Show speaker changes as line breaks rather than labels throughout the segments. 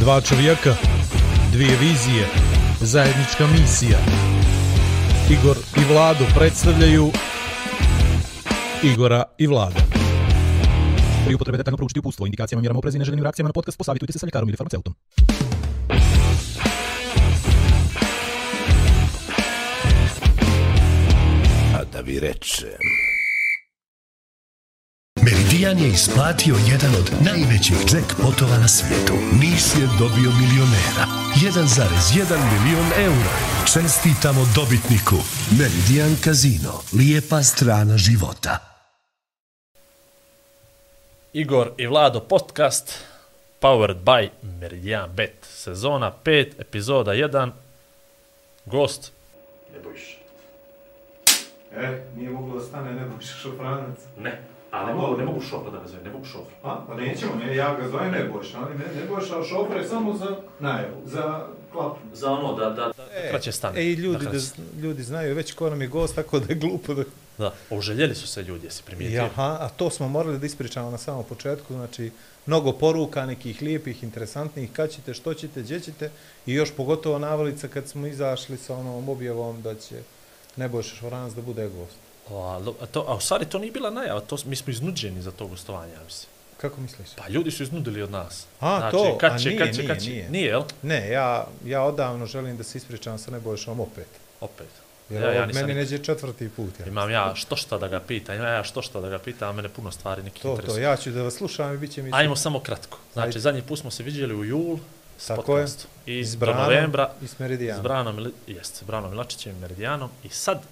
Dva čovjeka, dvije vizije, zajednička misija. Igor i Vlado predstavljaju Igora i Vlada. Pri upotrebe detaljno proučiti upustvo, indikacijama, mjerama oprezi i neželjenim reakcijama na podcast, posavitujte se sa ljekarom ili farmaceutom.
A da vi rečem...
Meridian je isplatio jedan od najvećih jackpotova na svijetu. Nis je dobio milionera. 1,1 milion eura. Čestitamo dobitniku. Meridian Casino. Lijepa strana života.
Igor i Vlado podcast powered by Meridian Bet. Sezona 5, epizoda 1. Gost ne bojiš.
E, nije moglo da stane Nebojša Šofranac.
Ne, a ne mogu, ne mogu šofra da nazove, ne mogu šofra.
A, pa nećemo, ne, ja ga zovem Nebojša, ali ne, Nebojša, a šofra je samo za najavu, za klapu.
Za ono da, da, da
E,
kraće stane.
E, i ljudi,
Da
ljudi znaju već ko nam je gost, tako da je glupo da...
Da, oželjeli su se ljudi, jesi primijetio?
Aha, a to smo morali da ispričamo na samom početku, znači, mnogo poruka, nekih lijepih, interesantnih, kad ćete, što ćete, gdje ćete, i još pogotovo navalica kad smo izašli sa onom objavom da će Nebojša Šoranac da bude gost.
A, a, to, a u stvari to nije bila najava, to, mi smo iznuđeni za to gostovanje, ja mislim.
Kako misliš?
Pa ljudi su iznudili od nas.
A,
znači,
to,
kad
a
će,
nije,
kad će,
nije,
kad će,
nije.
Nije, jel?
Ne, ja, ja odavno želim da se ispričam sa Nebojšom opet.
Opet.
Jer
Ja-
ja,
nisam
meni neđe četvrti put. Ja.
Imam ja što šta da ga pitam, imam ja što šta da ga pitam, a mene puno stvari neki
To, to,
interesuje.
ja ću da vas slušam i bit će mi...
Ajmo samo kratko. Znači,
Ajde.
zadnji put smo se vidjeli u jul s
Tako je.
podcastom. I
S
do
Branom
novembra
i s Meridijanom.
s Branom, Mili- jest, s Branom Milačićem i Meridijanom. I sad,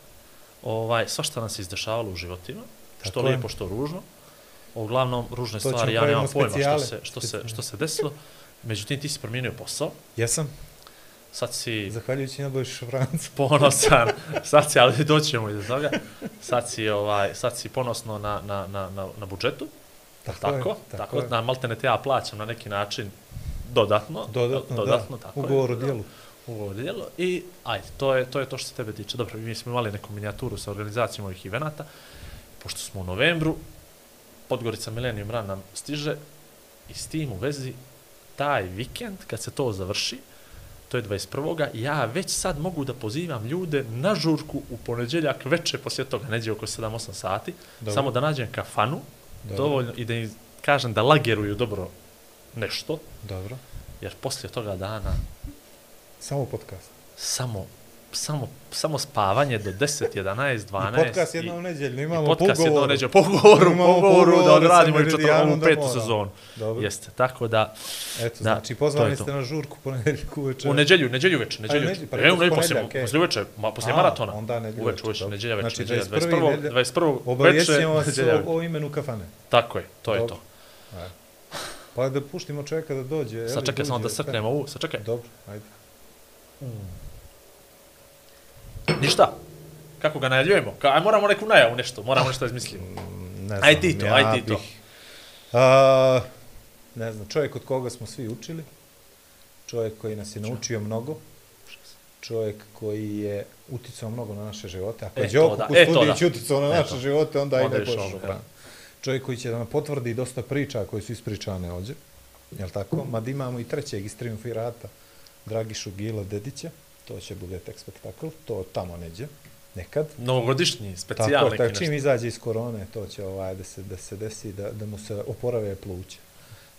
ovaj, svašta nam se izdešavalo u životima, što
Tako je.
lijepo, što ružno. Uglavnom, ružne
To
stvari, ja nemam pojma što se, što, se, što se desilo. Međutim, ti si promijenio posao.
Jesam,
Sad si
zahvaljujući Nebojša Šofranac.
ponosan, sad si, ali doćemo i do toga, sad si, ovaj, sad si ponosno na, na, na, na, na budžetu, tako, tako,
je,
tako, tako
je.
na maltene te ja plaćam na neki način dodatno,
Dodatno,
dodatno
da.
tako
Ugovor o dijelu.
Ugovor o dijelu i ajde, to je, to je to što se tebe tiče. Dobro, mi smo imali neku minijaturu sa organizacijom ovih evenata, pošto smo u novembru, Podgorica Millennium Run nam stiže i s tim u vezi taj vikend, kad se to završi, to je 21. Ja već sad mogu da pozivam ljude na žurku u poneđeljak veče poslije toga, neđe oko 7-8 sati,
Dobro.
samo da nađem kafanu,
Dobro.
dovoljno, i da im kažem da lageruju dobro nešto,
Dobro.
jer poslije toga dana
Samo podcast.
samo samo samo spavanje do 10, 11, 12.
I podcast jednom neđeljno, imamo
podcast
po
jednom
ugovoru.
neđe po ugovoru,
Imamo
po
po
ugovoru da
ugovoru sa
odradimo i
da
petu sezonu.
Dobro.
Jeste, tako da
Eto,
Da,
znači,
to.
ste na žurku ponedjeljku uveče.
u neđelju, neđelju veče, neđelju
neđe-
veče.
pa
E,
rekao
ne, poslije,
e.
poslije veče, ma, poslije
A,
maratona.
onda neđelju
uveče,
veče,
uveče, neđelja veče,
Znači,
neđelja
21.
21.
nedelja-
21. veče,
Obavijestimo vas
neđelja
o, imenu kafane.
Tako je, to je to.
Pa da puštimo čovjeka da dođe. je
Sad
li,
čekaj samo da srknemo ovu, sad čekaj.
Dobro, ajde.
Ništa. Kako ga najavljujemo? Ka, aj moramo neku najavu nešto, moramo nešto da izmislimo.
Ne znam,
Aj ti to,
ja
aj ti to.
bih- A, ne znam, čovjek od koga smo svi učili, čovjek koji nas je naučio mnogo, čovjek koji je uticao mnogo na naše živote. Ako
E,
je
to
Đoko
da, e, to
uticao na
E,
naše
to.
živote, onda,
Onda
i ne pošao. Čovjek koji će da nam potvrdi dosta priča koje su ispričane ovdje, jel tako? Mada imamo i trećeg iz Triumfirata, Dragišu Gila Dedića, to će bude tek spektakl, to tamo neđe, nekad.
Novogodišnji,
Tako,
specijal neki
tako,
nešto.
čim izađe iz korone, to će ovaj, da, se, da se desi, da, da mu se oporave pluće.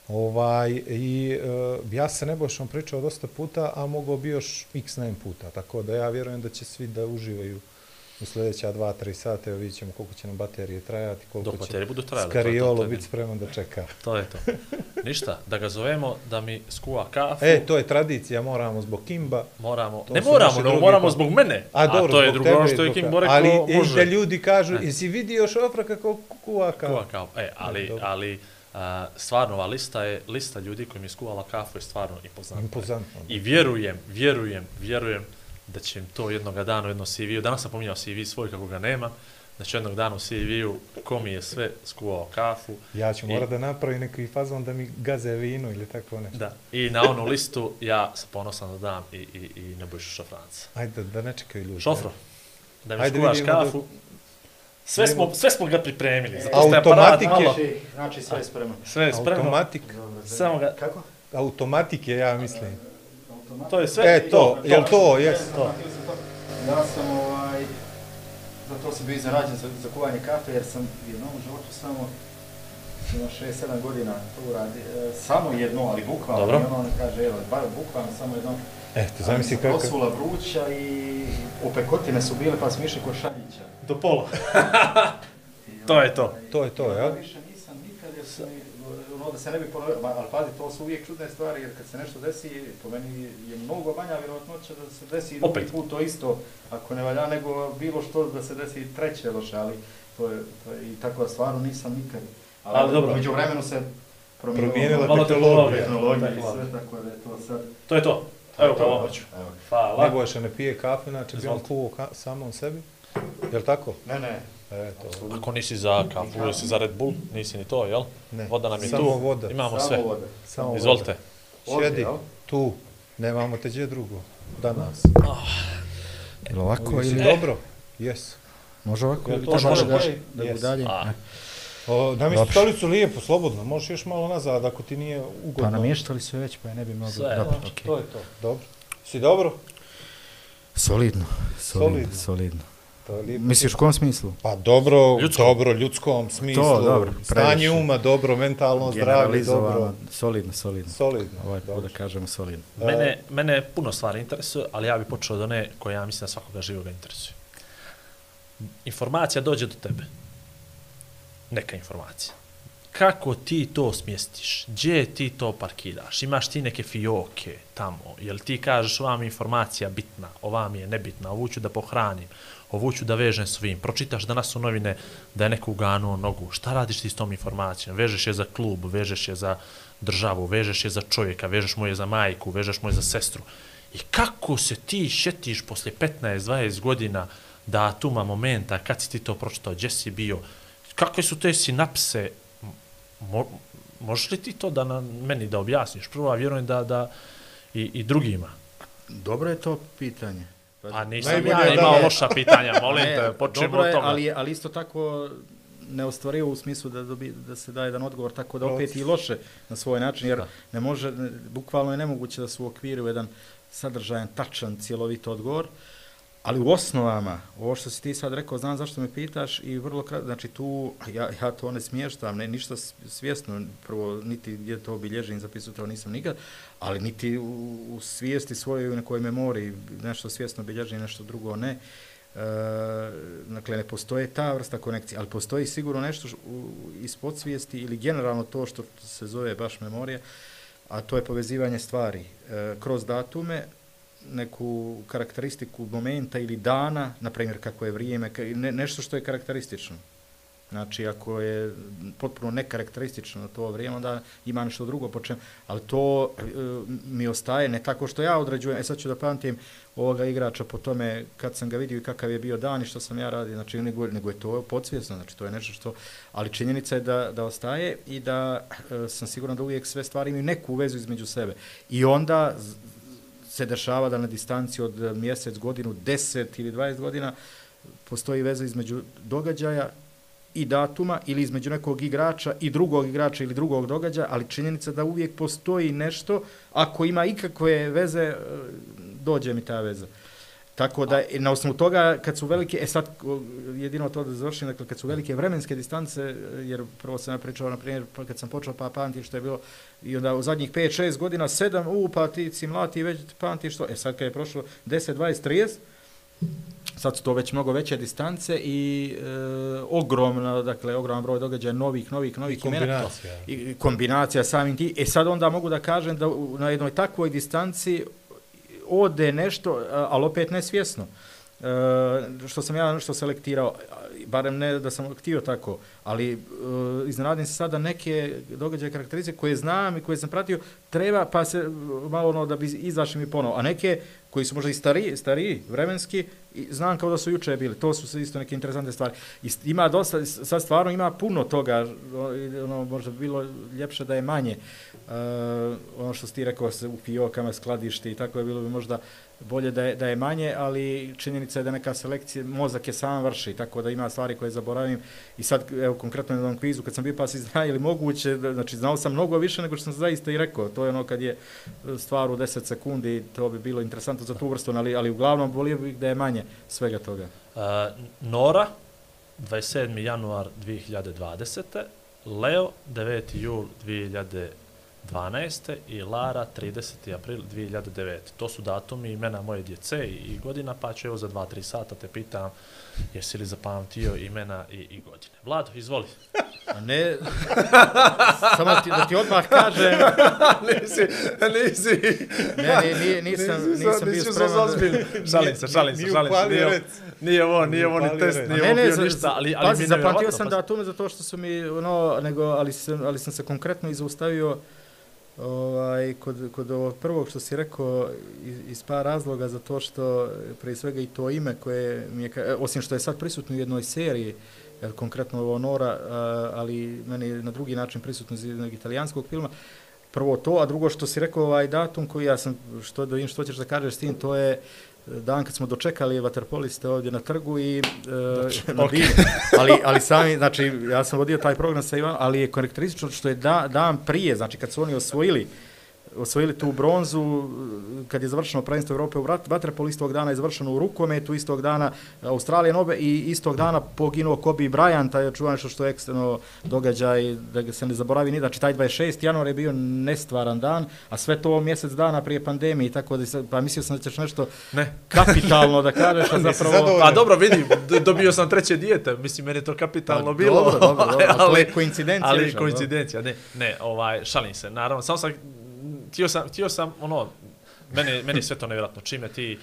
Ovaj, I e, ja se Nebojšom pričao dosta puta, a mogao bi još x nem puta, tako da ja vjerujem da će svi da uživaju u sljedeća 2-3 sata, evo vidjet ćemo koliko će nam baterije trajati, koliko
Dok
će
budu trajale, to je to,
Skariolo
to
biti spreman da čeka.
To je to. Ništa, da ga zovemo, da mi skuva kafu.
E, to je tradicija, moramo zbog Kimba.
moramo,
to
ne moramo, no moramo
pa-
zbog mene.
A, dobro,
to je drugo, ono što je King rekao,
Ali
može.
da ljudi kažu,
Ne.
jesi vidio šofra kako kuva kao?
Kuva kao, e, ali,
dobro.
ali a, stvarno ova lista je, lista ljudi koji mi skuvala kafu je stvarno impozantna.
Impozantno.
I vjerujem, vjerujem, vjerujem da će im to jednog dana u jednom CV-u, danas sam pominjao CV svoj kako ga nema, da će jednog dana u CV-u ko mi je sve skuvao kafu.
Ja ću
I-
morat da napravim neki fazon da mi gaze vino ili tako nešto.
Da. I na onu listu ja sam ponosan da dam i, i, i Nebojšu Šafranca.
Ajde, da ne čekaju ljudi.
Šofro, da mi
Ajde,
skuvaš
vidimo da-
kafu. Sve smo, sve smo ga pripremili. Zato što je
Automatike.
aparat malo-
Znači, znači sve je spremno.
Sve je spremno.
Automatik.
Dobro,
Samo ga-
Kako?
automatike, ja mislim.
To je sve.
E, to, jel to, jes.
To.
Ja sam ovaj, zato sam bio izrađen za, za kuvanje kafe, jer sam jednom u životu samo ima 6-7 godina to uradi. E, samo jedno, ali bukvalno.
Dobro.
I ono on kaže, evo, bar bukvalno samo jedno.
Eto, zamisli
kako...
kako...
Prosula vruća i opekotine su bile, pa sam išao kod šaljića.
Do pola.
I,
To je to.
ovaj,
To je to,
ja više nisam nikad, jer sam, ono da se ne bi ponovio, ali pazi, to su uvijek čudne stvari, jer kad se nešto desi, po meni je mnogo manja vjerojatnoća da se desi i drugi
Opet.
put to isto, ako ne valja, nego bilo što da se desi treće loše, ali to je, to je i tako da stvarno nisam nikad. Ali,
Ali dobro.
Među vremenu se promijenila,
Promijenila
Malo
tehnologija.
tehnologija i sve, tako da je to sad...
To je to. Evo, pomoć ću.
Evo.
Hvala.
Nebojša ne pije kafe, znači bi on kuvao ka, samom sebi. Jel tako?
Ne, ne,
E, to.
Ako nisi za kafu, ili si za Red Bull, nisi ni to, jel?
Ne.
Voda nam je
Samo
tu.
voda.
Imamo
samo
sve.
voda.
Samo
Izvolite.
Ovdje,
Sjedi,
jel?
tu. Nemamo te gdje drugo. Danas.
Ili ovako
Jesi
ili...
dobro? Jes.
Može ovako
Jel
ili
to
može,
može,
može.
da
Yes.
budalje?
A,
O, namjesti
Dobro.
stolicu lijepo, slobodno. Možeš još malo nazad ako ti nije ugodno.
Pa namještali sve već, pa je ne bi mogli.
Sve,
Dobro,
znači,
okej.
To je to. Dobro. Si dobro?
Solidno, solidno,
Solidno.
solidno. Misliš u kom smislu?
Pa dobro,
Ljudskom.
dobro, ljudskom smislu.
To, dobro,
Stanje uma, dobro, mentalno zdravlje, dobro.
solidno, solidno.
Solidno.
Ovaj put
dobro.
da kažemo solidno.
Mene, mene puno stvari interesuje, ali ja bih počeo od one koje ja mislim da svakoga živoga interesuje. Informacija dođe do tebe. Neka informacija. Kako ti to smjestiš? Gdje ti to parkiraš? Imaš ti neke fioke tamo? Jel ti kažeš ova mi informacija bitna, ova mi je nebitna, ovu ću da pohranim, ovu ću da vežem s ovim. Pročitaš danas u novine da je neko uganuo nogu. Šta radiš ti s tom informacijom? Vežeš je za klub, vežeš je za državu, vežeš je za čovjeka, vežeš mu je za majku, vežeš mu je za sestru. I kako se ti šetiš posle 15-20 godina datuma, momenta, kad si ti to pročitao, gdje si bio, kakve su te sinapse, Mo, možeš li ti to da na meni da objasniš? Prvo, a vjerujem da, da i, i drugima.
Dobro je to pitanje.
A nisam ja
da
imao
ne-
loša pitanja, molim
Ne,
te, počnemo
dobro
od
je,
toga.
ali, ali isto tako neostvarivo u smislu da, dobi, da se daje jedan odgovor, tako da opet i loše na svoj način, jer ne može, ne, bukvalno je nemoguće da su u okviru jedan sadržajan, tačan, cjelovit odgovor, ali u osnovama, ovo što si ti sad rekao, znam zašto me pitaš i vrlo kratko, znači tu, ja, ja to ne smještam, ne, ništa svjesno, prvo, niti gdje to obilježim, zapisu to nisam nikad, ali niti u, u svijesti svojoj, u nekoj memoriji, nešto svjesno obilježim, nešto drugo ne, E, dakle, ne postoje ta vrsta konekcije, ali postoji sigurno nešto š- u, iz podsvijesti ili generalno to što se zove baš memorija, a to je povezivanje stvari e, kroz datume, neku karakteristiku momenta ili dana, na primjer kako je vrijeme, ne, nešto što je karakteristično. Znači, ako je potpuno nekarakteristično to vrijeme, onda ima nešto drugo po čem, ali to e, mi ostaje ne tako što ja određujem, e sad ću da pamtim ovoga igrača po tome kad sam ga vidio i kakav je bio dan i što sam ja radio, znači nego, nego je to podsvjesno, znači to je nešto što, ali činjenica je da, da ostaje i da e, sam siguran da uvijek sve stvari imaju neku vezu između sebe. I onda se dešava da na distanci od eh, mjesec, godinu, 10 ili 20 godina postoji veza između događaja i datuma ili između nekog igrača i drugog igrača ili drugog događaja, ali činjenica da uvijek postoji nešto, ako ima ikakve veze, eh, dođe mi ta veza. Tako da, na osnovu toga, kad su velike, e sad, jedino to da završim, dakle, kad su velike vremenske distance, jer prvo sam ja pričao, na primjer, pa kad sam počeo, pa pamtim što je bilo, i onda u zadnjih 5-6 godina, 7, u, pa ti si mlati, već pamtiš to, e sad kad je prošlo 10, 20, 30, sad su to već mnogo veće distance i e, ogromno, dakle, ogroman broj događaja novih, novih, novih imena
Kombinacija.
i kombinacija samim ti. E sad onda mogu da kažem da u- na jednoj takvoj distanci ode nešto, ali opet nesvjesno. E, što sam ja nešto selektirao, barem ne da sam htio tako, ali e, iznenadim se sada neke događaje karakterize koje znam i koje sam pratio, treba pa se malo ono da bi izašli mi ponovo, a neke koji su možda i stariji, stariji vremenski, i znam kao da su juče bili. To su isto neke interesantne stvari. I ima dosta, sad stvarno ima puno toga, ono, možda bi bilo ljepše da je manje. Uh, ono što si ti rekao se u fiokama skladišti i tako je bilo bi možda bolje da je, da je manje, ali činjenica je da neka selekcija, mozak je sam vrši, tako da ima stvari koje zaboravim. I sad, evo, konkretno na ovom kvizu, kad sam bio pas si ili moguće, znači znao sam mnogo više nego što sam zaista i rekao. To je ono kad je e, stvar u 10 sekundi, to bi bilo interesantno za tu vrstu, ali, ali uglavnom volio bih da je manje svega toga.
Uh, Nora, 27. januar 2020. Leo, 9. jul 2020. 12. i Lara 30. april 2009. To su datumi imena moje djece i godina, pa ću evo za 2-3 sata te pitam jesi li zapamtio imena i, i godine. Vlado, izvoli.
A ne, samo ti, da ti odmah kažem...
nisi, nisi...
Ne, ne, nije, nisam, nisam, nisam bio spreman.
Šalim se, šalim se, šalim se. Nije, nije ovo, nije ovo ni test, nije ovo bio ništa, ali, ali
pazi, zapamtio sam datume zato što su mi, ono, nego, ali sam, ali sam se konkretno izaustavio ovaj, kod, kod ovog prvog što si rekao iz, iz par razloga za to što pre svega i to ime koje mi je, e, osim što je sad prisutno u jednoj seriji, konkretno ovo Nora, ali meni je na drugi način prisutno iz jednog italijanskog filma, prvo to, a drugo što si rekao ovaj datum koji ja sam, što, do, što ćeš da kažeš s tim, to je uh, dan kad smo dočekali vaterpoliste ovdje na trgu i e, na okay. ali, ali sami, znači, ja sam vodio taj program sa Ivan, ali je karakteristično što je da, dan prije, znači kad su oni osvojili osvojili tu bronzu kad je završeno prvenstvo Evrope u vaterpolu istog dana je završeno u rukometu istog dana Australija Nobe i istog dana poginuo Kobe Bryant taj čuvan što što je ekstremno događaj da ga se ne zaboravi ni znači taj 26. januar je bio nestvaran dan a sve to mjesec dana prije pandemije tako da pa mislio sam da ćeš nešto
ne.
kapitalno da kažeš a zapravo
pa dobro vidi dobio sam treće dijete mislim meni je to kapitalno pa, bilo
dobro, dobro, dobro. ali koincidencija
ali koincidencija ne ne ovaj šalim se naravno samo sam tio sam, tio sam, ono, meni, meni sve to nevjerojatno, čime ti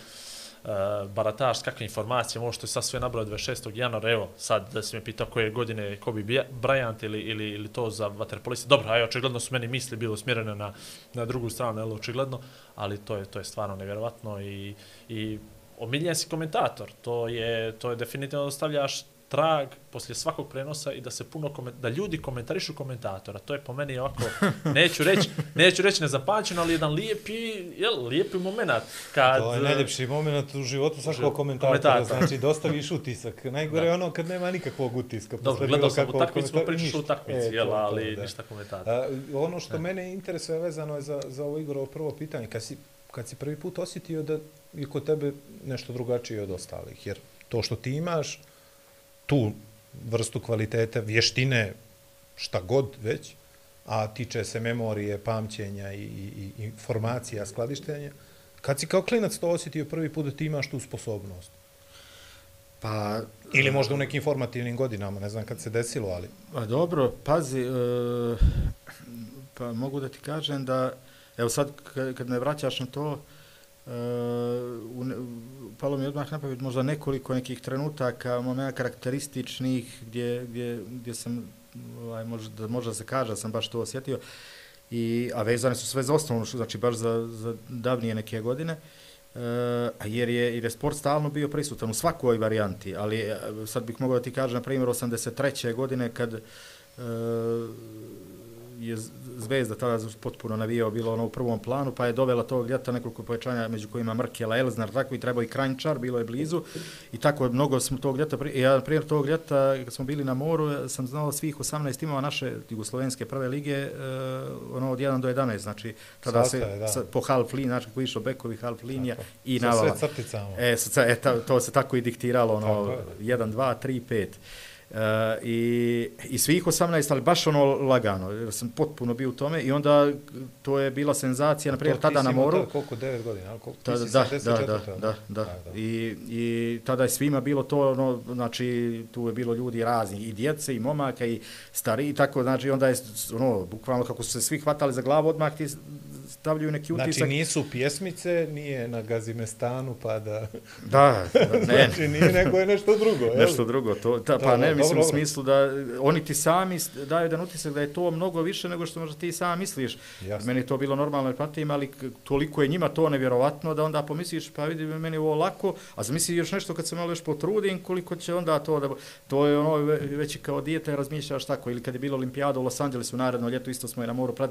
uh, barataš, kakve informacije, možeš to sad sve nabrao 26. januara, evo, sad da si me pitao koje godine Kobe Bryant ili, ili, ili to za vaterpoliste, dobro, aj, očigledno su meni misli bilo smjerene na, na drugu stranu, jel, očigledno, ali to je, to je stvarno nevjerojatno i, i omiljen si komentator, to je, to je definitivno ostavljaš trag poslije svakog prenosa i da se puno koment, da ljudi komentarišu komentatora. To je po meni ovako, neću reći, neću reći nezapačeno, ali jedan lijepi, jel, lijepi moment. Kad,
to je najljepši moment u životu svakog komentatora, komentator. znači dostaviš utisak. Najgore je ono kad nema nikakvog utiska.
Dobro, gledao sam u takmicu, smo pričali u takmici, e, jel, ali to, ništa komentatora.
A, ono što ne. mene interesuje vezano je za, za ovo igro prvo pitanje, kad si, kad si prvi put osjetio da je kod tebe nešto drugačije od ostalih, jer to što ti imaš, tu vrstu kvalitete, vještine, šta god već, a tiče se memorije, pamćenja i, i, i informacija, skladištenja, kad si kao klinac to osjetio prvi put da ti imaš tu sposobnost? Pa, Ili možda u nekim formativnim godinama, ne znam kad se desilo, ali...
Pa dobro, pazi, e, pa mogu da ti kažem da, evo sad kad me vraćaš na to, Eh, palo mi odmah napraviti možda nekoliko nekih trenutaka, momena karakterističnih gdje, gdje, gdje sam, ovaj, možda, možda se kaže, da sam baš to osjetio, I, a vezane su sve za osnovno, znači baš za, za davnije neke godine, uh, jer, je, jer je sport stalno bio prisutan u svakoj varijanti, ali eh, sad bih mogao da ti kažem, na primjer, 83. godine kad uh, je Zvezda tada potpuno navijao bilo ono u prvom planu, pa je dovela tog ljeta nekoliko povećanja među kojima Mrkela, Elznar, tako i trebao i Kranjčar, bilo je blizu. I tako mnogo smo tog ljeta, ja primjer tog ljeta kad smo bili na moru, sam znao svih 18 timova naše jugoslovenske prve lige, uh, ono od 1 do 11, znači tada Sastaje, se sa, po half liniji, znači kako išlo bekovi half linija i navala.
Sa sve crticama.
E, sa, e, ta, to se tako i diktiralo, ono, 1, 2, 3, 5. Uh, i, i svih 18, ali baš ono lagano, jer sam potpuno bio u tome i onda to je bila senzacija, na primjer, tada na moru.
Tada, koliko, 9 godina, koliko?
Tada, da, da, da, da, da, da, da. I, I tada je svima bilo to, ono, znači, tu je bilo ljudi razni, i djece, i momaka, i stari, i tako, znači, onda je, ono, bukvalno kako su se svi hvatali za glavu, odmah ti stavljaju neki utisak.
Znači nisu pjesmice, nije na Gazimestanu, pa da...
Da, da ne.
znači nije, nego je nešto drugo. Jel?
Nešto drugo, to, ta, pa ne, mislim dobro, u smislu da oni ti sami daju jedan utisak da je to mnogo više nego što možda ti sam misliš. Jasne. Meni je to bilo normalno, jer pratim, ali toliko je njima to nevjerovatno da onda pomisliš, pa vidi meni ovo lako, a zamisli još nešto kad se malo još potrudim, koliko će onda to da... To je ono već kao dijete razmišljaš tako, ili kad je bilo olimpijada u Los Angelesu naredno ljeto, isto smo i na moru pred,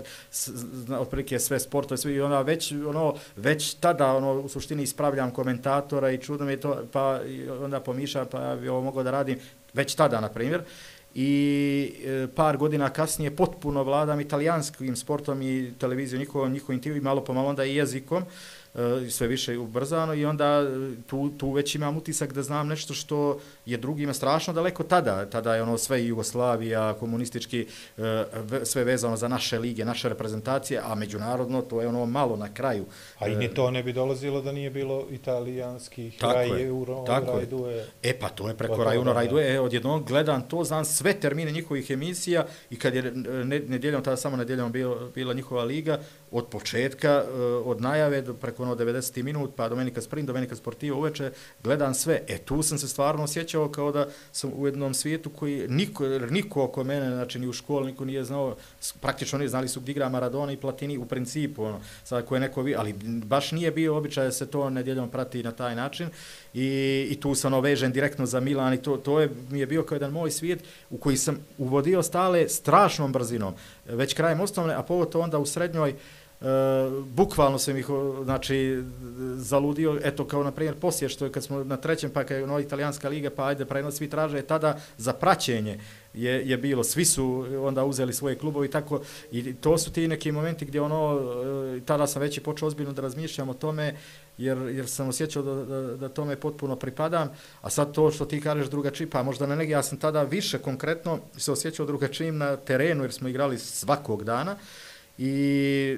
otprilike sve sportove, sve i ona već, ono, već tada ono, u suštini ispravljam komentatora i čudno mi to, pa onda pomišljam, pa bi ovo mogao da radim već tada, na primjer i e, par godina kasnije potpuno vladam italijanskim sportom i televizijom, njihovim, njihovim tim i malo onda i jezikom. E, sve više ubrzano i onda e, tu, tu već imam utisak da znam nešto što je drugima strašno daleko tada. Tada je ono sve Jugoslavija, komunistički, e, sve vezano za naše lige, naše reprezentacije, a međunarodno to je ono malo na kraju.
A i ni to ne bi dolazilo da nije bilo italijanskih Raj Euro, tako Rajdue.
E pa to je preko Rajuno Rajdue. E, odjednom gledam to, znam sve termine njihovih emisija i kad je nedjeljom, tada samo nedjeljom bila, bila njihova liga, od početka, od najave do preko ono 90 minut, pa Domenika Sprint, Domenika Sportivo uveče, gledam sve. E, tu sam se stvarno osjećao kao da sam u jednom svijetu koji niko, niko oko mene, znači ni u školi, niko nije znao, praktično nije znali su gdje igra Maradona i Platini u principu, ono, sad ko je neko, ali baš nije bio običaj da se to nedjeljom prati na taj način i, i tu sam ono, ovežen direktno za Milan i to, to je, mi je bio kao jedan moj svijet u koji sam uvodio stale strašnom brzinom, već krajem osnovne, a pogotovo onda u srednjoj, Uh, E, bukvalno sam ih znači zaludio. Eto kao na primjer poslije što je kad smo na trećem pa kad je nova italijanska liga pa ajde prenos svi traže tada za praćenje je, je bilo. Svi su onda uzeli svoje klubove i tako. I to su ti neki momenti gdje ono e, tada sam već i počeo ozbiljno da razmišljam o tome jer, jer sam osjećao da, da, da tome potpuno pripadam. A sad to što ti kažeš drugačije pa možda na neki ja sam tada više konkretno se osjećao drugačijim na terenu jer smo igrali svakog dana. uh, i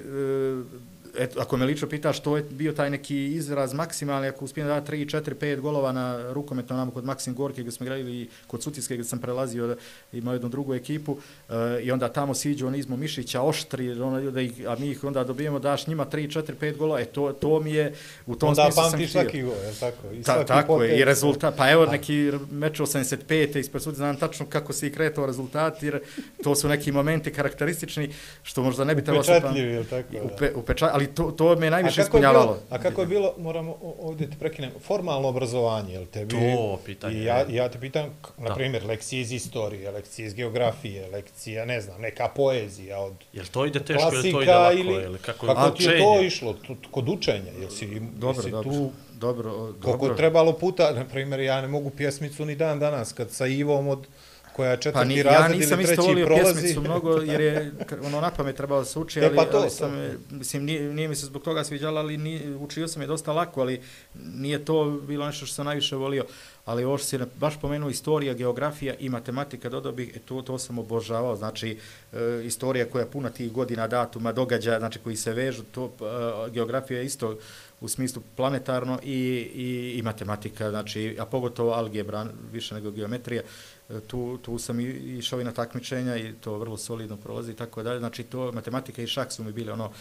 e, eto, ako me lično pita što je bio taj neki izraz maksimalni, ako uspijem da 3, 4, 5 golova na rukometu onamo kod Maksim Gorke gdje smo igrali kod Sutiske gdje sam prelazio da imao jednu drugu ekipu uh, i onda tamo siđu on izmo Mišića oštri, ono, da ih, a mi ih onda dobijemo daš njima 3, 4, 5 golova, e to, to mi je u tom onda smislu sam htio. Onda pamtiš
svaki gol, je tako?
I Ta, tako je, i rezultat, pa evo neki meč 85. ispred Sutiske, znam tačno kako se i kretao rezultat, jer to su neki momenti karakteristični, što možda ne bi trebalo se...
Upečatljivi, je tako?
Upe, upečatljivi, ali to, to me najviše ispunjavalo.
A kako je bilo, moramo ovdje te prekinem, formalno obrazovanje, jel te
To pitanje.
I ja, ja te pitam, na primjer, lekcije iz istorije, lekcije iz geografije, lekcija, ne znam, neka poezija od
Jel to ide teško ili to ide lako? Ili, ili
kako, kako ti je to išlo tu, kod učenja? Jel si,
dobro, jel
si
dobro.
tu,
dobro,
koliko
dobro.
trebalo puta, na primjer, ja ne mogu pjesmicu ni dan danas, kad sa Ivom od koja je četvrti
pa ni,
razred
ja nisam
ili treći
isto volio
prolazi.
pjesmicu mnogo, jer je ono na pamet trebalo se uči,
E,
ali,
pa to,
ali sam,
to.
mislim, nije, nije mi se zbog toga sviđala, ali ni, učio sam je dosta lako, ali nije to bilo nešto što sam najviše volio. Ali ovo što si baš pomenuo, istorija, geografija i matematika, dodao bih, e, to, to sam obožavao, znači, e, istorija koja je puna tih godina, datuma, događaja, znači, koji se vežu, to, e, geografija je isto u smislu planetarno i, i, i matematika, znači, a pogotovo algebra, više nego geometrija, tu, tu sam išao i na takmičenja i to vrlo solidno prolazi i tako dalje. Znači, to matematika i šak su mi bile ono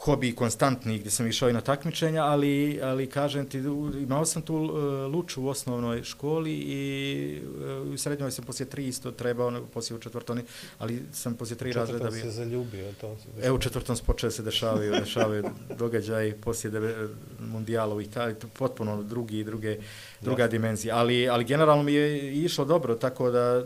hobi konstantni gdje sam išao i na takmičenja, ali, ali kažem ti, imao sam tu uh, luču u osnovnoj školi i uh, u srednjoj sam poslije tri isto trebao, poslije u četvrtoni, ali sam poslije tri razreda bio.
Četvrtom se zaljubio, to se
dešava. Evo u četvrtom se počeo se dešavaju, dešavaju događaj poslije deve, mundijalov i taj, potpuno drugi i druge, druga Jasne. dimenzija. Ali, ali generalno mi je išlo dobro, tako da uh,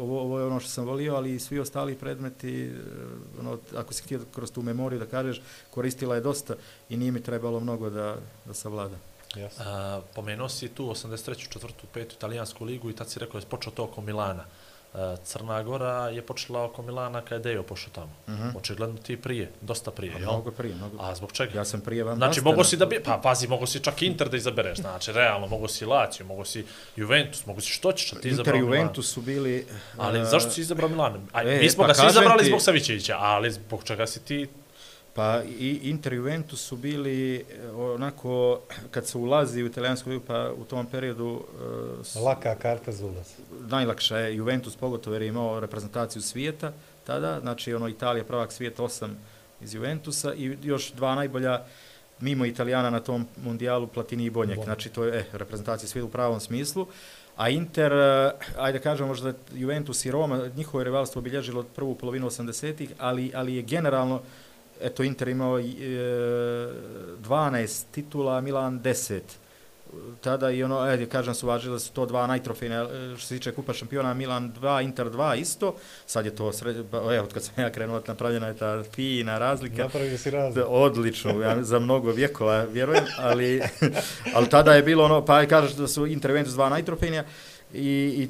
ovo, ovo je ono što sam volio, ali i svi ostali predmeti, uh, ono, ako si htio kroz tu memoriju da kažeš, koristila je dosta i nije mi trebalo mnogo da, da savlada.
Yes. A, pomenuo si tu 83. četvrtu, petu italijansku ligu i tad si rekao da je počeo to oko Milana. Crna Gora je počela oko Milana kada je Dejo pošao tamo. Uh
Mhm.
-huh. Očigledno ti prije, dosta prije, jel?
Mnogo prije, mnogo
A zbog čega?
Ja sam prije vam
Znači, mogo si da bi... Pa, pazi, mogo si čak Inter da izabereš, znači, realno, mogo si Lazio, mogo si Juventus, mogo si što ćeš, a ti izabrao
Inter
Milan.
Juventus su bili...
Ali
uh,
zašto si izabrao Milan? A,
e,
mi smo
pa
ga svi izabrali
ti-
zbog Savićevića, ali zbog čega si ti...
Pa i Inter Juventus su bili e, onako, kad se ulazi u italijansku ligu, pa u tom periodu uh, s-
Laka karta za ulaz.
najlakša je Juventus pogotovo jer je imao reprezentaciju svijeta tada, znači ono Italija prvak svijeta osam iz Juventusa i još dva najbolja mimo Italijana na tom mundijalu Platini i Bonjek. Znači to je eh, reprezentacija svijeta u pravom smislu. A Inter, eh, ajde kažemo možda Juventus i Roma, njihovo rivalstvo obilježilo prvu polovinu 80-ih, ali, ali je generalno, eto Inter imao e, eh, 12 titula, Milan 10 tada i ono, ajde, kažem, su važili su to dva najtrofejne, e, što se tiče Kupa šampiona, Milan 2, Inter 2 isto, sad je to, sred, evo, kad sam ja krenuo, napravljena je ta fina razlika.
Napravio si razlika.
Odlično, ja, za mnogo vjekova, vjerujem, ali, ali tada je bilo ono, pa kažeš da su Inter Juventus dva najtrofejnija, I, i,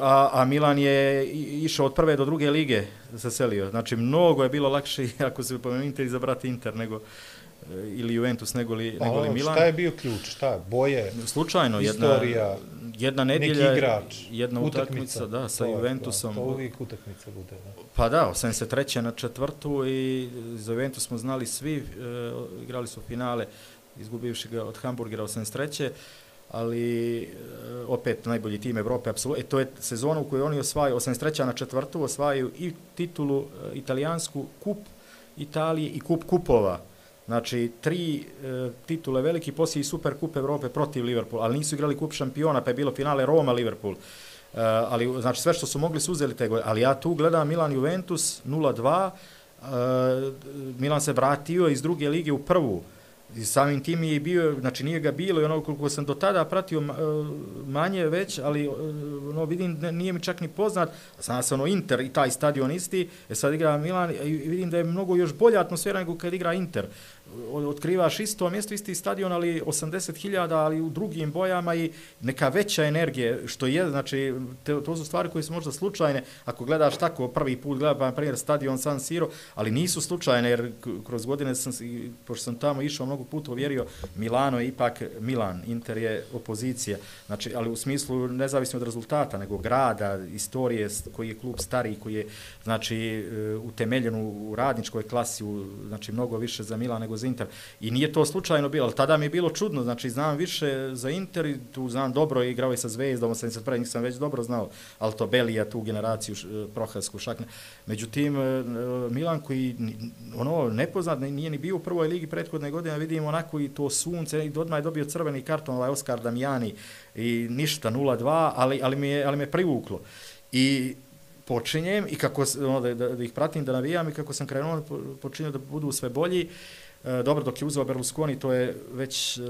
a, a Milan je išao od prve do druge lige se selio. Znači, mnogo je bilo lakše, ako se pomenu Inter, izabrati Inter nego, ili Juventus nego li, nego li Milan.
Šta je bio ključ? Šta? Boje?
Slučajno,
istorija,
jedna, jedna nedjelja,
neki igrač,
jedna utakmica, da, sa
to,
Juventusom.
To, to uvijek utakmica bude, da.
Pa da, osam se treće na četvrtu i za Juventus smo znali svi, e, igrali su finale, izgubivši ga od Hamburgera osam se treće, ali eh, opet najbolji tim Evrope, apsolutno. E, to je sezona u kojoj oni osvajaju, osam se treća na četvrtu, osvajaju i titulu eh, italijansku, kup Italije i kup kupova. Znači, tri e, titule veliki, poslije i Super Kup Evrope protiv Liverpoola, ali nisu igrali Kup šampiona, pa je bilo finale Roma-Liverpool. E, ali, znači, sve što su mogli su uzeli te godine. Ali ja tu gledam Milan-Juventus 0-2, e, Milan se vratio iz druge lige u prvu. I samim tim je bio, znači nije ga bilo i ono koliko sam do tada pratio e, manje već, ali e, ono vidim nije mi čak ni poznat, znam se ono Inter i taj stadion isti, e sad igra Milan i vidim da je mnogo još bolja atmosfera nego kad igra Inter otkrivaš isto mjesto, isti stadion, ali 80.000, ali u drugim bojama i neka veća energija, što je, znači, te, to su stvari koje su možda slučajne, ako gledaš tako prvi put, gleda, pa, na primjer, stadion San Siro, ali nisu slučajne, jer kroz godine sam, pošto sam tamo išao mnogo puta, uvjerio, Milano je ipak Milan, Inter je opozicija, znači, ali u smislu nezavisno od rezultata, nego grada, istorije, koji je klub stari, koji je, znači, e, utemeljen u radničkoj klasi, u, znači, mnogo više za Milan nego za Inter. I nije to slučajno bilo, ali tada mi je bilo čudno, znači znam više za Inter i tu znam dobro, igrao je sa Zvezdom, sam se prvi, nisam već dobro znao, ali to Belija, tu generaciju e, Prohasku, Šakne. Međutim, e, e, Milan koji ono nepoznat, nije ni bio u prvoj ligi prethodne godine, vidim onako i to sunce, i odmah je dobio crveni karton, ovaj Oskar Damjani, i ništa, 0-2, ali, ali, mi je, ali me privuklo. I počinjem i kako ono, da, da, da ih pratim, da navijam i kako sam krenuo, počinio da budu sve bolji. E, dobro, dok je uzeo Berlusconi, to je već e,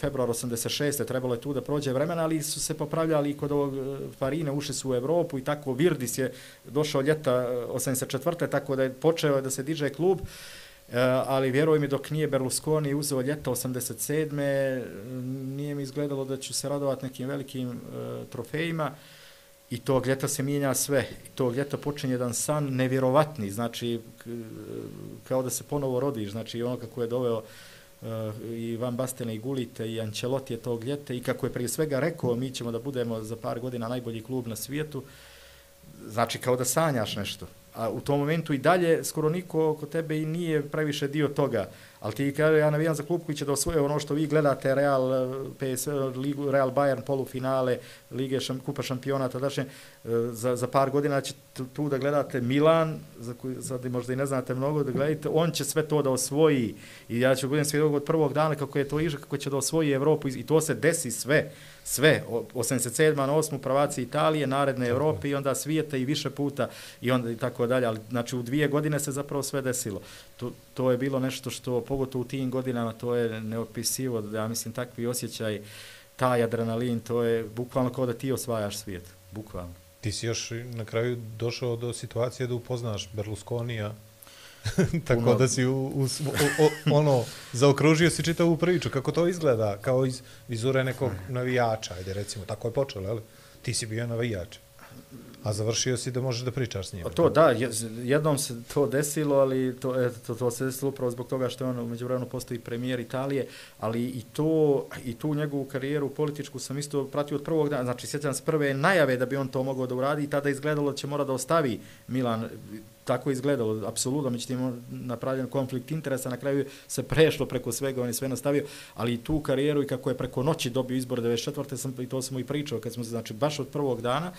februar 86. trebalo je tu da prođe vremena, ali su se popravljali kod ovog e, Farine, ušli su u Evropu i tako Virdis je došao ljeta e, 84. tako da je počeo da se diže klub, e, ali vjeruj mi dok nije Berlusconi uzeo ljeta 87. nije mi izgledalo da ću se radovati nekim velikim trofejima. I tog ljeta se mijenja sve. I tog ljeta počinje jedan san nevjerovatni, znači kao da se ponovo rodiš, znači ono kako je doveo uh, i Van Bastene i Gulite i Ancelotti je tog ljeta i kako je prije svega rekao mi ćemo da budemo za par godina najbolji klub na svijetu, znači kao da sanjaš nešto. A u tom momentu i dalje skoro niko oko tebe i nije previše dio toga. Ali ti kaže, ja navijam za klub koji će da osvoje ono što vi gledate, Real, eh, PSV, Ligu, Real Bayern, polufinale, Lige šam, Kupa šampiona, tadašnje, eh, za, za par godina će tu da gledate Milan, za koji sad možda i ne znate mnogo da gledate, on će sve to da osvoji. I ja ću budem svjedog od prvog dana kako je to iža, kako će da osvoji Evropu i to se desi sve sve, 87. na 8. pravaci Italije, naredne Tako. Evrope i onda svijeta i više puta i onda i tako dalje, ali znači u dvije godine se zapravo sve desilo. To, to je bilo nešto što, pogotovo u tim godinama, to je neopisivo, ja mislim takvi osjećaj, taj adrenalin, to je bukvalno kao da ti osvajaš svijet, bukvalno.
Ti si još na kraju došao do situacije da upoznaš Berlusconija, Tako Puno... da si u, u, u, u, ono, zaokružio si čitavu priču. Kako to izgleda? Kao iz vizure nekog navijača, ajde recimo. Tako je počelo, ali ti si bio navijač. A završio si da možeš da pričaš s njim.
To da, jednom se to desilo, ali to, et, to, to se desilo upravo zbog toga što je on umeđu vremenu postoji premijer Italije, ali i to i tu njegovu karijeru političku sam isto pratio od prvog dana, znači sjećam se prve najave da bi on to mogao da uradi i tada izgledalo da će mora da ostavi Milan tako izgledalo, apsolutno, međutim, napravljen konflikt interesa, na kraju se prešlo preko svega, on je sve nastavio, ali i tu karijeru i kako je preko noći dobio izbor 94. Sam, i to sam mu i pričao, kad smo se, znači, baš od prvog dana,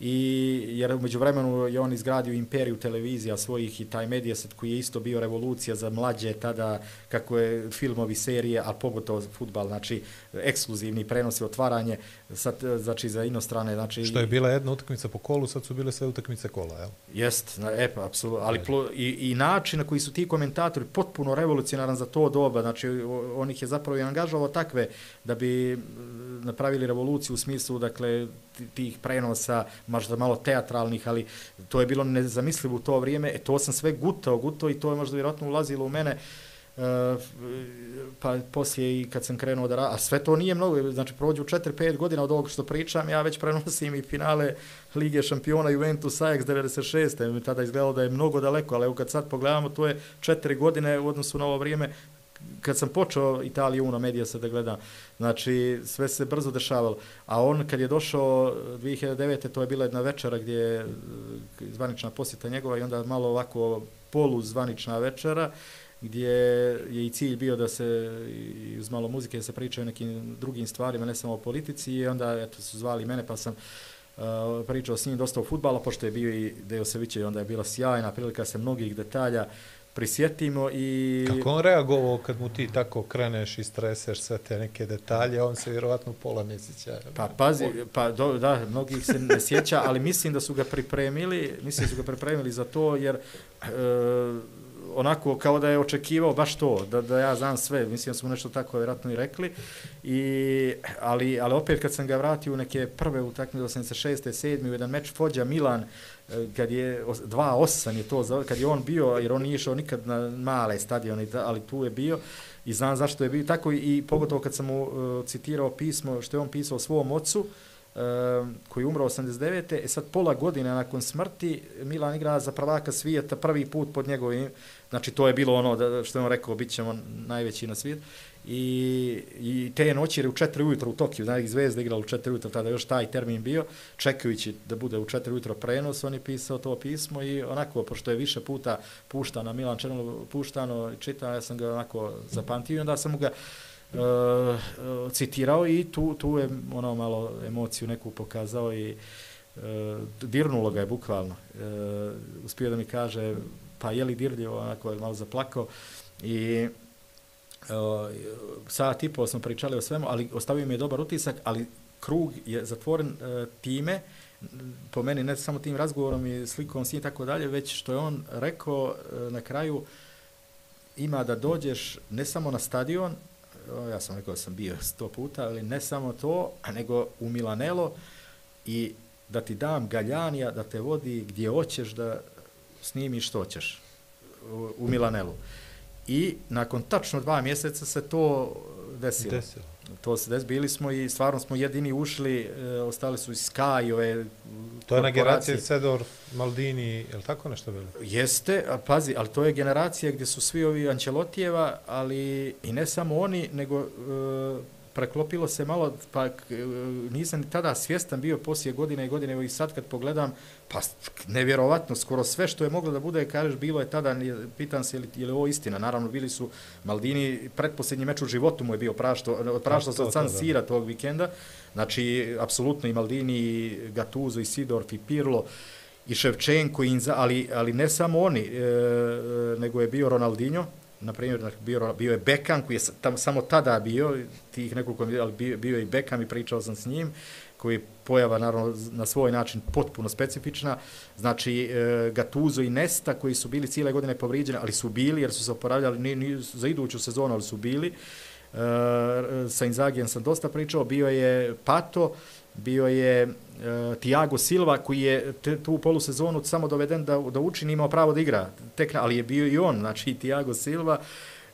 i jer umeđu vremenu je on izgradio imperiju televizija svojih i taj medijaset koji je isto bio revolucija za mlađe tada kako je filmovi, serije, a pogotovo futbal, znači ekskluzivni prenosi, otvaranje, sad, znači za inostrane, znači...
Što je bila jedna utakmica po kolu, sad su bile sve utakmice kola, jel?
Jest, e pa, apsolutno, ali plo, i, i način na koji su ti komentatori potpuno revolucionaran za to doba, znači on ih je zapravo i angažovao takve da bi napravili revoluciju u smislu, dakle, tih prenosa, možda malo teatralnih, ali to je bilo nezamislivo u to vrijeme, e to sam sve gutao, gutao i to je možda vjerojatno ulazilo u mene, Uh, Eh, pa poslije i kad sam krenuo da a sve to nije mnogo, znači prođu 4-5 godina od ovog što pričam, ja već prenosim i finale Lige šampiona Juventus Ajax 96. Mi tada izgledalo da je mnogo daleko, ali evo kad sad pogledamo, to je 4 godine u odnosu na ovo vrijeme, kad sam počeo Italiju Uno Media se da gledam, znači sve se brzo dešavalo. A on kad je došao 2009. to je bila jedna večera gdje je zvanična posjeta njegova i onda malo ovako polu zvanična večera gdje je i cilj bio da se uz malo muzike se pričaju o nekim drugim stvarima, ne samo o politici i onda eto, su zvali mene pa sam uh, pričao s njim dosta o futbala, pošto je bio i Deo Seviće i onda je bila sjajna prilika se mnogih detalja prisjetimo i...
Kako on reagovao kad mu ti tako kreneš i streseš sve te neke detalje, on se vjerovatno pola ne sjeća.
Pa pazi, pa do, da, mnogih se ne sjeća, ali mislim da su ga pripremili, mislim da su ga pripremili za to, jer e, onako kao da je očekivao baš to, da, da ja znam sve, mislim da smo nešto tako vjerojatno i rekli, I, ali, ali opet kad sam ga vratio u neke prve utakmice 86. 7. u jedan meč Fođa Milan, eh, kad je 2-8 je to, kad je on bio, jer on nije išao nikad na male stadione, ali tu je bio i znam zašto je bio tako i pogotovo kad sam mu uh, citirao pismo što je on pisao svom ocu, uh, koji je umro 89. E sad pola godine nakon smrti Milan igra za prvaka svijeta prvi put pod njegovim, znači to je bilo ono da, što je on rekao, bit ćemo najveći na svijetu. I, i te noći jer u četiri ujutro u Tokiju, znači Zvezda igrala u četiri ujutro, tada još taj termin bio, čekajući da bude u četiri ujutro prenos, on je pisao to pismo i onako, pošto je više puta puštano, Milan Černo puštano i čitao, ja sam ga onako zapamtio i onda sam mu ga uh, citirao i tu, tu je ono malo emociju neku pokazao i uh, dirnulo ga je bukvalno. Uh, uspio da mi kaže, pa je li dirljivo, onako je malo zaplako i sat i pol smo pričali o svemu, ali ostavio mi je dobar utisak, ali krug je zatvoren uh, time, po meni ne samo tim razgovorom i slikom s njim tako dalje, već što je on rekao uh, na kraju, ima da dođeš ne samo na stadion, ja sam rekao da sam bio sto puta, ali ne samo to, nego u Milanelo i da ti dam galjanija da te vodi gdje hoćeš da snimiš što hoćeš u, u Milanelu. I nakon tačno dva mjeseca se to desilo. desilo. To se desilo. Bili smo i stvarno smo jedini ušli, e, ostali su i Sky, ove
To je na generaciji Cedor, Maldini, je li tako nešto bilo?
Jeste, a pazi, ali to je generacija gdje su svi ovi Ancelotijeva, ali i ne samo oni, nego e, preklopilo se malo, pa nisam ni tada svjestan bio poslije godine i godine, evo i sad kad pogledam, pa nevjerovatno, skoro sve što je moglo da bude, kažeš, bilo je tada, pitan se je li, je li ovo istina, naravno bili su Maldini, predposljednji meč u životu mu je bio prašto, prašto pa, se od San Sira tog vikenda, znači, apsolutno i Maldini, i Gattuso, i Sidorf, i Pirlo, i Ševčenko, ali, ali ne samo oni, e, e nego je bio Ronaldinho, na primjer, bio, bio je Bekam, koji je tam, samo tada bio, tih nekoliko, ali bio, bio je i Bekam i pričao sam s njim, koji je pojava, naravno, na svoj način potpuno specifična. Znači, e, Gatuzo i Nesta, koji su bili cijele godine povrijeđeni, ali su bili, jer su se oporavljali ni, ni, za iduću sezonu, ali su bili. E, sa Inzagijem sam dosta pričao, bio je Pato, bio je E, uh, Tiago Silva koji je te, tu polusezonu samo doveden da, da učini imao pravo da igra, tek, ali je bio i on, znači Tiago Silva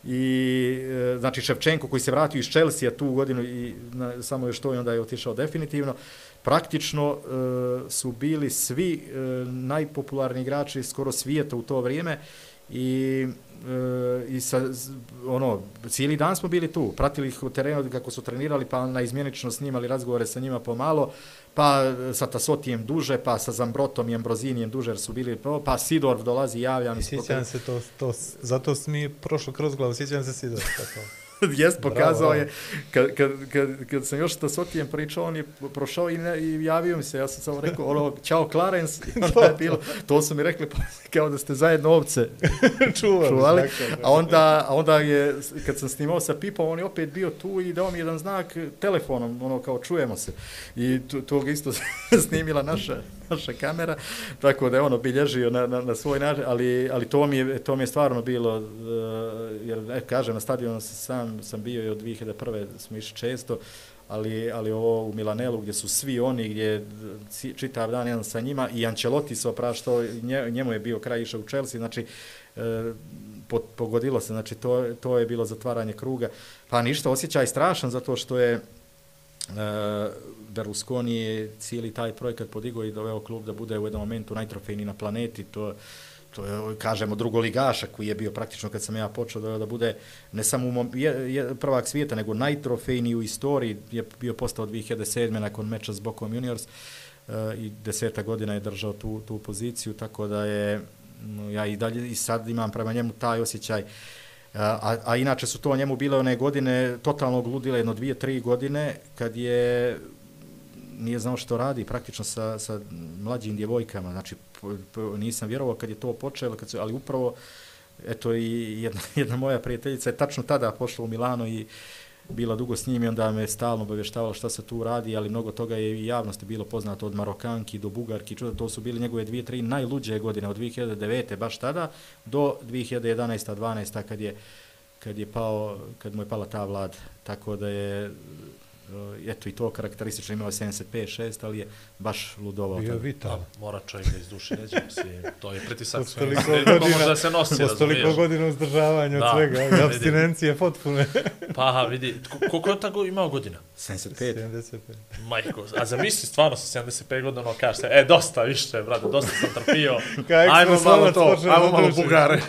i uh, znači Ševčenko koji se vratio iz Chelsea tu godinu i na, samo još to i onda je otišao definitivno. Praktično uh, su bili svi uh, najpopularni igrači skoro svijeta u to vrijeme i e, i sa, ono, cijeli dan smo bili tu, pratili ih u terenu kako su trenirali, pa na izmjenično snimali razgovore sa njima pomalo, pa sa Tasotijem duže, pa sa Zambrotom i Ambrozinijem duže, su bili, pa Sidorf dolazi, javlja.
I sjećam se to, to, zato mi prošlo kroz glavu, sjećam se Sidorf, tako.
jest, pokazao je, kad, kad, kad, kad sam još sa Sokijem pričao, on je prošao i, ne, i javio mi se, ja sam samo rekao, ono, čao Clarence, i onda je bilo, to su mi rekli, pa, kao da ste zajedno ovce
čuvali.
čuvali. A onda, a onda je, kad sam snimao sa Pipom, on je opet bio tu i dao mi jedan znak telefonom, ono, kao čujemo se. I to, to isto snimila naša, naša kamera, tako da je ono bilježio na, na, na svoj način, ali, ali to, mi je, to mi je stvarno bilo, uh, jer, e, kažem, na stadionu sam sam bio i od 2001. smo išli često, ali, ali ovo u Milanelu gdje su svi oni, gdje čitav dan jedan sa njima i Ancelotti se opraštao, njemu je bio kraj išao u Chelsea, znači e, pogodilo se, znači to, to je bilo zatvaranje kruga. Pa ništa, osjećaj strašan zato što je e, Berlusconi je cijeli taj projekat podigao i doveo klub da bude u jednom momentu najtrofejniji na planeti, to to je, kažemo, drugoligaša koji je bio praktično kad sam ja počeo da, da bude ne samo u mom, je, je, prvak svijeta, nego najtrofejniji u istoriji, je bio postao 2007. nakon meča s Bokom Juniors uh, i deseta godina je držao tu, tu poziciju, tako da je, no, ja i dalje i sad imam prema njemu taj osjećaj, eh, A, a inače su to njemu bile one godine totalno gludile, jedno dvije, tri godine, kad je nije znao što radi praktično sa, sa mlađim djevojkama, znači nisam vjerovao kad je to počelo, kad su, ali upravo eto i jedna, jedna moja prijateljica je tačno tada pošla u Milano i bila dugo s njim i onda me stalno obavještavala šta se tu radi, ali mnogo toga je i javnosti bilo poznato od Marokanki do Bugarki, čuda, to su bili njegove dvije, tri najluđe godine od 2009. baš tada do 2011. 12. kad je kad je pao, kad mu je pala ta vlada. Tako da je eto i to karakteristično imao 75 6 ali je baš ludovao
bio vital
pa, mora čovjek da iz duše neđe mislim to je pritisak
sve godina da se nosi razumiješ toliko godina uzdržavanja od svega abstinencije potpune.
Pa vidi koliko je tako imao godina?
75
75
majko a zamisli stvarno sa 75 godina ono kaže e dosta više brate dosta sam trpio. Ajmo malo to ajmo malo bugare.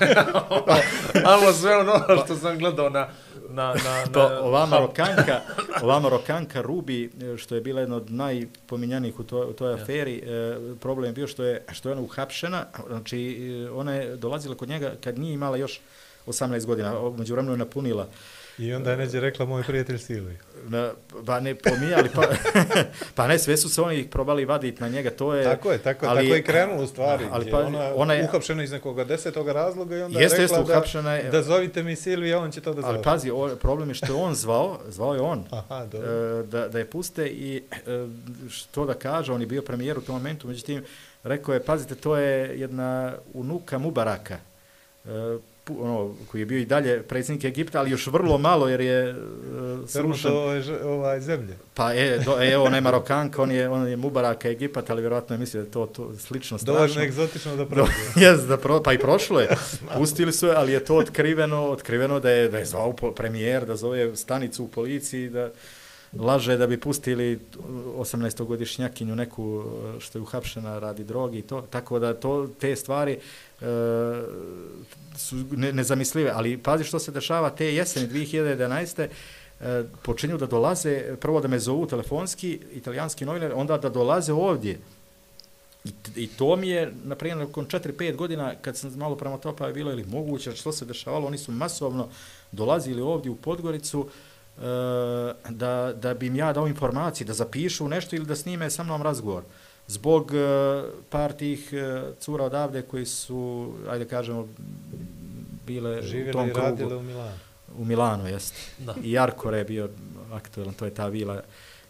Ajmo sve ono što sam gledao na na, na,
na, to, ova Marokanka, ova Marokanka Rubi, e, što je bila jedna od najpominjanijih u, to, u toj aferi, e, problem je bio što je, što je ona uhapšena, znači e, ona je dolazila kod njega kad nije imala još 18 godina, među vremenu je napunila.
I onda je neđe rekla moj prijatelj Silvi.
Na, pa ne pomijali, pa, pa ne, sve su se oni probali vaditi na njega, to je...
Tako je, tako, ali, tako je krenulo u stvari. Ali pa, ona, ona je uhapšena iz nekoga desetoga razloga i onda jeste, je rekla jeste, da, je, da zovite mi Silvi, a on će to da zove.
Ali pazi, o, problem je što je on zvao, zvao je on, Aha, e, da, da je puste i e, što da kaže, on je bio premijer u tom momentu, međutim, rekao je, pazite, to je jedna unuka Mubaraka, e, ono, koji je bio i dalje predsjednik Egipta, ali još vrlo malo jer je uh,
srušen. Ove, ovaj zemlje.
Pa e, do, e, evo, ne Marokanka, on je, on je Mubaraka Egipat, ali vjerojatno je mislio da je to, to slično strašno.
Dovoljno egzotično da prođe.
Jes, da pro, pa i prošlo je. Pustili su je, ali je to otkriveno, otkriveno da je, da je zvao premijer, da zove stanicu u policiji, da laže da bi pustili 18-godišnjakinju neku što je uhapšena radi drogi i to, tako da to te stvari e, E, su ne, nezamislive, ali pazi što se dešava te jeseni 2011. E, počinju da dolaze, prvo da me zovu telefonski, italijanski novinar, onda da dolaze ovdje. I, I to mi je, na primjer, nakon 4-5 godina, kad sam malo prema to pa je bilo ili moguće, što se dešavalo, oni su masovno dolazili ovdje u Podgoricu, e, da, da bi im ja dao informacije, da zapišu nešto ili da snime sa mnom razgovor zbog uh, par tih uh, cura odavde koji su, ajde kažemo, bile
Živjeli
u tom
krugu. Živjeli i radile u Milanu.
U Milanu, jest. Da. I Arkore je bio aktualan, to je ta vila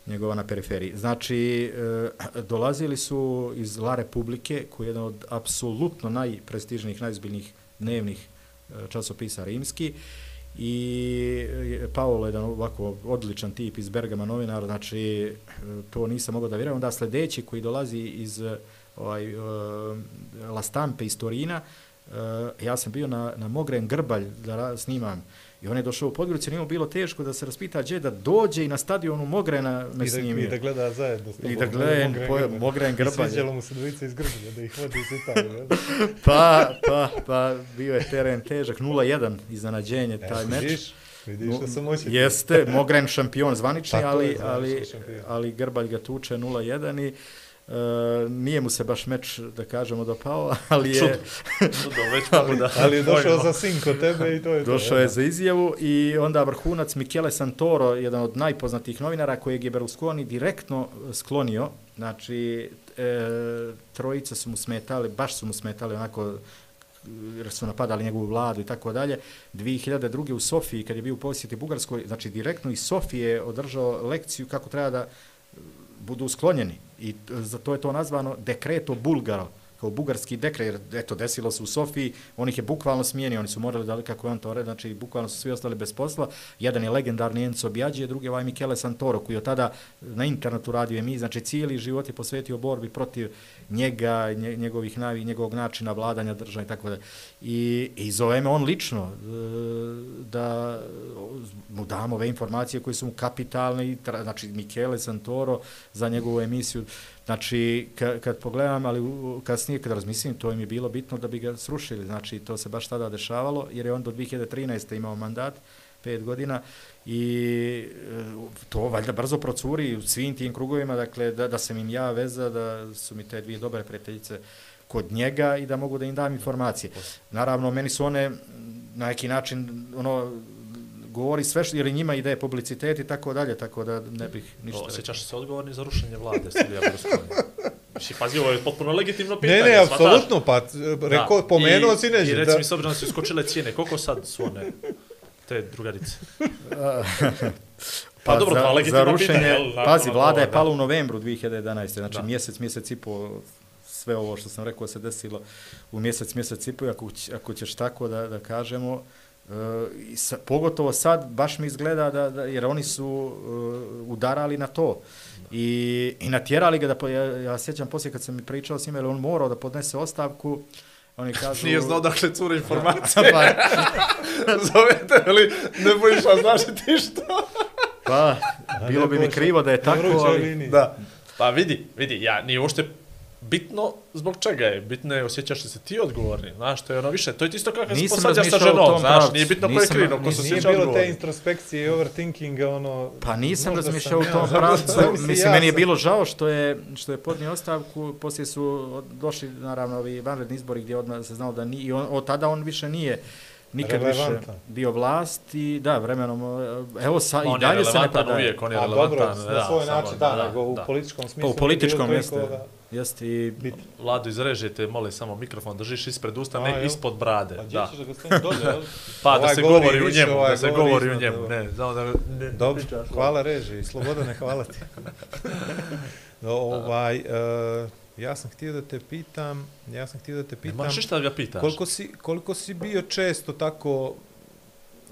njegova na periferiji. Znači, uh, dolazili su iz La Republike, koji je jedan od apsolutno najprestižnijih, najzbiljnijih dnevnih časopisa rimski, i e, Paolo je jedan ovako odličan tip iz Bergama novinar, znači e, to nisam mogao da vjerujem. Onda sljedeći koji dolazi iz e, ovaj, La Stampe iz Torina, ja sam bio na, na Mogren Grbalj da snimam I on je došao u Podgoricu, nije bilo teško da se raspita gdje da dođe i na stadionu Mogrena me snimio.
I da gleda zajedno.
I da gleda Mogren, Mogren Grbalj.
I sviđalo mu se dvojice iz Grbalja da ih vodi iz Italije.
pa, pa, pa, bio je teren težak, 0-1 iznenađenje taj meč.
Vidiš, vidiš da sam očetio.
Jeste, Mogren šampion zvanični, ali, ali, ali Grbalj ga tuče 0-1 i nije mu se baš meč, da kažemo, dopao, ali je...
Čudo, već mogu da...
ali je došao za sin kod tebe i to je
Došao je za izjavu i onda vrhunac Michele Santoro, jedan od najpoznatijih novinara kojeg je Berlusconi direktno sklonio, znači e, trojice su mu smetali, baš su mu smetali onako jer su napadali njegovu vladu i tako dalje. 2002. u Sofiji, kad je bio u posjeti Bugarskoj, znači direktno iz Sofije održao lekciju kako treba da budu sklonjeni. I za to je to nazvano dekreto Bulgaro, kao bugarski dekret, jer eto, desilo se u Sofiji, on ih je bukvalno smijenio, oni su morali da, kako je on to red, znači bukvalno su svi ostali bez posla. Jedan je legendarni Enzo Biaggi, drugi je ovaj Michele Santoro, koji je tada na internetu radio mi, znači cijeli život je posvetio borbi protiv njega, njegovih navi, njegovog načina vladanja država i tako da. I, i zove me on lično e, da mu damo ove informacije koje su mu kapitalne, znači Michele Santoro za njegovu emisiju, Znači, kad, kad pogledam, ali kasnije kad razmislim, to im je bilo bitno da bi ga srušili. Znači, to se baš tada dešavalo, jer je on do 2013. imao mandat, pet godina, i e, to valjda brzo procuri u svim tim krugovima, dakle, da, da se im ja veza, da su mi te dvije dobre prijateljice kod njega i da mogu da im dam informacije. Naravno, meni su one na neki način, ono, govori sve što, jer i njima ide publicitet i tako dalje, tako da ne bih ništa...
Osjećaš se odgovorni za rušenje vlade, Silija Berlusconi? Pazi, ovo je potpuno legitimno pitanje.
Ne, ne, apsolutno, pa reko, pomenuo si
neđe. I reci mi, s obzirom da su iskočile cijene, koliko sad su one, te drugarice?
pa, pa dobro, za, pa legitimno za rušenje, pitanje, pazi, vlada je pala u novembru 2011. Znači, da. mjesec, mjesec i po sve ovo što sam rekao se desilo u mjesec, mjesec i po, ako, ako ćeš tako da, da kažemo, i sa, pogotovo sad baš mi izgleda da, da jer oni su uh, udarali na to i, i natjerali ga da ja, ja sjećam poslije kad sam mi pričao s njim on morao da podnese ostavku oni kažu
nije znao dakle cure informacije pa zovete ali ne bojiš a znaš ti što
pa bilo bi mi krivo da je tako ali
da pa vidi vidi ja nije uopšte bitno zbog čega je, bitno je osjećaš se ti odgovorni, znaš, to je ono više, to je isto kako se posađaš sa ženom, znaš, nije bitno ko je krivo, ko se osjeća odgovorni.
Nije bilo te introspekcije i overthinkinga, ono...
Pa nisam razmišljao u tom pravcu, mislim, meni je bilo žao što je, što je podnio ostavku, poslije su došli, naravno, ovi vanredni izbori gdje odmah se znao da nije, i on, od tada on više nije, nikad više bio vlast i da, vremenom, evo sa, i dalje se ne
predaje. Uvijek, on je relevantan,
dobro, na svoj način, da, da, nego u političkom smislu.
Pa u političkom jeste. Jeste i...
Vlado, izrežete, moli samo mikrofon, držiš ispred usta, ne A, ispod brade.
Pa da. ćeš da ga stavim dolje, jel?
Pa da se govori u njemu, da se govori u njemu. Ne, znamo da... Ne,
Dobro, hvala reži, sloboda ne hvala ti. no, ovaj, uh, ja sam htio da te pitam, ja sam htio da te pitam... Ne
možeš šta da ga pitaš?
Koliko si, koliko si bio često tako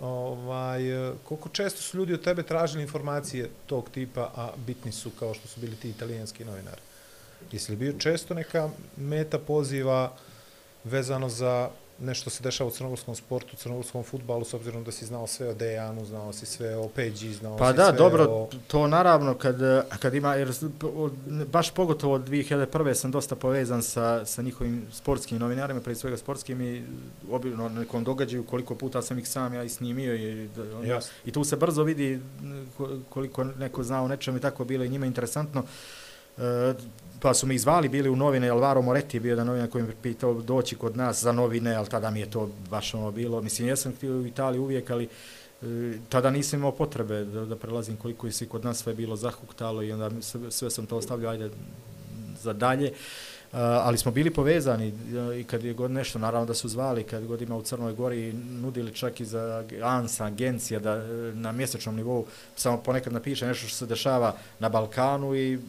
ovaj, koliko često su ljudi od tebe tražili informacije tog tipa, a bitni su kao što su bili ti italijanski novinari? Jesi li bio često neka meta poziva vezano za nešto se dešava u crnogorskom sportu, u crnogorskom futbalu, s obzirom da si znao sve o Dejanu, znao si sve o Peđi, znao
pa
si
da,
sve
dobro,
o...
to naravno, kad, kad ima, jer baš pogotovo od 2001. sam dosta povezan sa, sa njihovim sportskim novinarima, pre svega sportskim i obilno nekom događaju koliko puta sam ih sam ja i snimio i, onda, i tu se brzo vidi koliko neko zna o nečem i tako bilo i njima interesantno. E, pa su mi izvali, bili u novine, Alvaro Moretti je bio jedan novina koji mi pitao doći kod nas za novine, ali tada mi je to baš ono bilo. Mislim, ja sam htio u Italiji uvijek, ali e, tada nisam imao potrebe da, da prelazim koliko je svi kod nas sve bilo zahuktalo i onda sve, sve sam to ostavljao, ajde, za dalje. Uh, Eh, ali smo bili povezani eh, i kad je god nešto, naravno da su zvali, kad god ima u Crnoj Gori, nudili čak i za ANSA, agencija, da eh, na mjesečnom nivou samo ponekad napiše nešto što se dešava na Balkanu i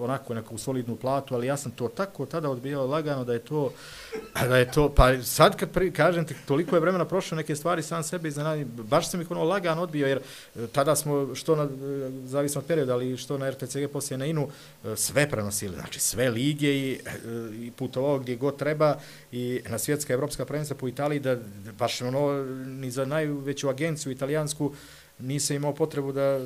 onako neku solidnu platu, ali ja sam to tako tada odbijao lagano da je to, da je to, pa sad kad pri, kažem te, toliko je vremena prošlo neke stvari sam sebe iznenadim, baš sam ih ono lagano odbio, jer e, tada smo, što na, e, zavisno od perioda, ali što na RTCG poslije na INU, e, sve prenosili, znači sve lige i i putovao gdje god treba i na svjetska evropska prvenstva po Italiji da baš ono ni za najveću agenciju italijansku nisam imao potrebu da,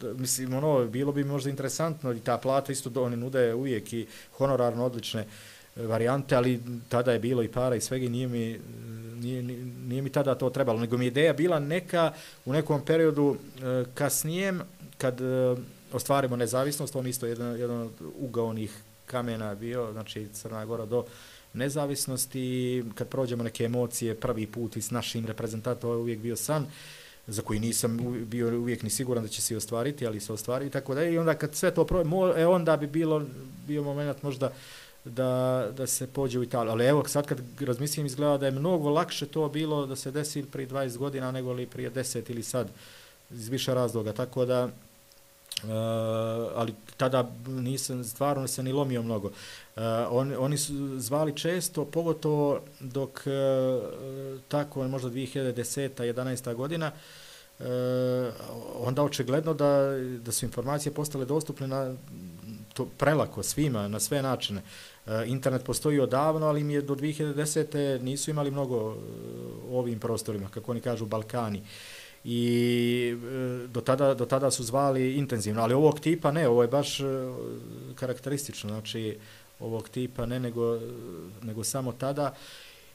da mislim ono bilo bi možda interesantno i ta plata isto do oni nude uvijek i honorarno odlične varijante, ali tada je bilo i para i svega i nije mi, nije, nije mi tada to trebalo, nego mi ideja bila neka u nekom periodu e, kasnijem kad e, ostvarimo nezavisnost, on isto jedan, jedan od ugaonih kamena bio, znači Crna Gora do nezavisnosti, kad prođemo neke emocije, prvi put i s našim reprezentatom, ovaj je uvijek bio san, za koji nisam bio uvijek ni siguran da će se ostvariti, ali se ostvari i tako da i onda kad sve to prođe, e, onda bi bilo, bio moment možda da, da se pođe u Italiju. Ali evo, sad kad razmislim, izgleda da je mnogo lakše to bilo da se desi prije 20 godina nego li prije 10 ili sad iz više razloga. Tako da, Uh, ali tada nisam, stvarno se ni lomio mnogo. Uh, on, oni su zvali često, pogotovo dok uh, tako, možda 2010. 11. godina, uh, onda očigledno da, da su informacije postale dostupne na to prelako svima, na sve načine. Uh, Eh, internet postoji odavno, ali mi je do 2010. nisu imali mnogo eh, ovim prostorima, kako oni kažu, Balkani. I eh, do tada, do tada su zvali intenzivno, ali ovog tipa ne, ovo je baš karakteristično, znači ovog tipa ne, nego, nego samo tada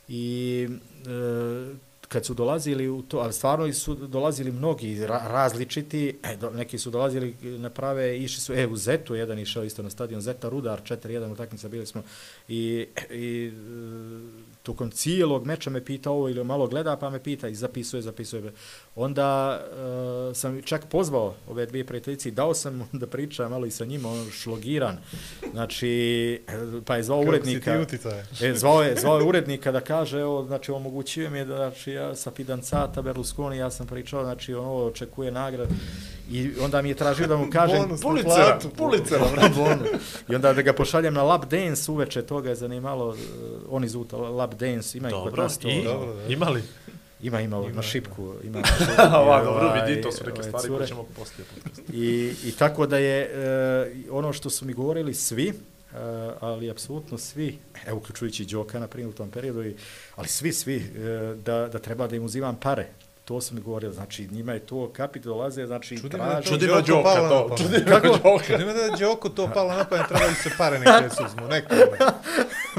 i e, kad su dolazili u to, ali stvarno su dolazili mnogi ra, različiti, e, do, neki su dolazili na prave, išli su, e, u Zetu, jedan išao isto na stadion Zeta Rudar, 4-1 utakmica bili smo i, i tokom cijelog meča me pita ovo ili malo gleda, pa me pita i zapisuje, zapisuje. Onda uh, sam čak pozvao ove dvije prijateljice i dao sam da priča malo i sa njima, on šlogiran. Znači, pa je zvao urednika. Je, zvao, je, zvao je urednika da kaže, evo, znači, omogućio mi je da, znači, ja sa Fidancata, Berlusconi, ja sam pričao, znači, ono, očekuje nagrad. I onda mi je tražio da mu kažem,
bonus pulicera,
pulicera, bonus. I onda da ga pošaljem na lap dance uveče, toga je zanimalo, uh, oni zuta lap dance, ima
dobro,
i kod nas to.
I, dobro, da. imali?
Ima, ima, ima na šipku. Ima,
Ova, dobro, vidi, to su neke stvari koje ćemo poslije
I, I tako da je uh, ono što su mi govorili svi, uh, ali apsolutno svi, evo uključujući Đoka na primjer u tom periodu, i, ali svi, svi, uh, da, da treba da im uzimam pare to sam mi govorio, znači njima je to kapit dolaze, znači
čudim traži. Čudim da Đoko to, čudim da Đoko. Čudim da Đoko to palo na pamet, trebali se pare neke se uzmu, neke.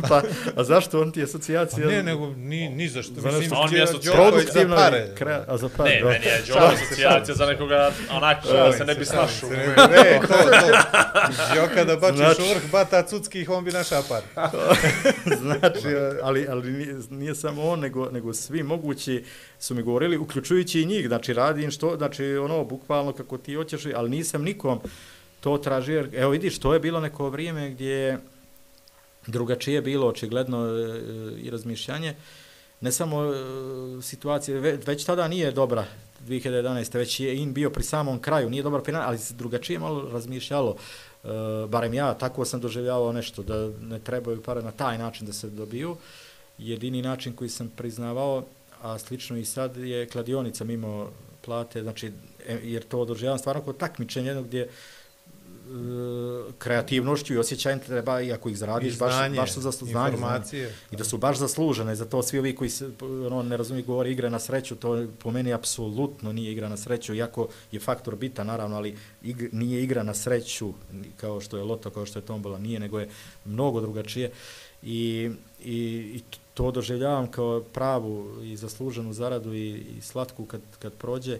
pa, a zašto on ti je asocijacija?
Pa ne, nego ni, ni zašto.
Za Mislim, on mi je asocijacija
za pare. Kre, a za pare.
Ne, meni je Đoko asocijacija za nekoga onako, da se ne bi snašao.
Ne, to, to. Đoka da bačiš znači, vrh bata cuckih, on bi našao par.
znači, ali, ali nije, nije samo on, nego, nego svi mogući su mi govorili, uključujući i njih, znači radim što, znači ono, bukvalno kako ti hoćeš, ali nisam nikom to tražio, jer, evo vidiš, to je bilo neko vrijeme gdje drugačije bilo očigledno e, e, i razmišljanje, ne samo e, situacije, već tada nije dobra 2011. već je in bio pri samom kraju, nije dobar final, ali se drugačije malo razmišljalo, e, barem ja, tako sam doživljavao nešto, da ne trebaju pare na taj način da se dobiju, jedini način koji sam priznavao, a slično i sad je kladionica mimo plate, znači, e, jer to održavam stvarno kod takmičenja jednog gdje e, kreativnošću i osjećajem treba, i ako ih zaradiš, baš, baš su zaslužene. I da su baš zaslužene, za to svi ovi koji se, ono, ne razumiju, govori igra na sreću, to po meni apsolutno nije igra na sreću, iako je faktor bitan, naravno, ali ig, nije igra na sreću, kao što je loto, kao što je tombola, nije, nego je mnogo drugačije. I, i, i to doživljavam kao pravu i zasluženu zaradu i, i slatku kad, kad prođe.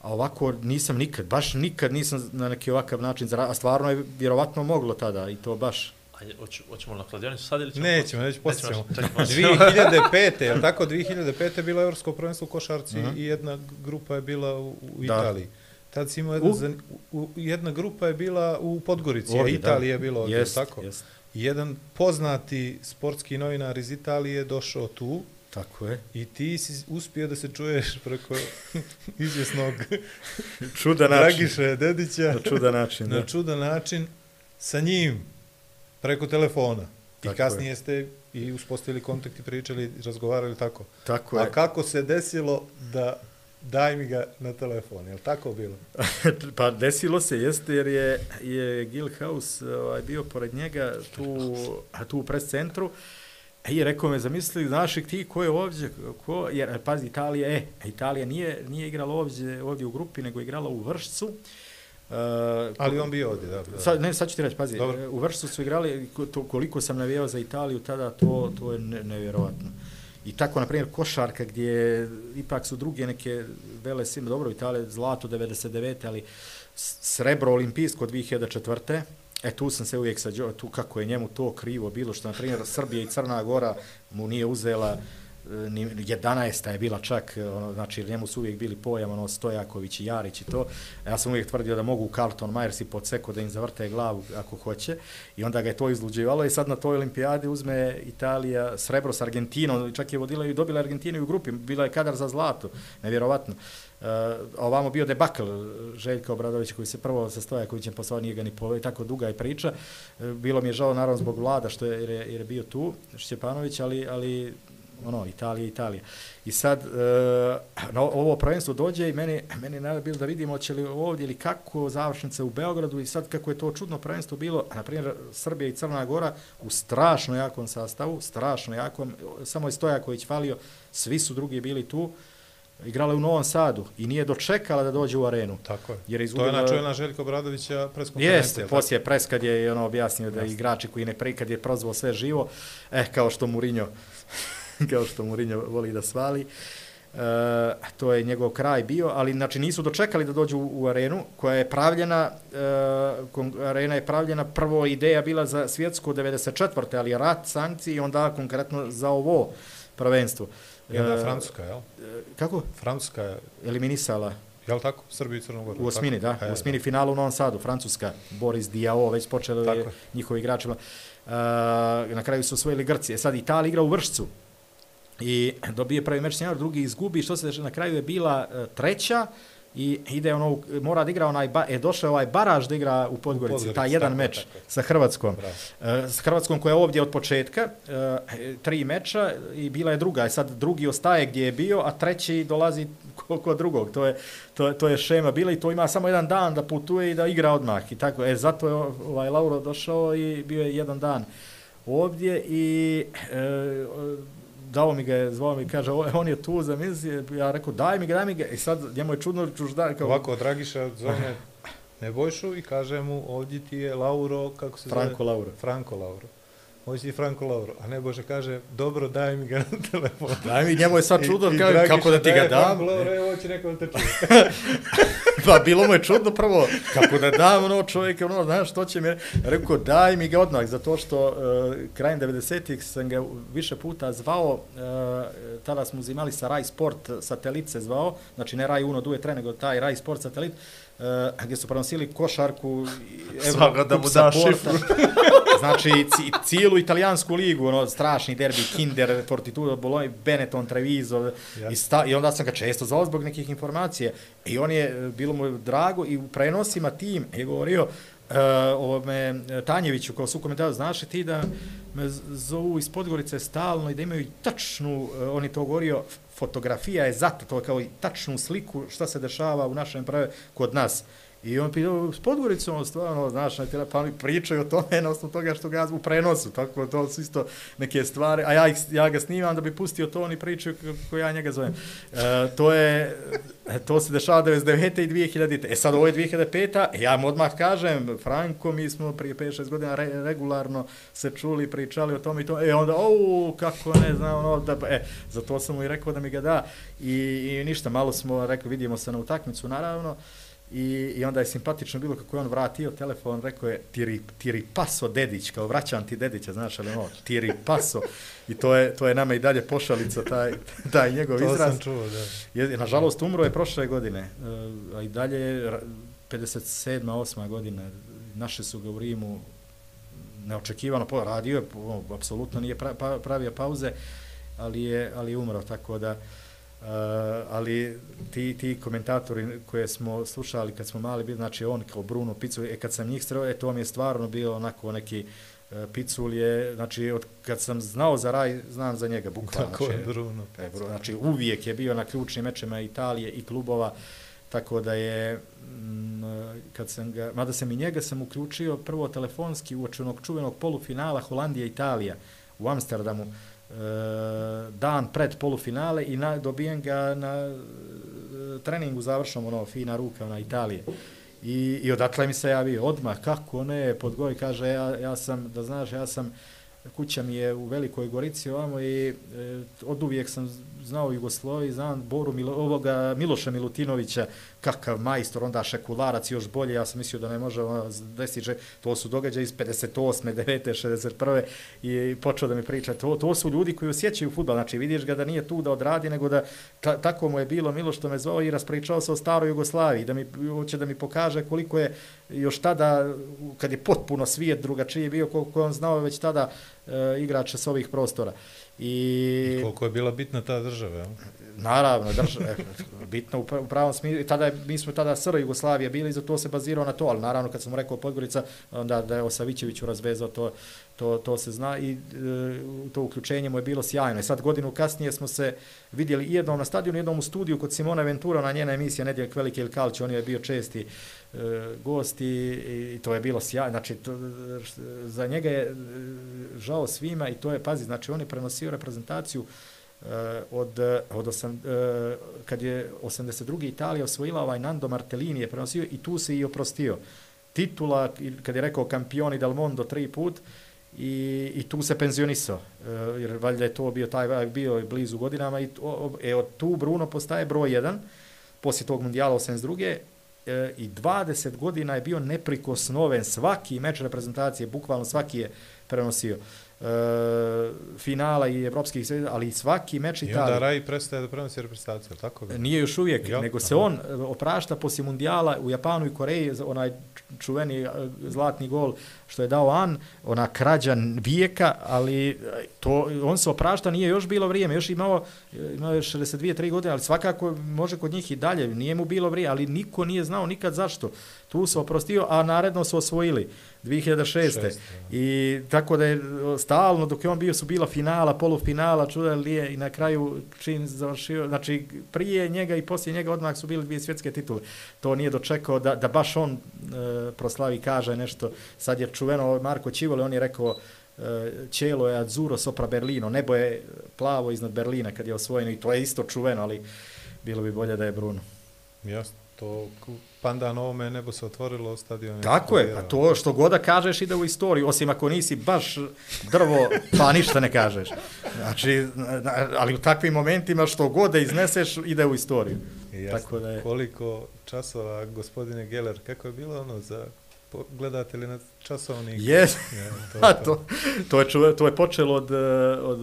A ovako nisam nikad, baš nikad nisam na neki ovakav način zaradio. A stvarno je vjerovatno moglo tada i to baš.
Ajde, hoć, hoćemo na kladionicu sad ili ćemo?
Nećemo, nećemo, poslije ćemo. 2005. je tako? 2005. je bilo Evropsko prvenstvo u Košarci uh -huh. i jedna grupa je bila u, u Italiji. Tad si imao jedna, u? u, jedna grupa je bila u Podgorici, ovdje, a Italija je bilo ovdje, jest, tako? Jest jedan poznati sportski novinar iz Italije došao tu.
Tako je.
I ti si uspio da se čuješ preko izvjesnog
čuda način.
Dragiše Dedića.
Na čuda način,
Na čuda način sa njim preko telefona. Tako I kasnije je. ste i uspostavili kontakt i pričali, razgovarali tako.
Tako je.
A kako se desilo da daj mi ga na telefon, je li tako bilo?
pa desilo se, jeste, jer je, je Gil House ovaj, bio pored njega tu, tu u pres centru i rekao me, zamisli, znaš ti ko je ovdje, ko, jer, pazi, Italija, e, Italija nije, nije igrala ovdje, ovdje u grupi, nego igrala u Vršcu,
Uh, Ali on bio ovdje, da. da.
Sad, ne, sad ću ti reći, pazi, Dobro. u Vršcu su igrali, to, koliko sam navijao za Italiju tada, to, to je ne, nevjerovatno. I tako, na primjer, košarka gdje ipak su druge neke vele sile, dobro, Italije, zlato 99. ali srebro olimpijsko 2004. E, tu sam se uvijek sa tu kako je njemu to krivo bilo, što, na primjer, Srbija i Crna Gora mu nije uzela E, 11. je bila čak, e, ono, znači njemu su uvijek bili pojam, ono, Stojaković i Jarić i to. Ja sam uvijek tvrdio da mogu Carlton Myers i Podseko da im zavrte glavu ako hoće i onda ga je to izluđivalo i sad na toj olimpijadi uzme Italija srebro s Argentinom, čak je vodila i dobila Argentinu u grupi, bila je kadar za zlato, nevjerovatno. Uh, ovamo bio debakl Željka Obradovića koji se prvo sa Stojakovićem posao nije ga ni poveo, tako duga je priča. Bilo mi je žao naravno zbog vlada što je, jer je, jer je bio tu, Šćepanović, ali, ali ono, Italija, Italija. I sad, e, no, ovo prvenstvo dođe i meni, meni je bilo da vidimo će li ovdje ili kako završnice u Beogradu i sad kako je to čudno prvenstvo bilo, na primjer, Srbija i Crna Gora u strašno jakom sastavu, strašno jakom, samo je Stojaković falio, svi su drugi bili tu, igrala u Novom Sadu i nije dočekala da dođe u arenu.
Tako je. Jer izgubila... To je na čujena Željko Bradovića preskonferencija.
Jeste, poslije pres kad je ono objasnio da igrači koji ne pri, kad je prozvao sve živo, eh, kao što Murinjo kao što Mourinho voli da svali. E, to je njegov kraj bio, ali znači nisu dočekali da dođu u, u arenu koja je pravljena, e, arena je pravljena, prvo ideja bila za svjetsko 94. ali rat, sankcije i onda konkretno za ovo prvenstvo.
Je da e, Francuska, jel?
Kako?
Francuska je
eliminisala
Je tako? Srbi i Crnogoru.
U osmini, da. E, u osmini finalu u Novom Sadu. Francuska, Boris Diao, već počeli njihovi igrači. Uh, na kraju su osvojili Grci. E sad Italija igra u Vršcu i dobije prvi meč senior, drugi izgubi, što se na kraju je bila e, treća i ide ono, mora da igra onaj, ba, je došao ovaj baraž da igra u Podgorici, Podgorici taj jedan tako, meč tako. sa Hrvatskom. Bravo. S Hrvatskom koja je ovdje od početka, e, tri meča i bila je druga, i sad drugi ostaje gdje je bio, a treći dolazi kod drugog. To je, to, to je šema bila i to ima samo jedan dan da putuje i da igra odmah. I tako, e, zato je ovaj Lauro došao i bio je jedan dan ovdje i e, dao mi ga je, zvao mi kaže, on je tu za misije, ja rekao, daj mi ga, daj mi ga, i sad njemu je čudno čužda. Kao...
Ovako, Dragiša zove Nebojšu i kaže mu, ovdje ti je Lauro, kako se
Franco zove? Lauro.
Franco Lauro hoće i Franko Lauro. A ne Bože kaže, dobro, daj mi ga na telefon.
Daj mi, njemu je sad čudno, I, kao, kako da ti ga dam.
Franko Lauro, evo će neko da te
pa bilo mu je čudno prvo, kako da dam ono čovjek, ono, znaš, što će mi, rekao, daj mi ga odmah, zato što uh, krajem 90-ih sam ga više puta zvao, uh, tada smo uzimali sa Rai Sport satelit se zvao, znači ne Rai Uno Due Tre, nego taj Rai Sport satelit, uh, gdje su prenosili košarku,
Svaga da mu da šifru.
znači, cijelu italijansku ligu, ono, strašni derbi, Kinder, Fortitudo, Bologna, Benetton, Treviso, i, sta, i onda sam ga često zvao zbog nekih informacija. I on je, bilo mu drago, i u prenosima tim je govorio, uh, ovome Tanjeviću, kao su komentari, znaš ti da me zovu iz Podgorice stalno i da imaju tačnu, uh, on je to govorio, fotografija je zato, to kao i tačnu sliku šta se dešava u našem prave kod nas. I on pitao, s Podgoricom, stvarno, znaš, pa oni pričaju o tome na osnovu toga što ga u prenosu, tako to su isto neke stvari, a ja, ih, ja ga snimam da bi pustio to, oni pričaju kako ja njega zovem. E, to je, e, to se dešava 99. i 2000. E sad ovo je 2005. E, ja mu odmah kažem, Franko, mi smo prije 5-6 godina re, regularno se čuli, pričali o tome i to, e onda, o, kako ne znam, ono, da, pa, e, za to sam mu i rekao da mi ga da. I, i ništa, malo smo rekli, vidimo se na utakmicu, naravno. I, I onda je simpatično bilo kako je on vratio telefon, rekao je tiri, tiri paso dedić, kao vraćam ti dedića, znaš, ali ono, tiri paso. I to je, to je nama i dalje pošalica, taj, taj njegov to izraz.
To sam čuo, da.
Je, nažalost, umro je prošle godine, uh, a i dalje 57. 8. godine, naše su ga u Rimu neočekivano, radio je, apsolutno nije pravio pauze, ali je, ali je umro, tako da... Uh, ali ti, ti komentatori koje smo slušali kad smo mali bili, znači on kao Bruno Picul, e kad sam njih sreo, e to mi je stvarno bio onako neki uh, Picul je, znači od, kad sam znao za raj, znam za njega bukvalno.
Tako
znači,
je Bruno.
E, Bruno. Znači uvijek je bio na ključnim mečima Italije i klubova, tako da je m, mm, kad sam ga, mada sam i njega sam uključio prvo telefonski u onog čuvenog polufinala Holandija-Italija u Amsterdamu, Eh, Eh, dan pred polufinale i na, dobijem ga na eh, treningu završnom, ono, fina ruka, ona, Italije. I, I odatle mi se javio odmah, kako ne, pod goj, kaže, ja, ja sam, da znaš, ja sam, kuća mi je u Velikoj Gorici ovamo i e, od uvijek sam znao Jugoslovi, znam Boru Milo, ovoga Miloša Milutinovića, kakav majstor, onda šekularac još bolje, ja sam mislio da ne može ono desiti, to su događaje iz 58. 9. 61. i počeo da mi priča, to, to su ljudi koji osjećaju futbal, znači vidiš ga da nije tu da odradi, nego da ta, tako mu je bilo Miloš što me zvao i raspričao se o staroj Jugoslaviji, da mi hoće da mi pokaže koliko je još tada, kad je potpuno svijet drugačiji bio, koliko on znao već tada e, igrača s ovih prostora.
I, I koliko je bila bitna ta država, ja?
Naravno, država, e, bitno u pravom smislu. Tada je, mi smo tada SR Jugoslavije bili, za to se bazirao na to, ali naravno kad sam rekao Podgorica, onda da je Osavićeviću razvezao, to, to, to se zna i e, to uključenje mu je bilo sjajno. I sad godinu kasnije smo se vidjeli i jednom na stadionu, jednom u studiju kod Simona Ventura, na njena emisija Nedjeljak Velike ili Kalči, on je bio česti E, gosti i, to je bilo sjajno. Znači, to, za njega je e, žao svima i to je, pazi, znači on je prenosio reprezentaciju uh, od, od osam, uh, kad je 82. Italija osvojila ovaj Nando Martellini je prenosio i tu se i oprostio. Titula, kad je rekao kampioni del mondo tri put, i, i tu se penzionisao, uh, jer valjda je to bio taj bio blizu godinama i to, e, od tu Bruno postaje broj jedan, poslije tog mundijala 82. E, i 20 godina je bio neprikosnoven, svaki meč reprezentacije, bukvalno svaki je prenosio uh, finala i evropskih sveta, ali svaki meč Italije.
I onda Rai prestaje da prenosi reprezentaciju, tako da?
Nije još uvijek, jo, nego se aha. on e, oprašta poslije mundijala u Japanu i Koreji, onaj čuveni e, zlatni gol što je dao An, ona krađa vijeka, ali to, on se oprašta, nije još bilo vrijeme, još imao, imao je 62-3 godine, ali svakako može kod njih i dalje, nije mu bilo vrijeme, ali niko nije znao nikad zašto. Tu se oprostio, a naredno su osvojili. 2006. I tako da je stalno, dok je on bio, su bila finala, polufinala, čuda li je i na kraju čin završio, znači prije njega i poslije njega odmah su bili dvije svjetske titule. To nije dočekao da, da baš on e, proslavi kaže nešto. Sad je čuveno Marko Čivole, on je rekao e, Čelo je Azzurro sopra Berlino, nebo je plavo iznad Berlina kad je osvojeno i to je isto čuveno, ali bilo bi bolje da je Bruno.
Jasno, to pandan ovome nebo se otvorilo stadion.
Tako je, pa to što goda kažeš ide u istoriju, osim ako nisi baš drvo, pa ništa ne kažeš. Znači, ali u takvim momentima što god da izneseš ide u istoriju.
Jasno, Tako da je... koliko časova, gospodine Geller, kako je bilo ono za gledate li na časovnik?
Yes. Ja, to, to. to, je čuve, to je počelo od, od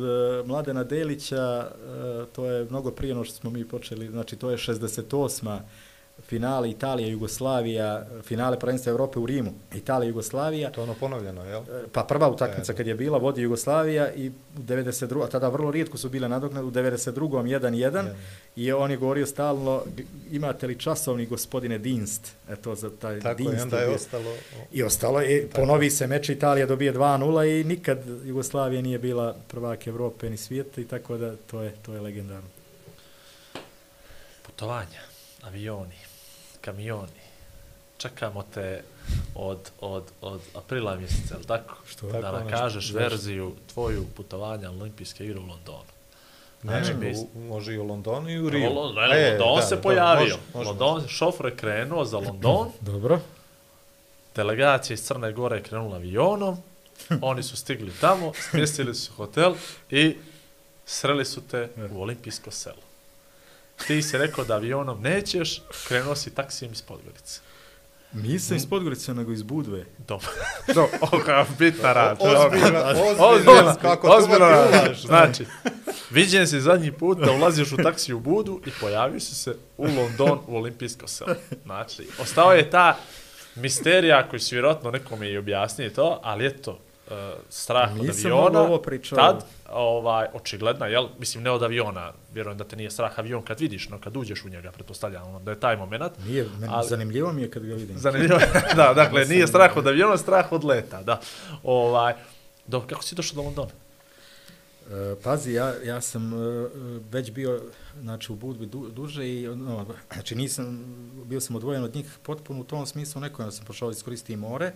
Mladena Delića, to je mnogo prije no što smo mi počeli, znači to je 68 finale Italija Jugoslavija, finale prvenstva Evrope u Rimu, Italija Jugoslavija.
To ono ponovljeno, je l'
Pa prva utakmica kad je bila vodi Jugoslavija i u 92. a tada vrlo rijetko su bile nadoknade u 92. 1-1 i on je govorio stalno imate li časovni gospodine Dinst, eto za taj
Tako
Dinst.
Tako je, onda je ostalo.
I ostalo i ponovi se meč Italija dobije 2-0 i nikad Jugoslavija nije bila prvak Evrope ni svijeta i tako da to je to je legendarno.
Putovanja, avioni kamioni. Čekamo te od, od, od aprila mjeseca, je tako? Što da nam kažeš verziju tvoju putovanja olimpijske igre u Londonu.
Znači, ne, ne, može i u Londonu i u Riju.
Lo, ne, e, London da, se da, pojavio. Može, može, London, može. šofor je krenuo za London.
Dobro.
Delegacija iz Crne Gore je krenula avionom. Oni su stigli tamo, smjestili su hotel i sreli su te u olimpijsko selo ti si rekao da avionom nećeš, krenuo si taksijem iz Podgorice.
Nisam iz Podgorice, nego iz Budve.
Dobro. Do, oka, bitna rad.
Ozbiljno, ozbiljno, kako ozbiljno,
Znači, viđen si zadnji put da ulaziš u taksiju u Budu i pojavio si se u London u olimpijsko selo. Znači, ostao je ta misterija koju si vjerojatno nekome i objasnije to, ali eto, uh, strah Nisam od aviona. Ovo tad, ovaj, očigledna, jel? Mislim, ne od aviona, vjerujem da te nije strah avion kad vidiš, no kad uđeš u njega, pretpostavljam, ono, da je taj moment.
Nije, meni, ali, zanimljivo mi je kad ga vidim.
Zanimljivo, da, dakle, nije strah od aviona, strah od leta, da. Ovaj, do, kako si došao do Londona?
E, pazi, ja, ja sam e, već bio znači, u Budvi du, duže i no, znači nisam, bio sam odvojen od njih potpuno u tom smislu, neko ja sam pošao iskoristiti more,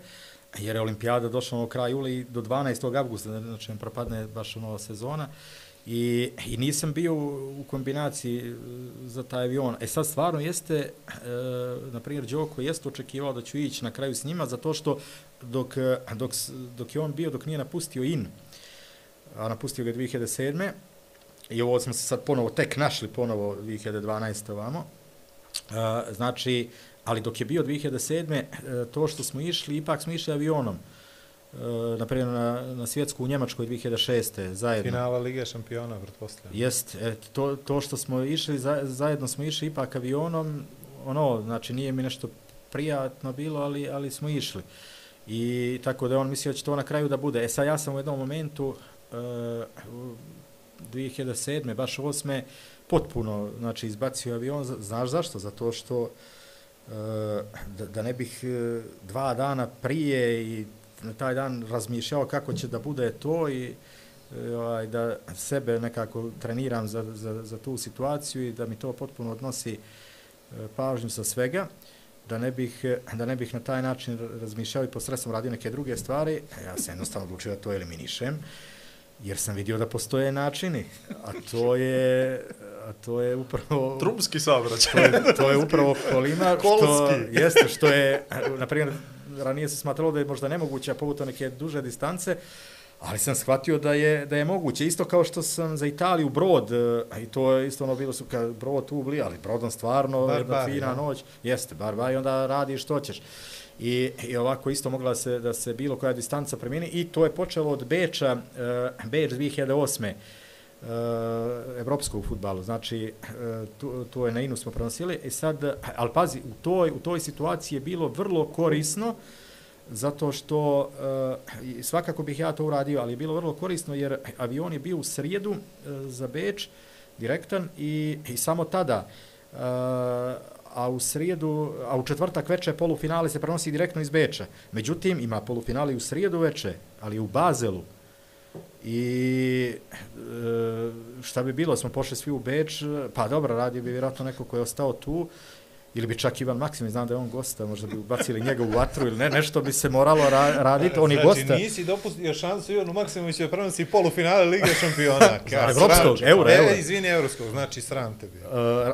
jer je olimpijada došla na kraj i do 12. augusta, znači propadne baš ono nova sezona. I, I nisam bio u kombinaciji e, za taj avion. E sad stvarno jeste, e, na primjer, Đoko jeste očekivao da ću ići na kraju s njima, zato što dok, dok, dok je on bio, dok nije napustio IN, a napustio ga 2007. I ovo smo se sad ponovo tek našli ponovo 2012. ovamo. E, znači, ali dok je bio 2007. E, to što smo išli, ipak smo išli avionom. E, naprimjer na, na svjetsku u Njemačkoj 2006. zajedno.
Finala Lige šampiona, pretpostavljam.
Jest, et, to, to što smo išli, za, zajedno smo išli ipak avionom, ono, znači nije mi nešto prijatno bilo, ali, ali smo išli. I tako da on mislio da će to na kraju da bude. E sad ja sam u jednom momentu, uh, 2007. baš 8. potpuno, znači izbacio avion, znaš zašto? Zato što Eh, da, da ne bih eh, dva dana prije i na taj dan razmišljao kako će da bude to i eh, ovaj, da sebe nekako treniram za, za, za tu situaciju i da mi to potpuno odnosi pažnju sa svega. Da ne bih, da ne bih na taj način razmišljao i posredstvom radio neke druge stvari, ja sam jednostavno odlučio da to eliminišem, jer sam vidio da postoje načini, a to je, a to je upravo...
Trumski saobraćaj.
To je, to je upravo kolima, što, jeste, što je, na primjer, ranije se smatralo da je možda nemoguće povuta neke duže distance, Ali sam shvatio da je, da je moguće. Isto kao što sam za Italiju brod, e, i to je isto ono bilo su kad brod tu ubli, ali brodom stvarno bar, jedna bar, fina ja. noć. Jeste, bar, bar, i onda radi što ćeš. I, I ovako isto mogla se da se bilo koja distanca premini i to je počelo od Beča, uh, Beč 2008. Uh, evropskog futbalu, znači uh, tu, tu je na Inu smo prenosili i sad, ali pazi, u toj, u toj situaciji je bilo vrlo korisno zato što uh, svakako bih ja to uradio, ali je bilo vrlo korisno jer avion je bio u srijedu uh, za Beč, direktan, i, i samo tada, uh, a u srijedu, a u četvrtak veče polufinale se prenosi direktno iz Beča. Međutim, ima polufinali u srijedu veče, ali u Bazelu. I šta bi bilo, smo pošli svi u Beč, pa dobro, radio bi vjerojatno neko ko je ostao tu, ili bi čak Ivan Maksim, znam da je on gosta, možda bi ubacili njega u vatru ili ne, nešto bi se moralo ra raditi, on je
znači,
gosta.
Znači nisi dopustio šansu Ivanu Maksimoviću da prenosi polufinale Lige šampiona.
Evropskog, euro,
e,
euro.
izvini, Evropskog, znači sram tebi. Uh,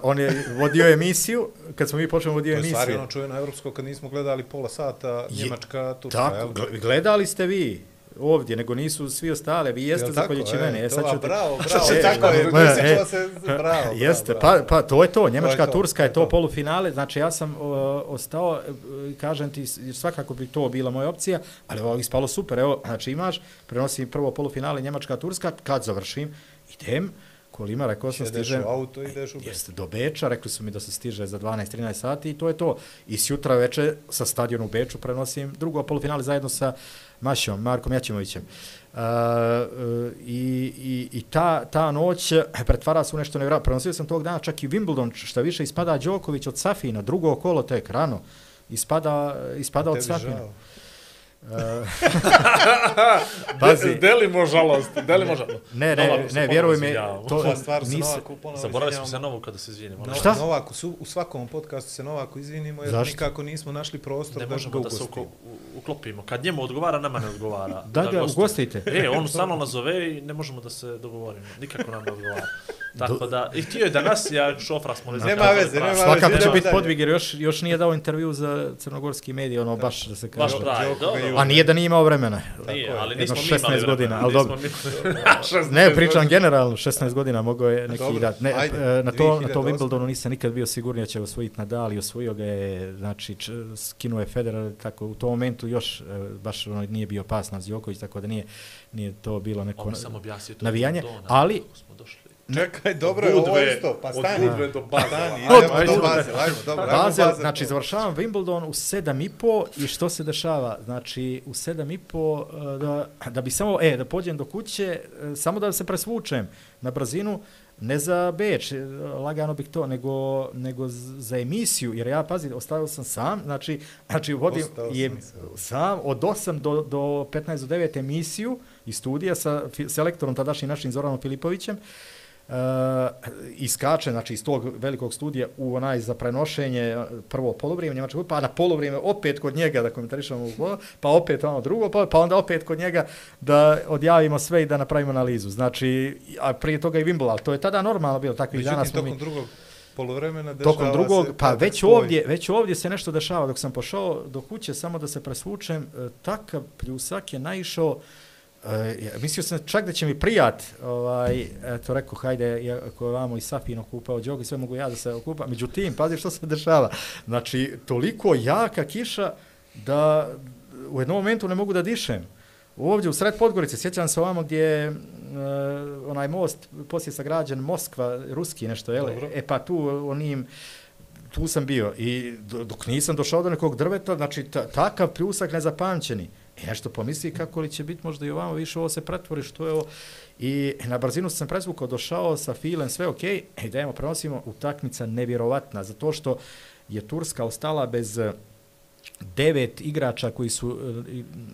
on je vodio emisiju, kad smo mi počeli vodio emisiju. To je
stvari ono čuje na Evropskog kad nismo gledali pola sata, Njemačka, Turska.
Tako, gledali ste vi ovdje, nego nisu svi ostale. Vi jeste zahvaljujući
e,
mene.
E, sad ću bravo, bravo, e, tako je. E, e, se, bravo,
jeste,
bravo.
Pa, pa to je to. Njemačka, to je to, Turska je to, to polufinale. Znači ja sam o, ostao, kažem ti, svakako bi to bila moja opcija, ali ovo ispalo super. Evo, znači imaš, prenosim prvo polufinale Njemačka, Turska, kad završim, idem, kolima, rekao sam, stižem...
u auto, ideš u
Jeste, do Beča, rekli su mi da se stiže za 12-13 sati i to je to. I sjutra veče sa stadionu u Beču prenosim drugo polufinale zajedno sa Mašom, Markom Jačimovićem. Uh, uh, i, i, I ta, ta noć pretvara se u nešto nevjerojatno. Prenosio sam tog dana čak i Wimbledon, što više ispada Đoković od Safina, drugo kolo tek, rano. Ispada, ispada od Safina. Žao.
Pazi. Delimo žalost, delimo žalost.
Ne, ne, ne, ne vjeruj mi,
to je stvar sa Novaku
ponovo Zaboravili smo se Novaku kada se izvinimo.
No, Šta? Novaku, su, u svakom podcastu se Novaku izvinimo jer Zašto? nikako nismo našli prostor
ne
da
možemo da se uklopimo. Kad njemu odgovara, nama ne odgovara.
da, da ga ugostite.
E, on stalno nazove i ne možemo da se dogovorimo. Nikako nam ne odgovara. Tako da, i htio je danas, ja šofra smo
ne Nema veze, nema veze.
Svakako će biti podvig jer još, još nije dao intervju za crnogorski medij, ono baš da se kaže.
Baš pravi, dobro.
A nije da nije imao vremena.
Nije, ali nismo
16 godina, ali dobro. ne, pričam generalno, 16 godina mogo je neki dat. Ne, ajde, e, na to, na to Wimbledonu nisam nikad bio sigurniji da će osvojiti Nadal i osvojio ga je, znači, skinuo je Federer, tako u tom momentu još e, baš ono, nije bio pas na Zjoković, tako da nije, nije to bilo neko navijanje, ali
Čekaj, dobro je ovo isto, pa stani.
Od Budve do Bazel.
Stani, idemo do Bazel, ajmo, dobro.
Bazel, znači, završavam Wimbledon u sedam i po i što se dešava? Znači, u sedam i po, e, da, da bi samo, e, da pođem do kuće, e, samo da se presvučem na brzinu, ne za Beč, e, lagano bih to, nego, nego za emisiju, jer ja, pazi, ostavio sam sam, znači, znači vodim je, sam od 8 do, do 15 do 9 emisiju i studija sa selektorom tadašnjim našim Zoranom Filipovićem, uh, iskače znači iz tog velikog studija u onaj za prenošenje prvo polovrijeme njemačkog pa na polovrijeme opet kod njega da komentarišemo pa opet ono drugo pa, pa onda opet kod njega da odjavimo sve i da napravimo analizu. Znači a prije toga i Wimbledon to je tada normalno bilo tako i danas
smo mi drugog polovremena dešava
tokom drugog, se, pa već ovdje, već ovdje se nešto dešava dok sam pošao do kuće samo da se presvučem, e, takav pljusak je naišao ja, mislio sam čak da će mi prijat, ovaj, eto rekao, hajde, ja, ako je vamo i Safin okupao džog i sve mogu ja da se okupa. Međutim, pazi što se dešava. Znači, toliko jaka kiša da u jednom momentu ne mogu da dišem. Ovdje u sred Podgorice, sjećam se ovamo gdje je uh, onaj most poslije sagrađen Moskva, ruski nešto, jel? E pa tu onim, tu sam bio i dok nisam došao do nekog drveta, znači takav pljusak nezapamćeni. E, I nešto pomisli kako li će biti možda i ovamo više ovo se pretvori što je ovo. I na brzinu sam presvukao, došao sa filem, sve ok, i e, dajemo, prenosimo, utakmica nevjerovatna, zato što je Turska ostala bez e, devet igrača koji su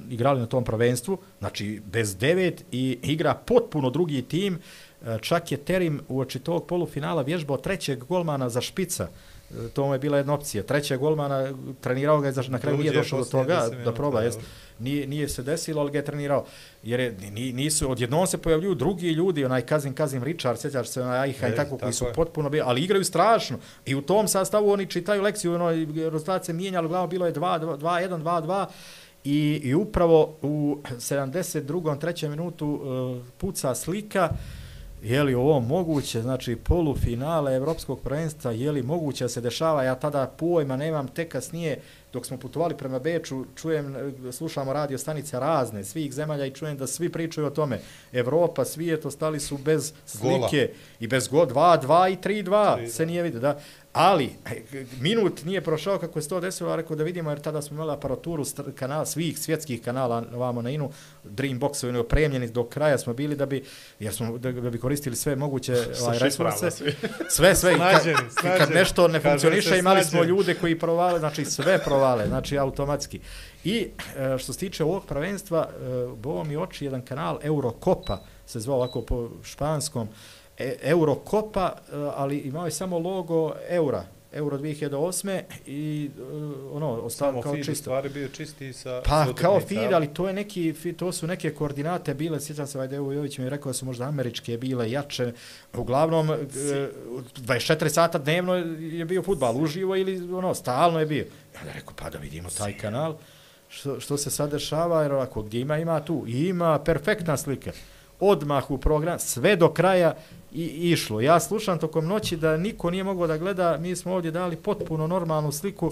igrali na tom prvenstvu, znači bez devet i igra potpuno drugi tim, čak je Terim u oči tog polufinala vježbao trećeg golmana za špica, to mu je bila jedna opcija. Trećeg golmana trenirao ga, na kraju nije došao do toga da proba. Jest. Nije, nije se desilo, ali ga je trenirao. Jer je, nisu, odjednom se pojavljuju drugi ljudi, onaj Kazim Kazim Richard, sjećaš se, onaj Ajha i tako, koji su je. potpuno bili, ali igraju strašno. I u tom sastavu oni čitaju lekciju, ono, rezultat se mijenja, ali glavno bilo je 2-1, 2-2. I, I upravo u 72. trećem minutu uh, puca slika, je li ovo moguće, znači polufinale Evropskog prvenstva, je li moguće da se dešava, ja tada pojma nemam, tek kasnije, dok smo putovali prema Beču, čujem, slušamo radio stanice razne, svih zemalja i čujem da svi pričaju o tome. Evropa, svijet, ostali su bez slike Gola. i bez go, 2, 2 i 3, 2, se nije vidio, da. Ali, minut nije prošao kako je to desilo, a rekao da vidimo, jer tada smo imali aparaturu kanala, svih svjetskih kanala ovamo na inu, Dreamboxovi opremljeni, do kraja smo bili da bi, jer smo, da, da bi koristili sve moguće ovaj, resurse. Sve, sve. Snađeni, snađeni. Kad nešto ne funkcioniše, imali smo ljude koji provale, znači sve provale, znači automatski. I e, što se tiče ovog prvenstva, e, bovo mi oči jedan kanal Eurocopa, se zvao ovako po španskom, E, Eurokopa, e, ali imao je samo logo Eura, Euro 2008. i uh, ono, ostalo kao čisto.
stvari bio čisti sa
Pa, kao feed, ali to je neki, to su neke koordinate bile, sjećam se, Vajde Jović mi je rekao da su možda američke bile jače. Uglavnom, uh, 24 sata dnevno je bio futbal, uživo ili ono, stalno je bio. Ja da rekao, pa da vidimo taj kanal, što, što se sad dešava, jer ovako, gdje ima, ima tu, ima perfektna slika odmah u program, sve do kraja i išlo. Ja slušam tokom noći da niko nije mogao da gleda, mi smo ovdje dali potpuno normalnu sliku,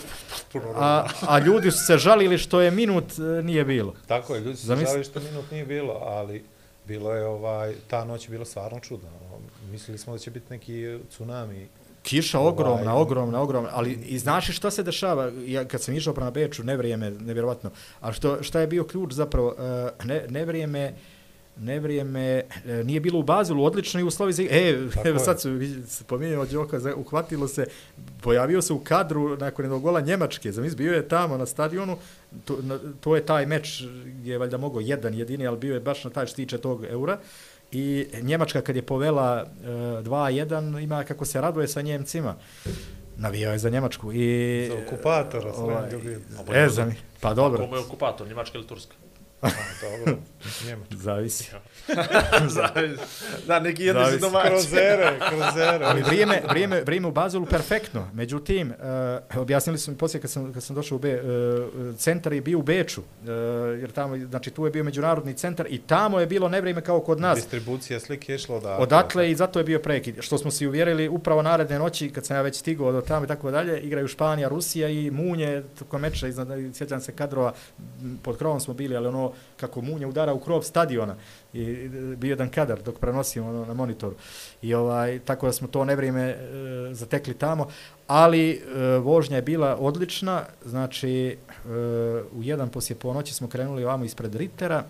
a, a ljudi su se žalili što je minut e, nije bilo.
Tako je, ljudi su se žalili što minut nije bilo, ali bilo je ovaj, ta noć je bilo stvarno čudno. Mislili smo da će biti neki tsunami.
Kiša ogromna, ovaj, ogromna, ogromna, ali i znaš što se dešava, ja kad sam išao prema Beču, nevrijeme, nevjerovatno, a što, šta je bio ključ zapravo, e, ne, nevrijeme, nevrijeme, e, nije bilo u Bazilu, odlično i u Slovi E, evo sad su spominjeno Đoka, uhvatilo se, pojavio se u kadru nakon jednog gola Njemačke, zamisli, bio je tamo na stadionu, to, na, to je taj meč gdje je valjda mogo jedan jedini, ali bio je baš na taj što tiče tog eura. I Njemačka kad je povela e, 2-1, ima kako se raduje sa Njemcima. Navijao je za Njemačku. I,
za okupatora, sve ovaj,
E, za mi. Pa dobro.
Kako je okupator, Njemačka ili Turska?
Dobro,
Zavisi.
Zavisi. Da, neki jedni su
domaći. Krozere, krozere.
Ali vrijeme, vrijeme, vrijeme u Bazelu perfektno. Međutim, uh, objasnili su mi poslije kad sam, kad sam došao u Be, uh, centar je bio u Beču, uh, jer tamo, znači tu je bio međunarodni centar i tamo je bilo nevrijeme kao kod nas.
Distribucija slike je išla
odatle. Odatle i zato je bio prekid. Što smo se uvjerili upravo naredne noći, kad sam ja već stigao do tamo i tako dalje, igraju Španija, Rusija i Munje, toko meča, iznad, sjećam se kadrova, pod krovom smo bili, ali ono, kako munja udara u krov stadiona. I bio jedan kadar dok prenosimo ono na monitoru. I ovaj tako da smo to nevrijeme e, zatekli tamo. Ali e, vožnja je bila odlična. Znači e, u jedan poslije ponoći smo krenuli ovamo ispred Ritera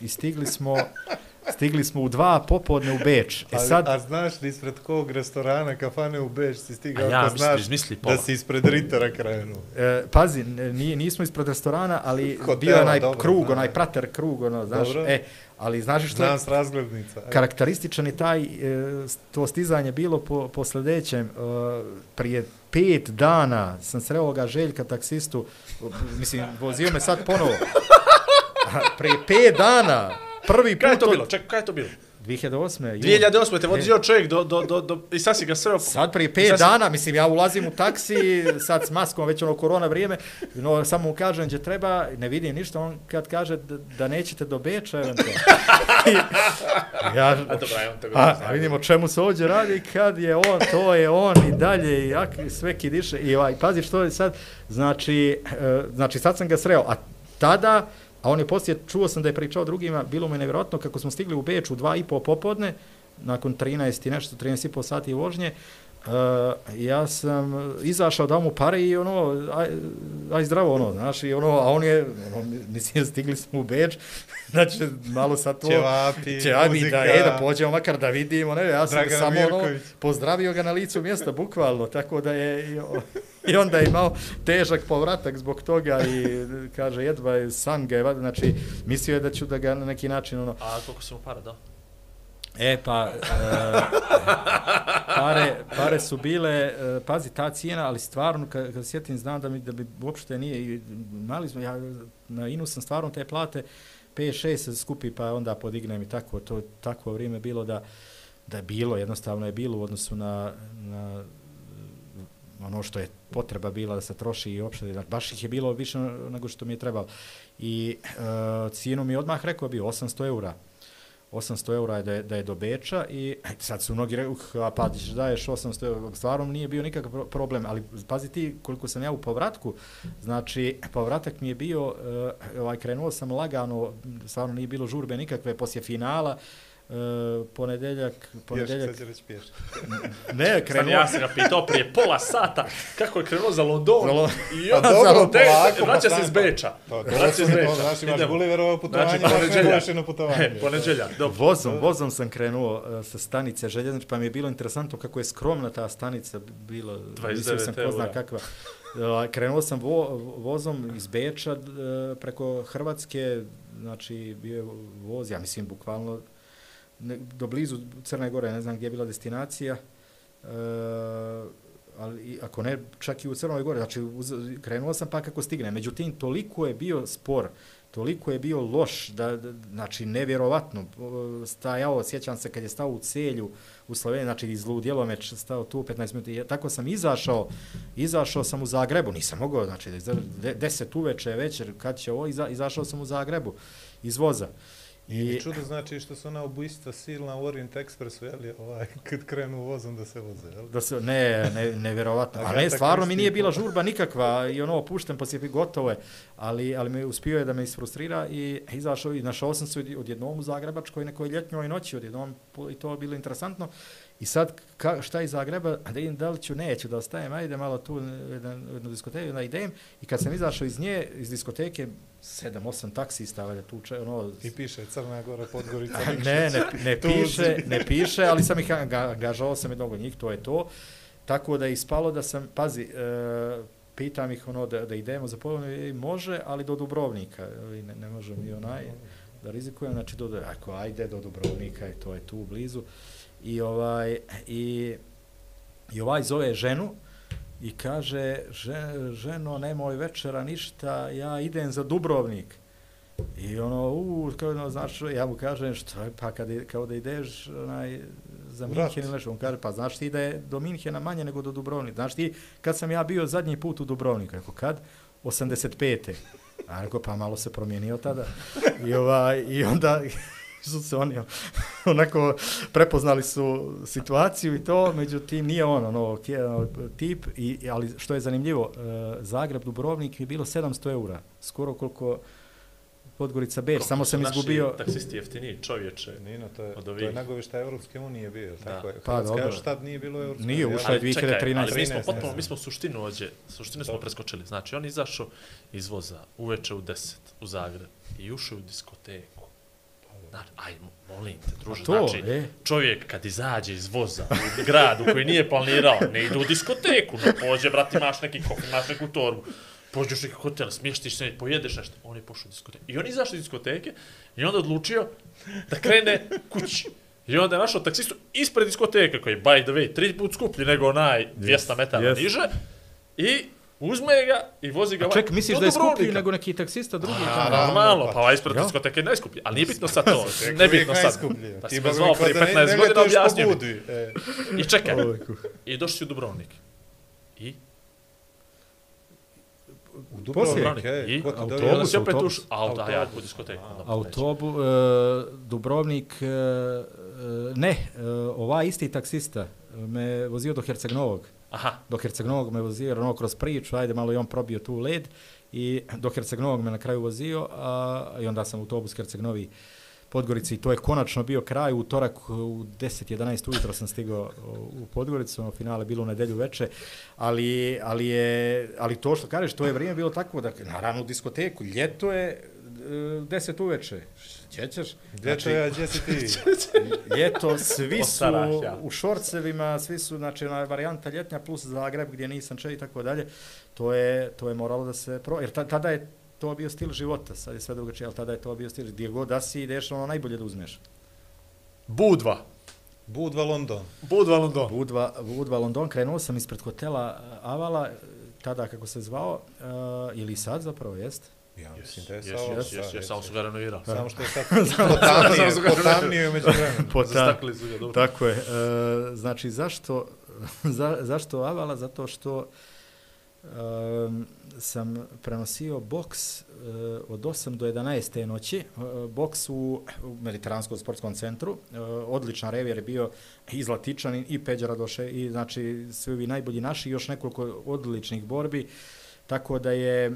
i stigli smo Stigli smo u dva popodne u Beč.
E sad... A, a znaš li ispred kog restorana, kafane u Beč si stigao?
Ja, znaš misli,
da si ispred Ritera krenuo.
E, pazi, nije, nismo ispred restorana, ali Hotela, bio je onaj dobro, krug, onaj prater krug, ono, znaš. Dobro. E, ali znaš što
Znam s razglednica.
Karakterističan je taj, e, to stizanje bilo po, po sljedećem, e, prije pet dana sam sreo ovoga Željka taksistu, mislim, vozio me sad ponovo. Prije pet dana, prvi put...
Kaj je to bilo? Čekaj, kaj je to bilo?
2008. jul.
2008. te vozio čovjek do, do, do, do, i sad si ga sreo.
Sad prije
I
pet
sad si-
dana, mislim, ja ulazim u taksi, sad s maskom, već ono korona vrijeme, no, samo mu kažem gdje treba, ne vidim ništa, on kad kaže da, da nećete do Beča, eventualno. ja,
A on te
A, a vidimo čemu se ovdje radi, kad je on, to je on i dalje, i jak, sve kidiše. I ovaj, pazi što je sad, znači, e, znači sad sam ga sreo, a tada, a on je poslije, čuo sam da je pričao drugima, bilo mu je nevjerojatno kako smo stigli u Beč u dva i po popodne, nakon 13 i nešto, 13 i po sati vožnje, Uh, ja sam izašao da mu pare i ono, aj, aj zdravo ono, znaš, i ono, a on je, ono, mislim, stigli smo u Beč, znači, malo sad to...
Ćevapi,
Ćevapi,
muzika.
da, e, da pođemo makar da vidimo, ne, ja sam
Dragan
samo ono,
Mirković.
pozdravio ga na licu mjesta, bukvalno, tako da je, i, o- i onda je imao težak povratak zbog toga i kaže, jedva je san ga je, vada, znači, mislio je da ću da ga na neki način, ono,
A koliko si mu para dao?
E, pa, e, pare, pare su bile, e, pazi, ta cijena, ali stvarno, kad, kad sjetim, znam da mi, da bi uopšte nije, i mali smo, ja na Inu sam stvarno te plate, 5-6 se skupi, pa onda podignem i tako, to takvo vrijeme bilo da, da je bilo, jednostavno je bilo u odnosu na, na ono što je potreba bila da se troši i uopšte, baš ih je bilo više nego što mi je trebalo. I e, cijenu mi je odmah rekao bio 800 eura. 800 eura je da je, da je do Beča i sad su mnogi rekli, uh, a pa ti daješ 800 eura, stvarno nije bio nikakav problem, ali pazi ti koliko sam ja u povratku, znači povratak mi je bio, uh, ovaj, krenuo sam lagano, stvarno nije bilo žurbe nikakve, poslije finala, uh, ponedeljak,
Još
ponedeljak,
reći pješ.
ne, krenuo,
ja sam ga pitao prije pola sata kako je krenuo za London.
Za Lo-
I
Pa
on
dobro,
za London,
polako,
vraća
pa
se iz Beča.
Pa,
Vraća se iz Beča.
Znači, imaš. Gulliverovo putovanje,
Znači, poneđelja.
nedovršeno putovanje.
E, poneđelja, dobro.
Vozom, vozom sam krenuo uh, sa stanice željezničke, pa mi je bilo interesantno kako je skromna ta stanica bila.
29
mislio sam ko zna kakva. Uh, krenuo sam vo, vozom iz Beča preko Hrvatske, znači bio je voz, ja mislim bukvalno ne, do blizu Crne Gore, ne znam gdje je bila destinacija, e, ali ako ne, čak i u Crnoj Gore, znači uz, krenuo sam pa kako stigne. Međutim, toliko je bio spor, toliko je bio loš, da, da znači nevjerovatno, eh, stajao, sjećam se kad je stao u celju u Sloveniji, znači iz Ludjelomeć, stao tu 15 minuta, i tako sam izašao, izašao sam u Zagrebu, nisam mogao, znači, da- de- deset uveče večer, kad će ovo, iza, izašao sam u Zagrebu, iz voza.
I čudo znači što su ona ubojstva silna u Orient Expressu, jel, ovaj, kad krenu vozom da se voze, jel?
Da se, ne, ne, nevjerovatno. A ne, stvarno mi nije bila žurba nikakva i ono, opušten poslije gotovo je. Ali, ali me uspio je da me isfrustrira i izašao i našao sam se od- odjednom u Zagrebačkoj nekoj ljetnjoj noći, odjednom i to je bilo interesantno. I sad, ka, šta iz Zagreba, da idem, da li ću, neću da ostajem, ajde malo tu jedan- jednu diskoteku, da idem. I kad sam izašao iz nje, iz diskoteke, sedam, osam taksista, valjda tu, če, ono,
I piše Crna Gora, Podgorica, Nikšić.
ne, ne, ne piše, ne piše, ali sam ih anga- angažao sam jednog od njih, to je to. Tako da je ispalo da sam, pazi, e, pitam ih ono da, da idemo za polovno, i može, ali do Dubrovnika, i ne, ne može mi onaj da rizikujem, znači do, ako ajde do Dubrovnika i to je tu blizu. I ovaj, i, i ovaj zove ženu, i kaže, že, ženo, nemoj večera ništa, ja idem za Dubrovnik. I ono, u, kao ono, znaš, ja mu kažem, što je, pa kad, kao da ideš onaj, za. Minhen ili nešto, on kaže, pa znaš ti da je do Minhena manje nego do Dubrovnika. Znaš ti, kad sam ja bio zadnji put u Dubrovniku, rekao, kad? 85. A rekao, pa malo se promijenio tada. I, ovaj, i onda su se oni onako prepoznali su situaciju i to, međutim nije on ono, ono, tip, i, ali što je zanimljivo, e, Zagreb, Dubrovnik je bilo 700 eura, skoro koliko Podgorica Beč, samo sam
Naši
izgubio...
Taksisti jeftiniji, čovječe.
Nino, to je,
Od
to
ovih.
je nagovišta Evropske unije bio,
Da.
tako je.
Pa,
Hrvatska
dobro.
još tad nije bilo Evropske
Nije,
unije,
ušla je
ali-
čekaj,
2013.
ali mi smo
13,
potpuno, mi smo suštinu ođe, suštinu smo preskočili. Znači, on izašao iz voza uveče u 10 u Zagreb i ušao u diskoteku. Znači, aj, mo- molim te, druže,
to,
znači,
e.
čovjek kad izađe iz voza u grad u koji nije planirao, ne ide u diskoteku, no pođe, brati, imaš neki kof, imaš neku torbu, pođeš neki hotel, smještiš se, pojedeš nešto, on je pošao u diskoteku. I on izašao iz diskoteke i onda odlučio da krene kući. I onda je našao taksistu ispred diskoteke, koji je, by the way, tri put skuplji nego onaj 200 metara
yes.
niže, i uzme ga i vozi ga
A ček, misliš da je skuplji nego neki taksista drugi?
A,
tamo?
normalno,
pa-
pa ovaj ispred diskoteke je najskuplji, ali nije bitno sad to, nebitno sad. Pa
Ti
si me zvao prije
da ne-
15
ne
godina, objasnio mi.
E.
I čekaj, i došli si u Dubrovnik. I?
U? Dubrovnik, e,
I?
Autobus,
opet
autobus.
auto, ja
Autobus.
u diskoteku. onda
Autobu, e, Dubrovnik, ne, e, ova isti taksista me vozio do Herceg Novog.
Aha,
Do Herceg Novog me vozio, jer ono kroz priču, ajde malo i on probio tu led i do Herceg Novog me na kraju vozio a, i onda sam autobus Herceg Novi Podgorici. I to je konačno bio kraj, u utorak u 10-11 ujutro sam stigao u Podgoricu, ono finale bilo u nedelju veče, ali, ali, je, ali to što kažeš, to je vrijeme bilo tako da na ranu diskoteku, ljeto je e, 10 uveče, gdje ćeš?
Gdje to ja, gdje si ti?
Ljeto, svi su
ja.
u šorcevima, svi su, znači, ona varijanta ljetnja plus Zagreb gdje nisam če i tako dalje. To je, to je moralo da se pro... Jer ta, tada je to bio stil života, sad je sve drugačije, ali tada je to bio stil, gdje god da si ideš, ono najbolje da uzmeš.
Budva.
Budva London.
Budva London.
Budva, Budva London, krenuo sam ispred hotela Avala, tada kako se zvao, uh, ili sad zapravo, jest?
Ja
Jes,
mislim da je
jes,
sa
jes, jes, samo su ga renovirali.
Samo što je sad potamnije, potamnije umeđu vremenu.
Po ta-
Zastakli su ga, dobro.
Tako je. E, znači, zašto, za, zašto Avala? Zato što e, sam prenosio boks e, od 8 do 11 te noći. E, boks u, u Mediteranskom sportskom centru. E, odličan revijer je bio i Zlatičanin i Peđa Radoše i znači svi ovi najbolji naši i još nekoliko odličnih borbi. Tako da je, e,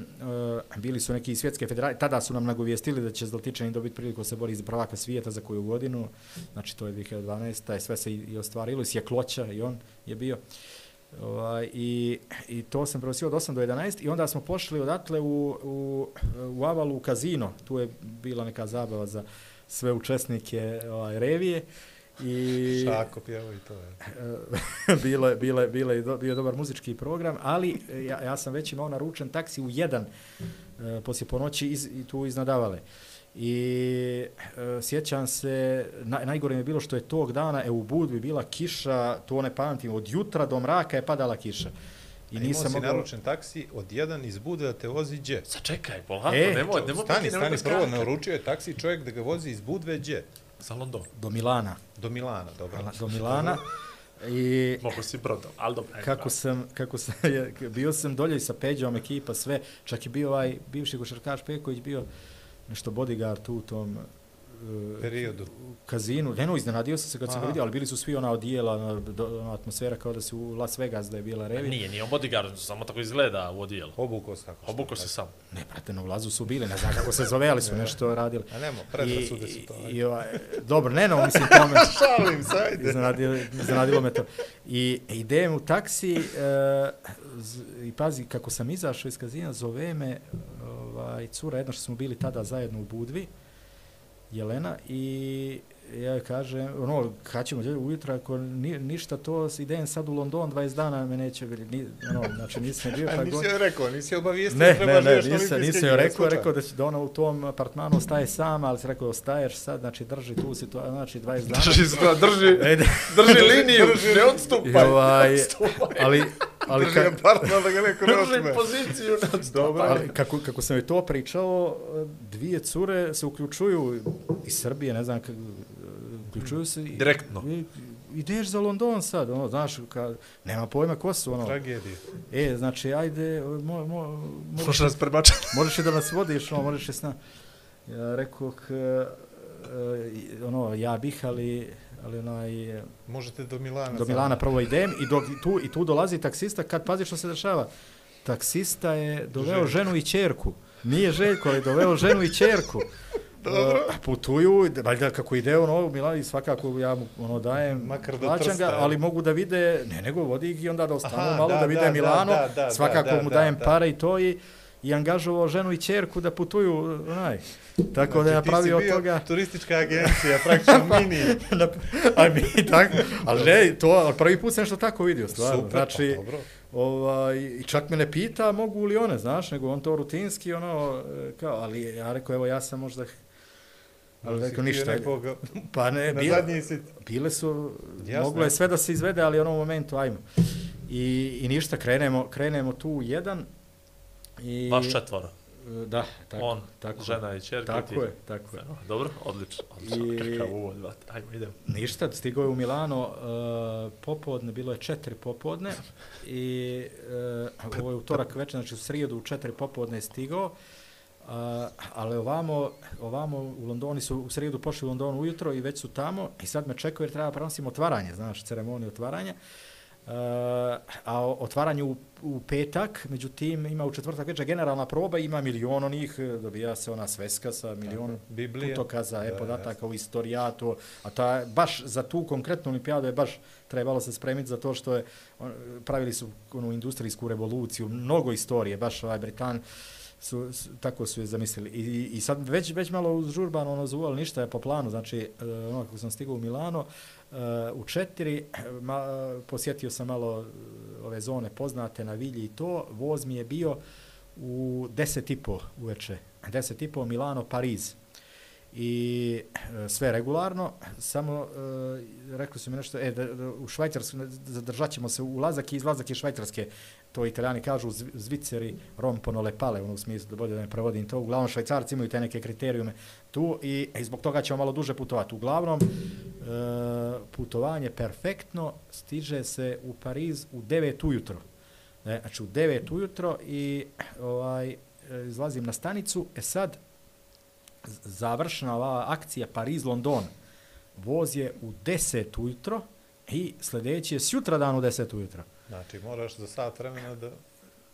bili su neki svjetske federacije, tada su nam nagovijestili da će Zlatičani dobiti priliku da se bori za prvaka svijeta za koju godinu, znači to je 2012. i sve se i, i ostvarilo, i Sjekloća i on je bio. Ovaj, i, I to sam prenosio od 8 do 11 i onda smo pošli odatle u, u, u Avalu u kazino, tu je bila neka zabava za sve učesnike ovaj, revije. I,
Šako pjeva i to je.
bilo je, bilo je, bilo je do, bio je dobar muzički program, ali e, ja, ja sam već imao naručen taksi u jedan e, poslije ponoći iz, i tu iznadavale. I e, sjećam se, na, najgore mi je bilo što je tog dana, e, u Budvi bila kiša, to ne pamtim, od jutra do mraka je padala kiša. I
nisam si
mogao...
naručen taksi od jedan iz Bude da te vozi gdje?
Sačekaj, polako,
E,
nemoj, nemoj
Stani,
biti,
stani
nemoj
prvo, naručio je taksi čovjek da ga vozi iz Budve gdje?
Za London.
Do Milana.
Do Milana, dobro.
Do Milana. I
Mogu si brodom, ali dobro.
kako
bravo.
sam, kako sam, bio sam dolje sa Peđom, ekipa, sve, čak je bio ovaj bivši košarkaš Peković bio nešto bodyguard tu u tom
Periodu.
u kazinu. Ne, no, iznenadio sam se kad sam ga vidio, ali bili su svi ona odijela, ona, atmosfera kao da su u Las Vegas da je bila revi.
Nije, nije on bodyguard, samo tako izgleda u odijelu.
Obuko se tako.
Obuko se sam.
Ne, brate, na ulazu su bili, ne znam kako se zove, ali su nešto radili.
A nemo, predrasude su to.
i, i, ovaj, dobro, ne, no, mislim, tome,
Šalim se, ajde.
iznenadilo, iznenadilo me to. I idem u taksi e, z, i pazi, kako sam izašao iz kazina, zove me ovaj, cura, jedna što smo bili tada zajedno u Budvi, Jelena, i ja kažem, ono, kad ćemo ujutro, ako ni, ništa to, idem sad u London, 20 dana me neće, ni, ono, znači nisam bio, pa
nisi joj rekao, nisi joj obavijestio,
Ne,
treba
ne, ne,
na
nisam, nisam joj rekao, rekao da, će, da ona u tom apartmanu ostaje sama, ali sam rekao, ostaješ sad, znači drži tu situaciju, znači 20 dana.
Drži, se, drži, drži liniju, ne odstupaj.
ovaj,
Odstupaj.
ali, ali,
Drži
ka,
apartman da ga neko ne
Drži poziciju, ne odstupaj.
ali kako, kako sam joj to pričao, dvije cure se uključuju iz Srbije, ne znam, kako, uključuju se i,
Direktno.
i, ideš za London sad, ono, znaš, ka, nema pojma ko su, ono,
Tragedija.
e, znači, ajde, mo, mo, možeš,
Možeš nas prebačati.
možeš da nas vodiš, ono, možeš s nama. Ja rekao, k, e, ono, ja bih, ali, ali onaj,
Možete do Milana.
do. Milana prvo idem i, do, tu, i tu dolazi taksista, kad pazi što se dešava. Taksista je doveo
Željko.
ženu i čerku. Nije Željko, ali je doveo ženu i čerku. Dobro. putuju, valjda kako ide ono u Milan i svakako ja mu ono dajem,
Makar do
plaćam ga, ali mogu da vide, ne nego vodi ih i onda da ostanu
Aha,
malo da,
da,
vide
da,
Milano,
da, da,
svakako
da,
mu
da,
dajem
da.
pare i to i i angažovao ženu i čerku da putuju, onaj. Tako da ja
Znači, ti si
pravio od toga...
Turistička agencija, praktično mini.
Na, a mi tako, ali ne, to, ali prvi put sam nešto tako vidio, stvarno.
Super,
znači,
pa dobro.
ovaj, i čak me ne pita mogu li one, znaš, nego on to rutinski, ono, e, kao, ali ja rekao, evo, ja sam možda, ali rekao, ništa,
Nekoga,
pa ne,
na
bile,
zadnji sit.
bile su,
Jasno
moglo je sve da se izvede, ali u onom momentu, ajmo. I, i ništa, krenemo, krenemo tu u jedan. I,
Baš četvora.
Da, tako,
On,
tako,
žena i čerka.
Tako
ti.
je, tako je.
Dobro, odlično. odlično.
I-
Kakav uvod. Ajmo, idemo.
Ništa, stigao je u Milano uh, popodne, bilo je četiri popodne i uh, ovo je utorak večer, znači u srijedu u četiri popodne je stigao, uh, ali ovamo, ovamo u Londoni su u srijedu pošli u London ujutro i već su tamo i sad me čekaju jer treba prenosim otvaranje, znaš, ceremoniju otvaranja. Uh, a otvaranje u, u petak, međutim ima u četvrtak večer generalna proba, ima milion onih, dobija se ona sveska sa milion
Biblija.
putokaza,
Da,
podataka u istorijatu, a je baš za tu konkretnu olimpijadu je baš trebalo se spremiti za to što je, on, pravili su onu industrijsku revoluciju, mnogo istorije, baš ovaj Britan, su, su, tako su je zamislili. I, i sad već, već malo uz žurban ono ali ništa je po planu, znači e, ono kako sam stigao u Milano, e, u četiri, ma, posjetio sam malo e, ove zone poznate na Vilji i to, voz mi je bio u deset i po uveče, deset i po Milano, Pariz. I e, sve regularno, samo e, rekli su mi nešto, e, da, da, u Švajcarsku zadržat ćemo se ulazak i izlazak iz Švajcarske, to italijani kažu zviceri rompono lepale, ono u smislu da bolje da ne prevodim to, uglavnom švajcarci imaju te neke kriterijume tu i, i zbog toga ćemo malo duže putovati. Uglavnom, e, putovanje perfektno, stiže se u Pariz u 9 ujutro. E, znači u 9 ujutro i ovaj, e, izlazim na stanicu, e sad završna završena ova akcija Pariz-London. Voz je u 10 ujutro i sljedeći je sutra dan u 10 ujutro.
Znači, moraš za sat vremena da...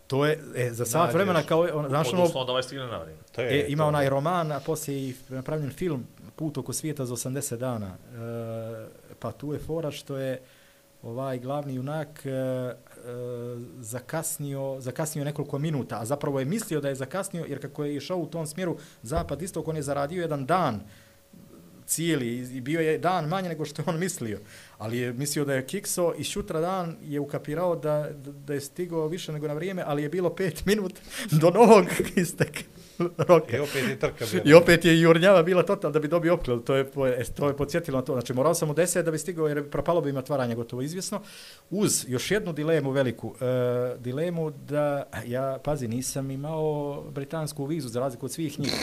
To je e, za sat
Nađeš.
vremena kao, on, znaš ono,
Odnosno, da ovaj stigne na vrijeme.
To je,
E, ima
to.
onaj roman, a poslije i napravljen film Put oko svijeta za 80 dana. E, pa tu je fora što je ovaj glavni junak e, e, zakasnio, zakasnio nekoliko minuta, a zapravo je mislio da je zakasnio, jer kako je išao u tom smjeru zapad istok, on je zaradio jedan dan cijeli i bio je dan manje nego što je on mislio. Ali je mislio da je kikso i šutra dan je ukapirao da, da je stigao više nego na vrijeme, ali je bilo pet minut do novog isteka roka.
I opet je trka bila.
I opet je jurnjava bila total da bi dobio opklad, to je, e, to je podsjetilo na to. Znači morao sam u 10 da bi stigao jer propalo bi im otvaranje gotovo izvjesno. Uz još jednu dilemu veliku, e, dilemu da ja, pazi, nisam imao britansku vizu za razliku od svih njih.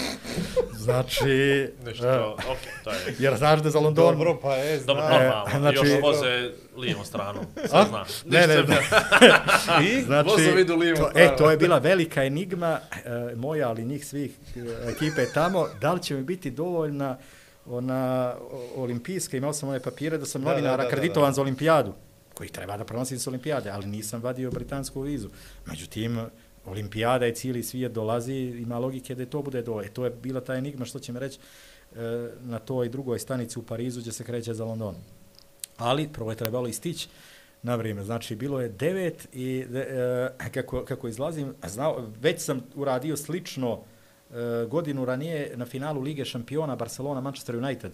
Znači,
Ništa,
e,
to, okej, to je...
jer znaš da za London...
Dobro, pa je,
Dobro,
zna.
normalno.
znači-
Još voze lijevom stranom.
A?
Sve zna.
Ne, ne, ne.
I?
Znači,
Vozovi idu lijevo,
to, e, to je bila velika enigma e, moja, ali njih svih e, ekipe tamo, da li će mi biti dovoljna ona olimpijska, imao sam one papire da sam
Da,
novinar
da, da, da,
akreditovan
da.
za olimpijadu, koji treba da prenosim s olimpijade, ali nisam vadio britansku vizu. Međutim, olimpijada je cijeli svijet dolazi, ima logike da je to bude do. E, to je bila ta enigma, što će me reći, e, na toj drugoj stanici u Parizu gdje se kreće za London. Ali prvo je trebalo istići na vrijeme. Znači, bilo je devet i e, e, kako, kako izlazim, znao, već sam uradio slično e, godinu ranije na finalu Lige šampiona Barcelona Manchester United.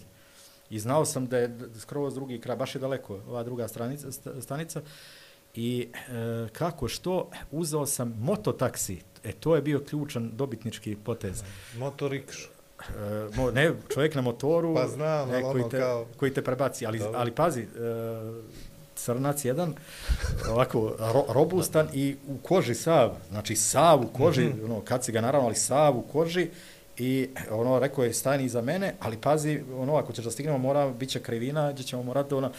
I znao sam da je skroz drugi kraj, baš je daleko ova druga stranica, stanica. I e, kako što, uzeo sam mototaksi. E, to je bio ključan dobitnički potez.
Motorikšu.
E, mo, ne, čovjek na motoru,
Pa znam, ali
koji,
ono
te,
kao-
koji te prebaci, ali,
Dobro.
ali pazi, e, crnac jedan, ovako ro, robustan i u koži sav, znači sav u koži, mm. -hmm. ono, kad si ga naravno, ali sav u koži, i ono, rekao je, stani iza mene, ali pazi, ono, ako ćeš da stignemo, mora, bit će krivina, gdje ćemo morati, ono,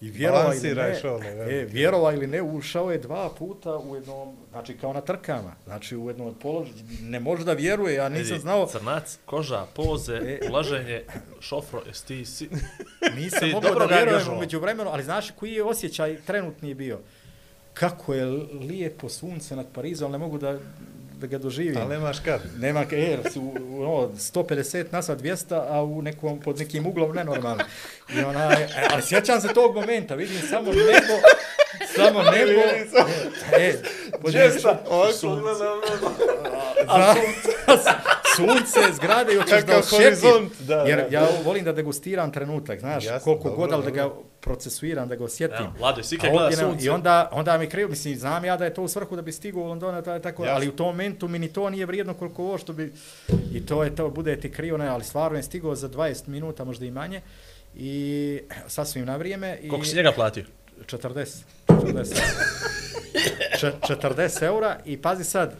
I vjerova ili ne,
šole,
e, vjerova ili ne, ušao je dva puta u jednom, znači kao na trkama, znači u jednom od položaja, ne može da vjeruje, ja nisam
Vidi,
znao,
Crnac, koža, poze,
E.
ulaženje, šofro, jesi ti si...
Nisam mogao da
ga
vjerujem umeđu vremenu, ali znaš koji je osjećaj trenutni bio? Kako je lijepo sunce nad Parizom, ne mogu da, da ga doživim.
Ali nemaš kad.
Nema, ka- jer su ono, 150 na sat 200, a u nekom, pod nekim uglom nenormalno. I onaj, e, ali sjećam se tog momenta, vidim samo nebo, samo nebo. E, pod
Česta, ovako gledam.
Za, sunce, zgrade i hoćeš da osjetim.
horizont, da,
Jer
da.
ja volim da degustiram trenutak, znaš,
Jasno,
koliko
dobro,
god, ali da ga procesuiram, da ga osjetim.
Evo, Vlado, si
A
kad gleda sunce,
I onda, onda mi krivo, mislim, znam ja da je to u svrhu da bi stigao u Londona, taj, tako,
Jasno.
ali u tom momentu mi ni to nije vrijedno koliko ovo što bi, i to je to, bude ti krivo, ne, ali stvarno je stigao za 20 minuta, možda i manje, i sasvim na vrijeme. I
koliko si njega platio?
40. 40. Č 40 eura i pazi sad,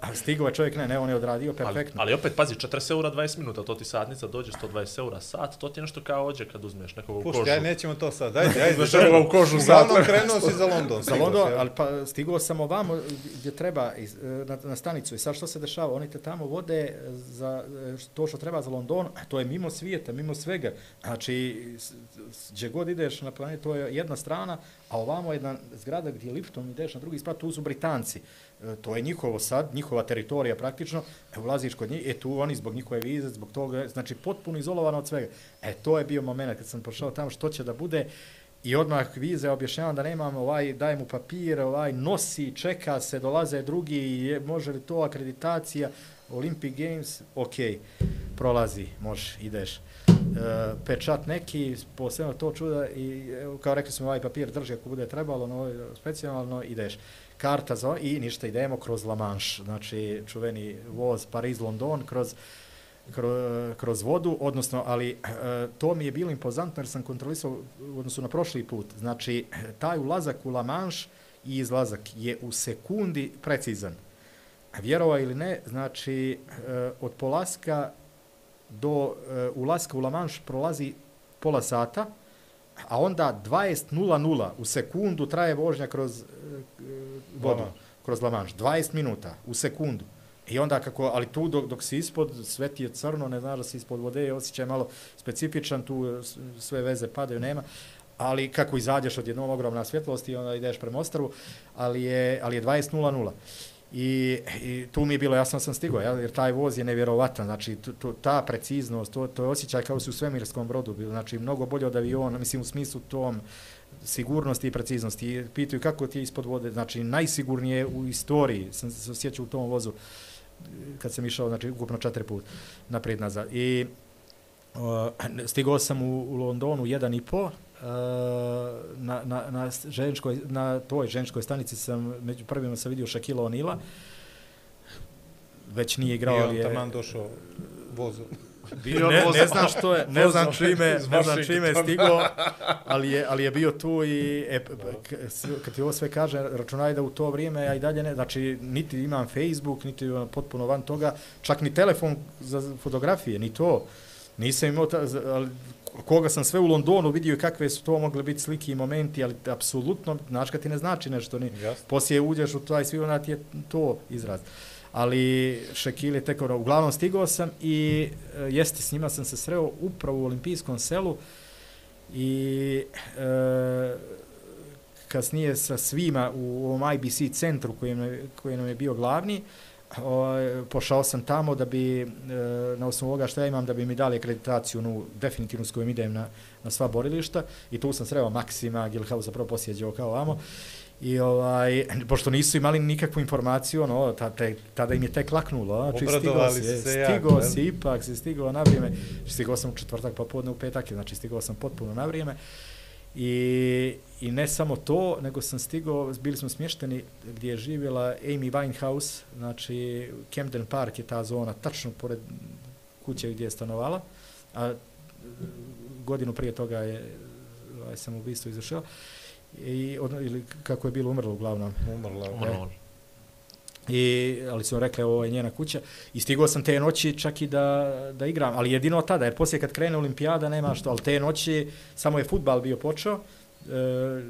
uh, stigao je čovjek, ne, ne, on je odradio perfektno.
Ali, ali opet, pazi, 40 eura 20 minuta, to ti satnica dođe 120 eura sat, to ti je nešto kao ođe kad uzmeš nekoga u kožu.
Pušti, aj nećemo to sad, ajde, ajde.
Uzmeš nekoga u kožu sat.
Uglavnom krenuo si za London.
Za London, ali pa stigao sam ovamo gdje treba iz, na, na stanicu i sad što se dešava, oni te tamo vode za to što treba za London, to je mimo svijeta, mimo svega. Znači, gdje god ideš na planetu, to je jedna strana, a ovamo je jedna zgrada gdje liftom ideš na drugi sprat, tu su Britanci. E, to je njihovo sad, njihova teritorija praktično, e, ulaziš kod njih, e tu oni zbog njihove vize, zbog toga, znači potpuno izolovano od svega. E, to je bio moment kad sam pošao tamo, što će da bude, I odmah vize objašnjavam da nemam ovaj, daj mu papir, ovaj, nosi, čeka se, dolaze drugi, je, može li to akreditacija, Olympic Games, ok, prolazi, može, ideš. E, pečat neki, posebno to čuda i kao rekli smo ovaj papir drži ako bude trebalo, no, ovaj specijalno ideš. Karta za, i ništa, idemo kroz La Manche, znači čuveni voz Pariz-London, kroz kroz, kroz vodu, odnosno, ali e, to mi je bilo impozantno jer sam kontrolisao u odnosu na prošli put. Znači, taj ulazak u La Manche i izlazak je u sekundi precizan. Vjerova ili ne, znači, e, od polaska do e, ulaska u La Manche prolazi pola sata, a onda 20.00 u sekundu traje vožnja kroz vodu, kroz La Manche. 20 minuta u sekundu. I onda kako, ali tu dok, dok si ispod, sve ti je crno, ne znaš da si ispod vode, osjećaj malo specifičan, tu sve veze padaju, nema. Ali kako izađeš od jednog ogromna svjetlosti, onda ideš prema ostravu, ali je, ali je 20.00. I, I tu mi je bilo, jasno sam stigao, jer taj voz je nevjerovatan, znači to, to, ta preciznost, to, to je osjećaj kao si u svemirskom brodu bilo, znači mnogo bolje od aviona, mislim u smislu tom sigurnosti i preciznosti. Pitaju kako ti je ispod vode, znači najsigurnije u istoriji, sam se osjećao u tom vozu kad sam išao, znači, ukupno četiri put naprijed nazad. I uh, stigao sam u, u Londonu jedan i po, uh, na, na, na, ženičkoj, na toj ženičkoj stanici sam, među prvima sam vidio Shaquille O'Neala, već nije igrao, ali je...
I on taman došao vozu.
Bio ne, ne znam što je, ne znam čime, ne znam čime je stigo, ali je, ali je bio tu i e, kad ti ovo sve kaže, računaj da u to vrijeme ja i dalje ne, znači niti imam Facebook, niti imam potpuno van toga, čak ni telefon za fotografije, ni to. Nisam imao, ta, ali koga sam sve u Londonu vidio i kakve su to mogli biti slike i momenti, ali apsolutno, znaš kad ti ne znači nešto, ni, poslije uđeš u taj svi, onda ti je to izraz. Ali Šekil je tek ono, uglavnom stigao sam i e, jeste s njima sam se sreo upravo u olimpijskom selu i e, kasnije sa svima u ovom IBC centru koji nam, koji nam je bio glavni, o, pošao sam tamo da bi, e, na osnovu ovoga što ja imam, da bi mi dali akreditaciju, nu, definitivno s kojom idem na, na sva borilišta i tu sam sreo Maksima, Gilhausa, prvo posjeđao kao vamo. I ovaj, pošto nisu imali nikakvu informaciju, ono, tada, tada im je tek laknulo, znači stigao si, se stigao jak, si, ipak si stigao na vrijeme, stigao sam u četvrtak popodne u petak, znači stigao sam potpuno na vrijeme. I, I ne samo to, nego sam stigao, bili smo smješteni gdje je živjela Amy Winehouse, znači Camden Park je ta zona, tačno pored kuće gdje je stanovala, a godinu prije toga je ovaj, sam ubistvo izvršila i od, ili kako je bilo umrlo uglavnom.
Umrla.
Umrlo.
I, ali su rekli, ovo je njena kuća. I stigao sam te noći čak i da, da igram, ali jedino tada, jer poslije kad krene olimpijada nema što, ali te noći samo je futbal bio počeo, e,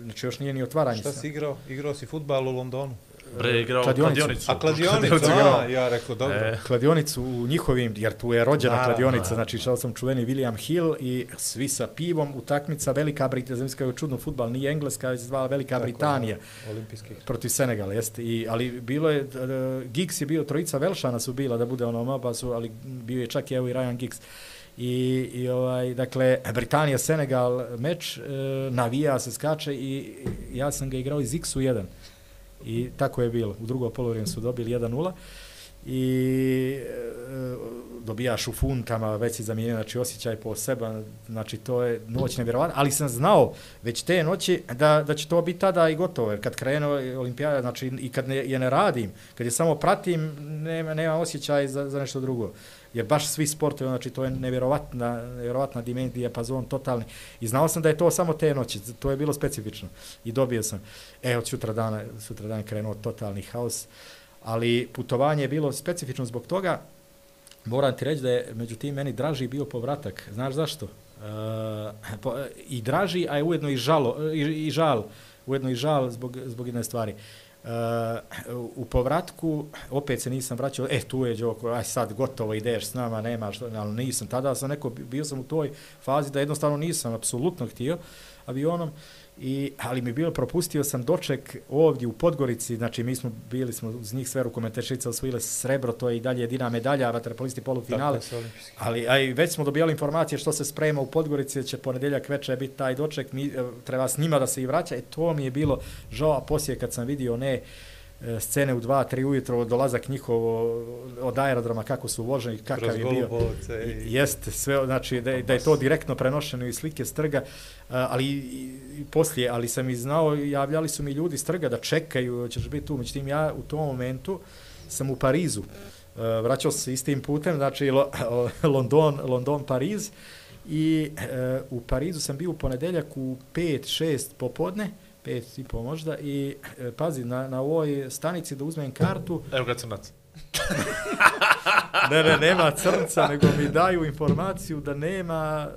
znači još nije ni otvaranje.
Šta si igrao? Igrao si futbal u Londonu?
Bre, igrao kladionicu.
kladionicu. A kladionicu, a, ja rekao, dobro. E.
Kladionicu u njihovim, jer tu je rođena da, kladionica, da. znači šao sam čuveni William Hill i svi sa pivom, utakmica Velika Britanija, znam kao čudno futbal, nije Engleska, već zvala Velika Tako, Britanija.
Olimpijski.
Protiv Senegala, jeste. I, ali bilo je, uh, Giggs je bio, trojica Velšana su bila da bude ono maba su, ali bio je čak i evo i Ryan Giggs. I, i ovaj, dakle, Britanija, Senegal meč, uh, navija se, skače i ja sam ga igrao iz X-u 1. I tako je bilo. U drugo polovrijem su dobili 1-0. i e, dobijaš u funtama, već si zamijenio, znači osjećaj po seba, znači to je noć nevjerovatna, ali sam znao već te noći da, da će to biti tada i gotovo, jer kad krenu olimpijada, znači i kad ne, je ne radim, kad je samo pratim, nema, nema osjećaj za, za nešto drugo. Jer baš svi sportovi, znači to je nevjerovatna, nevjerovatna dimenzija, pa zon totalni. I znao sam da je to samo te noći, to je bilo specifično. I dobio sam, e, od sutra dana, sutra dana krenuo totalni haos, ali putovanje je bilo specifično zbog toga, moram ti reći da je međutim meni draži bio povratak. Znaš zašto? E, po, I draži, a je ujedno i, žalo, i, i žal, ujedno i žal zbog, zbog jedne stvari. Uh, Uh, u povratku opet se nisam vraćao, e tu je Đoko, aj sad gotovo ideš s nama, nema što, ali nisam, tada sam neko, bio sam u toj fazi da jednostavno nisam apsolutno htio avionom, uh, I, ali mi bilo, propustio sam doček ovdje u Podgorici, znači mi smo bili smo uz njih sve rukometešice osvojile srebro, to je i dalje jedina medalja, vaterpolisti polufinale. Ali aj, već smo dobijali informacije što se sprema u Podgorici, će ponedeljak večer biti taj doček, mi, e, treba s njima da se i vraća. E to mi je bilo žao, a poslije kad sam vidio ne, uh, scene u 2-3 ujutro, dolazak njihovo od aerodroma, kako su voženi, kakav je bio. I... Jeste, sve, znači da, da je to direktno prenošeno iz slike strga, ali i, i poslije, ali sam i znao, javljali su mi ljudi strga da čekaju, ćeš biti tu, međutim ja u tom momentu sam u Parizu, e, vraćao se istim putem, znači London, London, Pariz, i e, u Parizu sam bio u ponedeljak u 5-6 popodne, pet i po možda i e, pazi na, na ovoj stanici da uzmem kartu
evo ga crnac.
Ne ne nema crnca nego mi daju informaciju da nema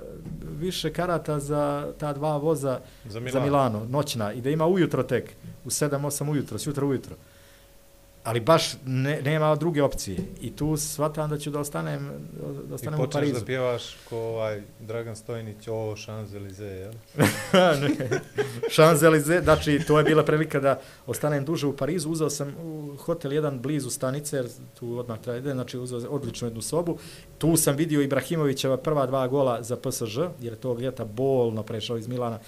više karata za ta dva voza za Milano, za Milano. Noćna i da ima ujutro tek u 7-8 ujutro, sutra ujutro ali baš ne, nema druge opcije. I tu shvatam da ću da ostanem, da ostanem u Parizu.
I počneš da pjevaš ko ovaj Dragan Stojnić, o Champs-Élysées, jel?
Champs-Élysées, znači to je bila prilika da ostanem duže u Parizu. Uzao sam hotel jedan blizu stanice, jer tu odmah treba ide, znači uzao odličnu jednu sobu. Tu sam vidio Ibrahimovićeva prva dva gola za PSG, jer je to ljeta bolno prešao iz Milana,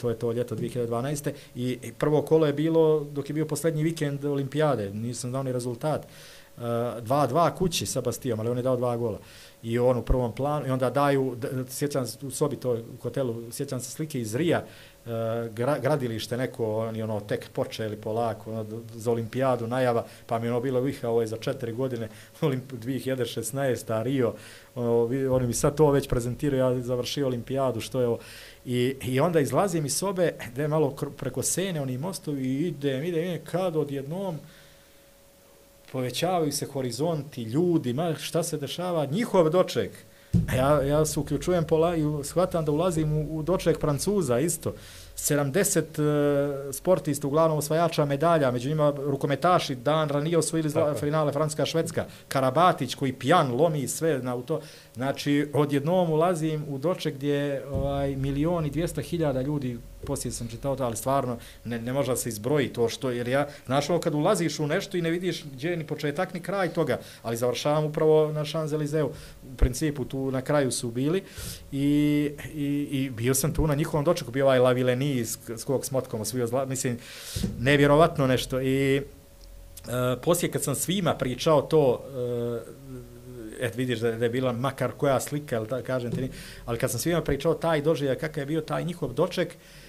to je to ljeto 2012. I prvo kolo je bilo dok je bio posljednji vikend olimpijade, nisam znao ni rezultat. E, 2-2 kući sa Bastijom, ali on je dao dva gola. I on u prvom planu, i onda daju, sjećam se u sobi, to u hotelu, sjećam se slike iz Rija, uh, Eh, gra, gradilište neko, oni ono tek počeli polako, ono, za olimpijadu najava, pa mi ono bilo viha, ovo je za četiri godine, Olimp 2016, a Rio, ono, oni mi sad to već prezentiraju, ja završio olimpijadu, što je ovo. I, I onda izlazim iz sobe, gde malo preko sene, oni mostovi, idem, idem, idem, kad odjednom, povećavaju se horizonti, ljudi, ma šta se dešava, njihov doček. Ja, ja se uključujem pola i shvatam da ulazim u, u doček Francuza isto. 70 uh, sportista, uglavnom osvajača medalja, među njima rukometaši, dan ranije osvojili zla, finale Francuska-Švedska, Karabatić koji pijan lomi sve na to. Znači, odjednom ulazim u doček gdje ovaj, milioni, dvijesta hiljada ljudi, poslije sam čitao to, ali stvarno ne, ne može se izbroji to što, jer ja, znaš ovo kad ulaziš u nešto i ne vidiš gdje je ni početak ni kraj toga, ali završavam upravo na Šanzelizeu, u principu tu na kraju su bili i, i, i bio sam tu na njihovom dočeku, bio ovaj Lavileni s kog smotkom osvio zla, mislim, nevjerovatno nešto. I e, poslije kad sam svima pričao to, e, et vidiš da, da je bila makar koja slika, ali da kažem ti, ali kad sam svima pričao taj doživljaj, kakav je bio taj njihov doček, uh,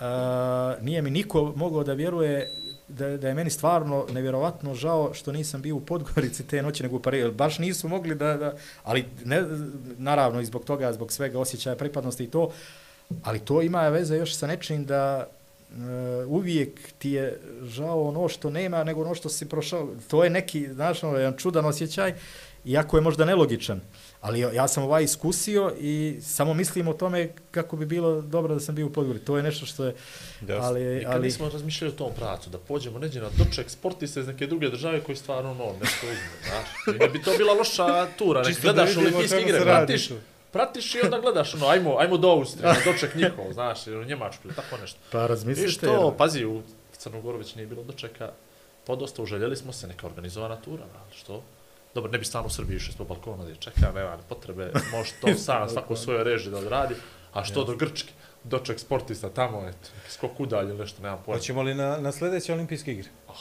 Eh, nije mi niko mogao da vjeruje da, da je meni stvarno nevjerovatno žao što nisam bio u Podgorici te noći nego u Parizu. Baš nisu mogli da, da ali ne, naravno i zbog toga, zbog svega osjećaja pripadnosti i to, ali to ima veze još sa nečim da uh, uvijek ti je žao ono što nema nego ono što si prošao. To je neki, znaš, ono, jedan čudan osjećaj iako je možda nelogičan, ali ja sam ovaj iskusio i samo mislim o tome kako bi bilo dobro da sam bio u Podgori. To je nešto što je...
Yes. Ali, Nikad ali... nismo razmišljali o tom pracu, da pođemo neđe na doček sportiste iz neke druge države koji stvarno no, nešto uzme, znaš. Ne bi to bila loša tura, nek gledaš olimpijske igre, pratiš, pratiš i onda gledaš, ono, ajmo, ajmo do Austrije, na doček njihov, znaš, u Njemačku ili tako nešto.
Pa razmislite. I
što, jer... pazi, u Crnogoru već nije bilo dočeka, podosta uželjeli smo se, neka organizovana tura, ali što? Dobro, ne bi stano u Srbiji išli ispod balkona da je čeka, nema potrebe, može to sam svako svoje reži da odradi, a što do Grčke, doček sportista tamo, eto, skok udalje, nešto, nema pojma.
Hoćemo li na, na sljedeće olimpijske igre? Oh.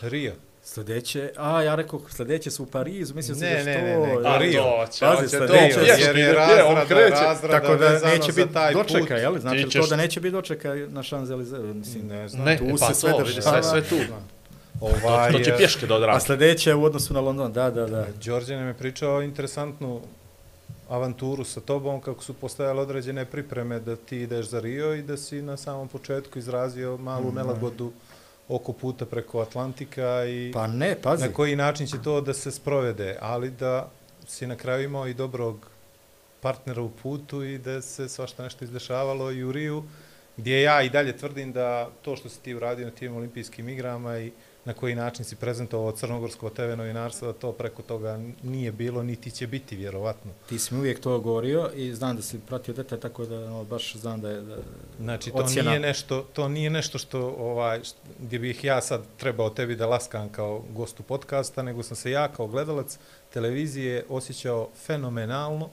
Rio.
Sljedeće, a ja rekao, sljedeće su u Parizu, mislim se
Ne,
da
ne,
što...
ne, ne,
A,
Rio.
doće,
Pazi, sljedeće,
doće,
jer je razrada,
on kreće.
razrada
Tako da neće biti
taj
dočeka, jel? Znači,
Ti
to da neće biti dočeka na Šanzelize, mislim.
Ne znam.
Ne,
Tu
pa
se
to,
sve
vidi,
dešava.
sve, sve tu.
Ovaj,
To će pješke da
A
odradi.
sljedeće u odnosu na London, da, da, da.
Đorđe nam je pričao interesantnu avanturu sa tobom, kako su postojale određene pripreme da ti ideš za Rio i da si na samom početku izrazio malu
Mhm.
nelagodu oko puta preko Atlantika i
Pa ne, pazi.
na koji način će to da se sprovede, ali da si na kraju imao i dobrog partnera u putu i da se svašta nešto izdešavalo i u Riju, gdje ja i dalje tvrdim da to što si ti uradio na tim olimpijskim igrama i na koji način si prezentovao crnogorsko TV novinarstvo, da to preko toga nije bilo, niti će biti, vjerovatno.
Ti si mi uvijek to govorio i znam da si pratio dete, tako da no, baš znam da je... Da,
Znači, to
Ocjena.
nije nešto, to nije nešto što, ovaj, gdje bih ja sad trebao tebi da laskam kao gostu podcasta, nego sam se ja kao gledalac televizije osjećao fenomenalno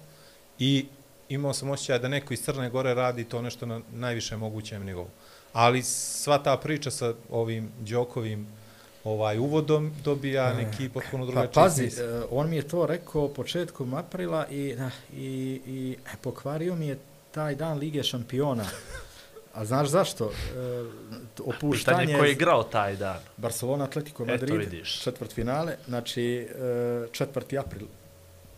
i imao sam osjećaj da neko iz Crne Gore radi to nešto na najvišem mogućem nivou. Ali sva ta priča sa ovim Đokovim ovaj uvodom dobija neki potpuno
Pa
drugačiji
pazi,
smisao.
e, on mi je to rekao početkom aprila i, i, i e, pokvario mi je taj dan Lige šampiona. A znaš zašto? E, opuštanje...
Pitanje ko je igrao taj dan.
Barcelona, Atletico
Eto
Madrid,
vidiš.
četvrt finale, znači e, 4. april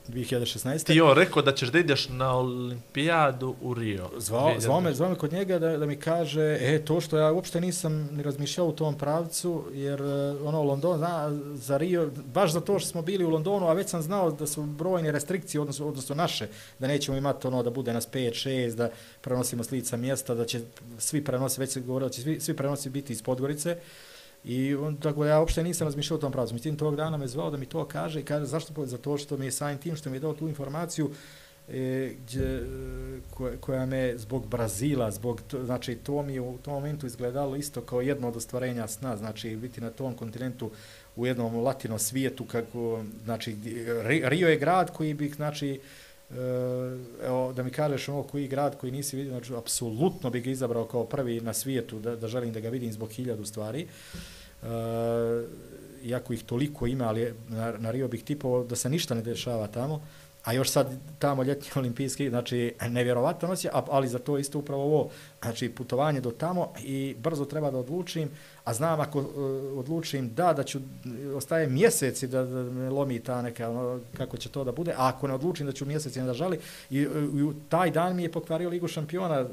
2016.
Ti on rekao da ćeš da ideš na olimpijadu u Rio.
Zvao,
2000.
zvao, me, zvao me kod njega da, da mi kaže, e, to što ja uopšte nisam ni razmišljao u tom pravcu, jer e, ono, London, zna, za Rio, baš za to što smo bili u Londonu, a već sam znao da su brojne restrikcije, odnosno, odnosno naše, da nećemo imati ono, da bude nas 5-6, da prenosimo s lica mjesta, da će svi prenosi, već se govorilo, da će svi, svi prenosi biti iz Podgorice, I on, tako da ja uopšte nisam razmišljao o tom pravcu. Mislim, tog dana me zvao da mi to kaže i kaže zašto? za Zato što mi je sajn tim što mi je dao tu informaciju e, gdje, koja, koja me zbog Brazila, zbog, to, znači to mi je u tom momentu izgledalo isto kao jedno od ostvarenja sna, znači biti na tom kontinentu u jednom latino svijetu, kako, znači Rio je grad koji bi, znači, Eh, evo, da mi kažeš ono koji grad koji nisi vidio, znači, apsolutno bih ga izabrao kao prvi na svijetu, da, da želim da ga vidim zbog hiljadu stvari. E, iako ih toliko ima, ali na, na Rio bih tipovao da se ništa ne dešava tamo, a još sad tamo ljetni olimpijski, znači nevjerovatno noć, je, a- ali za to isto upravo ovo, znači putovanje do tamo i brzo treba da odlučim, a znam ako uh, odlučim da, da ću, ostaje mjeseci da, da me lomi ta neka, ono, kako će to da bude, a ako ne odlučim da ću mjeseci da žali, i, i, i taj dan mi je pokvario Ligu šampiona,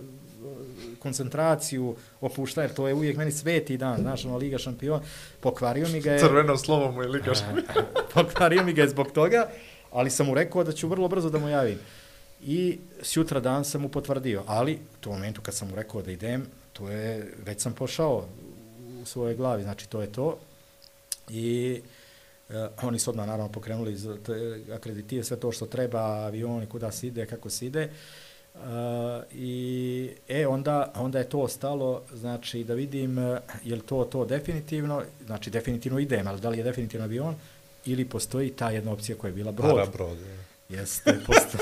koncentraciju, opušta, jer to je uvijek meni sveti dan, znaš, ono, Liga šampiona, pokvario mi ga je...
Crveno slovo mu je likaš.
pokvario mi ga je zbog toga, ali sam mu rekao da ću vrlo brzo da mu javim. I sutra dan sam mu potvrdio, ali u tom momentu kad sam mu rekao da idem, to je, već sam pošao u svojoj glavi, znači to je to. I e, oni su odmah naravno pokrenuli te akreditije, sve to što treba, avioni, kuda se ide, kako se ide. Uh, I e onda onda je to ostalo znači da vidim eh, je li to to definitivno znači definitivno idem ali da li je definitivno avion ili postoji ta jedna opcija koja je bila brod
Para brod. je.
Jeste posto,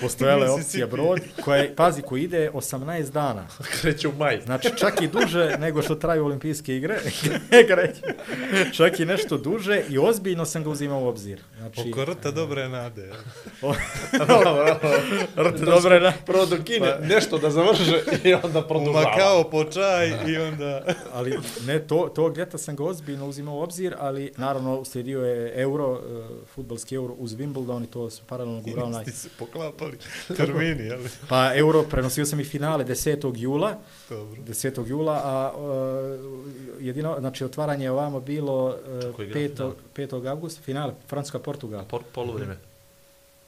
postojala je opcija brod koja je, pazi koji ide 18 dana
Kreće u maj.
Znači čak i duže nego što traju olimpijske igre, Kreće. čak i nešto duže i ozbiljno sam ga uzimao u obzir. Znači,
Oko rta dobre nade. je.
dobro, da.
Prvo dokine nešto da završe i onda produžava.
Makao po čaj i onda...
ali ne, to, tog ljeta sam ga ozbiljno uzimao u obzir, ali naravno uslijedio je euro, uh, futbalski euro uz Wimbledon i to su paralelno gurali na...
Ti se poklapali termini, jel?
Pa euro, prenosio sam i finale 10. jula,
Dobro.
10. jula, a uh, jedino, znači otvaranje je ovamo bilo uh,
Kako igra
5.
finale?
5. augusta, finale, Francuska-Portugal.
Por, polovrime.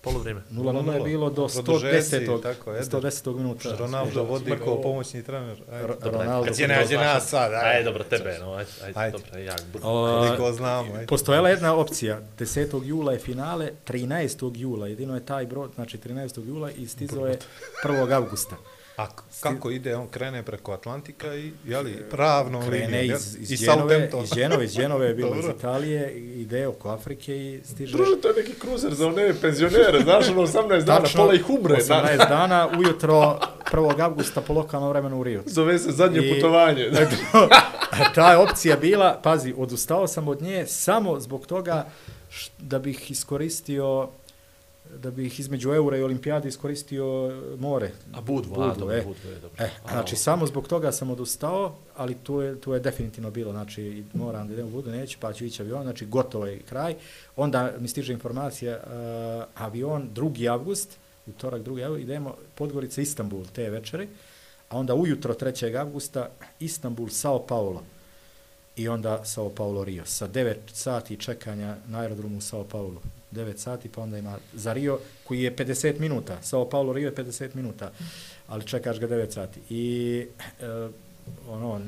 Polovrime.
0-0 je bilo do
Produžeci,
110.
tako je.
110. minuta.
Ronaldo vodi kao pomoćni trener. Ajde.
Ro- Ronaldo.
Kad je nađe nas sad, ajde.
Ajde, dobro, tebe, no, ajde, ajde,
Ajde.
dobro, ja,
Koliko znamo, ajde.
Postojala je jedna opcija, 10. jula je finale, 13. jula, jedino je taj brod, znači 13. jula i stizao je 1. augusta.
A kako ide? On krene preko Atlantika i, jeli, pravno
Krene
linijom, jel?
iz, iz, Genove, iz Genove, iz Genove je bilo iz. Italije, ide oko Afrike i stiže...
Druže, to je neki kruzer za one penzionere, znaš, ono 18 dana,
Tačno,
pola ih umre.
18 dana, ujutro 1. augusta po lokalnom vremenu u Rio.
Zove se zadnje
I-
putovanje.
Ta je opcija bila, pazi, odustao sam od nje samo zbog toga š- da bih iskoristio da bih između eura i olimpijade iskoristio more.
A Budvu,
Budvu,
a, dobro,
e.
Budvu je dobro.
E, znači, samo zbog toga sam odustao, ali tu je, tu je definitivno bilo, znači, moram da idem u Budu, neću, pa ću ići avion, znači, gotovo je kraj. Onda mi stiže informacija, uh, avion 2. avgust, utorak 2. avgust, idemo Podgorica, Istanbul, te večeri, a onda ujutro 3. avgusta, Istanbul, Sao Paulo. I onda Sao Paulo, Rio. Sa 9 sati čekanja na aerodromu u Sao Paulo. 9 sati, pa onda ima za Rio, koji je 50 minuta. Sao Paulo, Rio je 50 minuta ali čekaš ga 9 sati. I e, ono,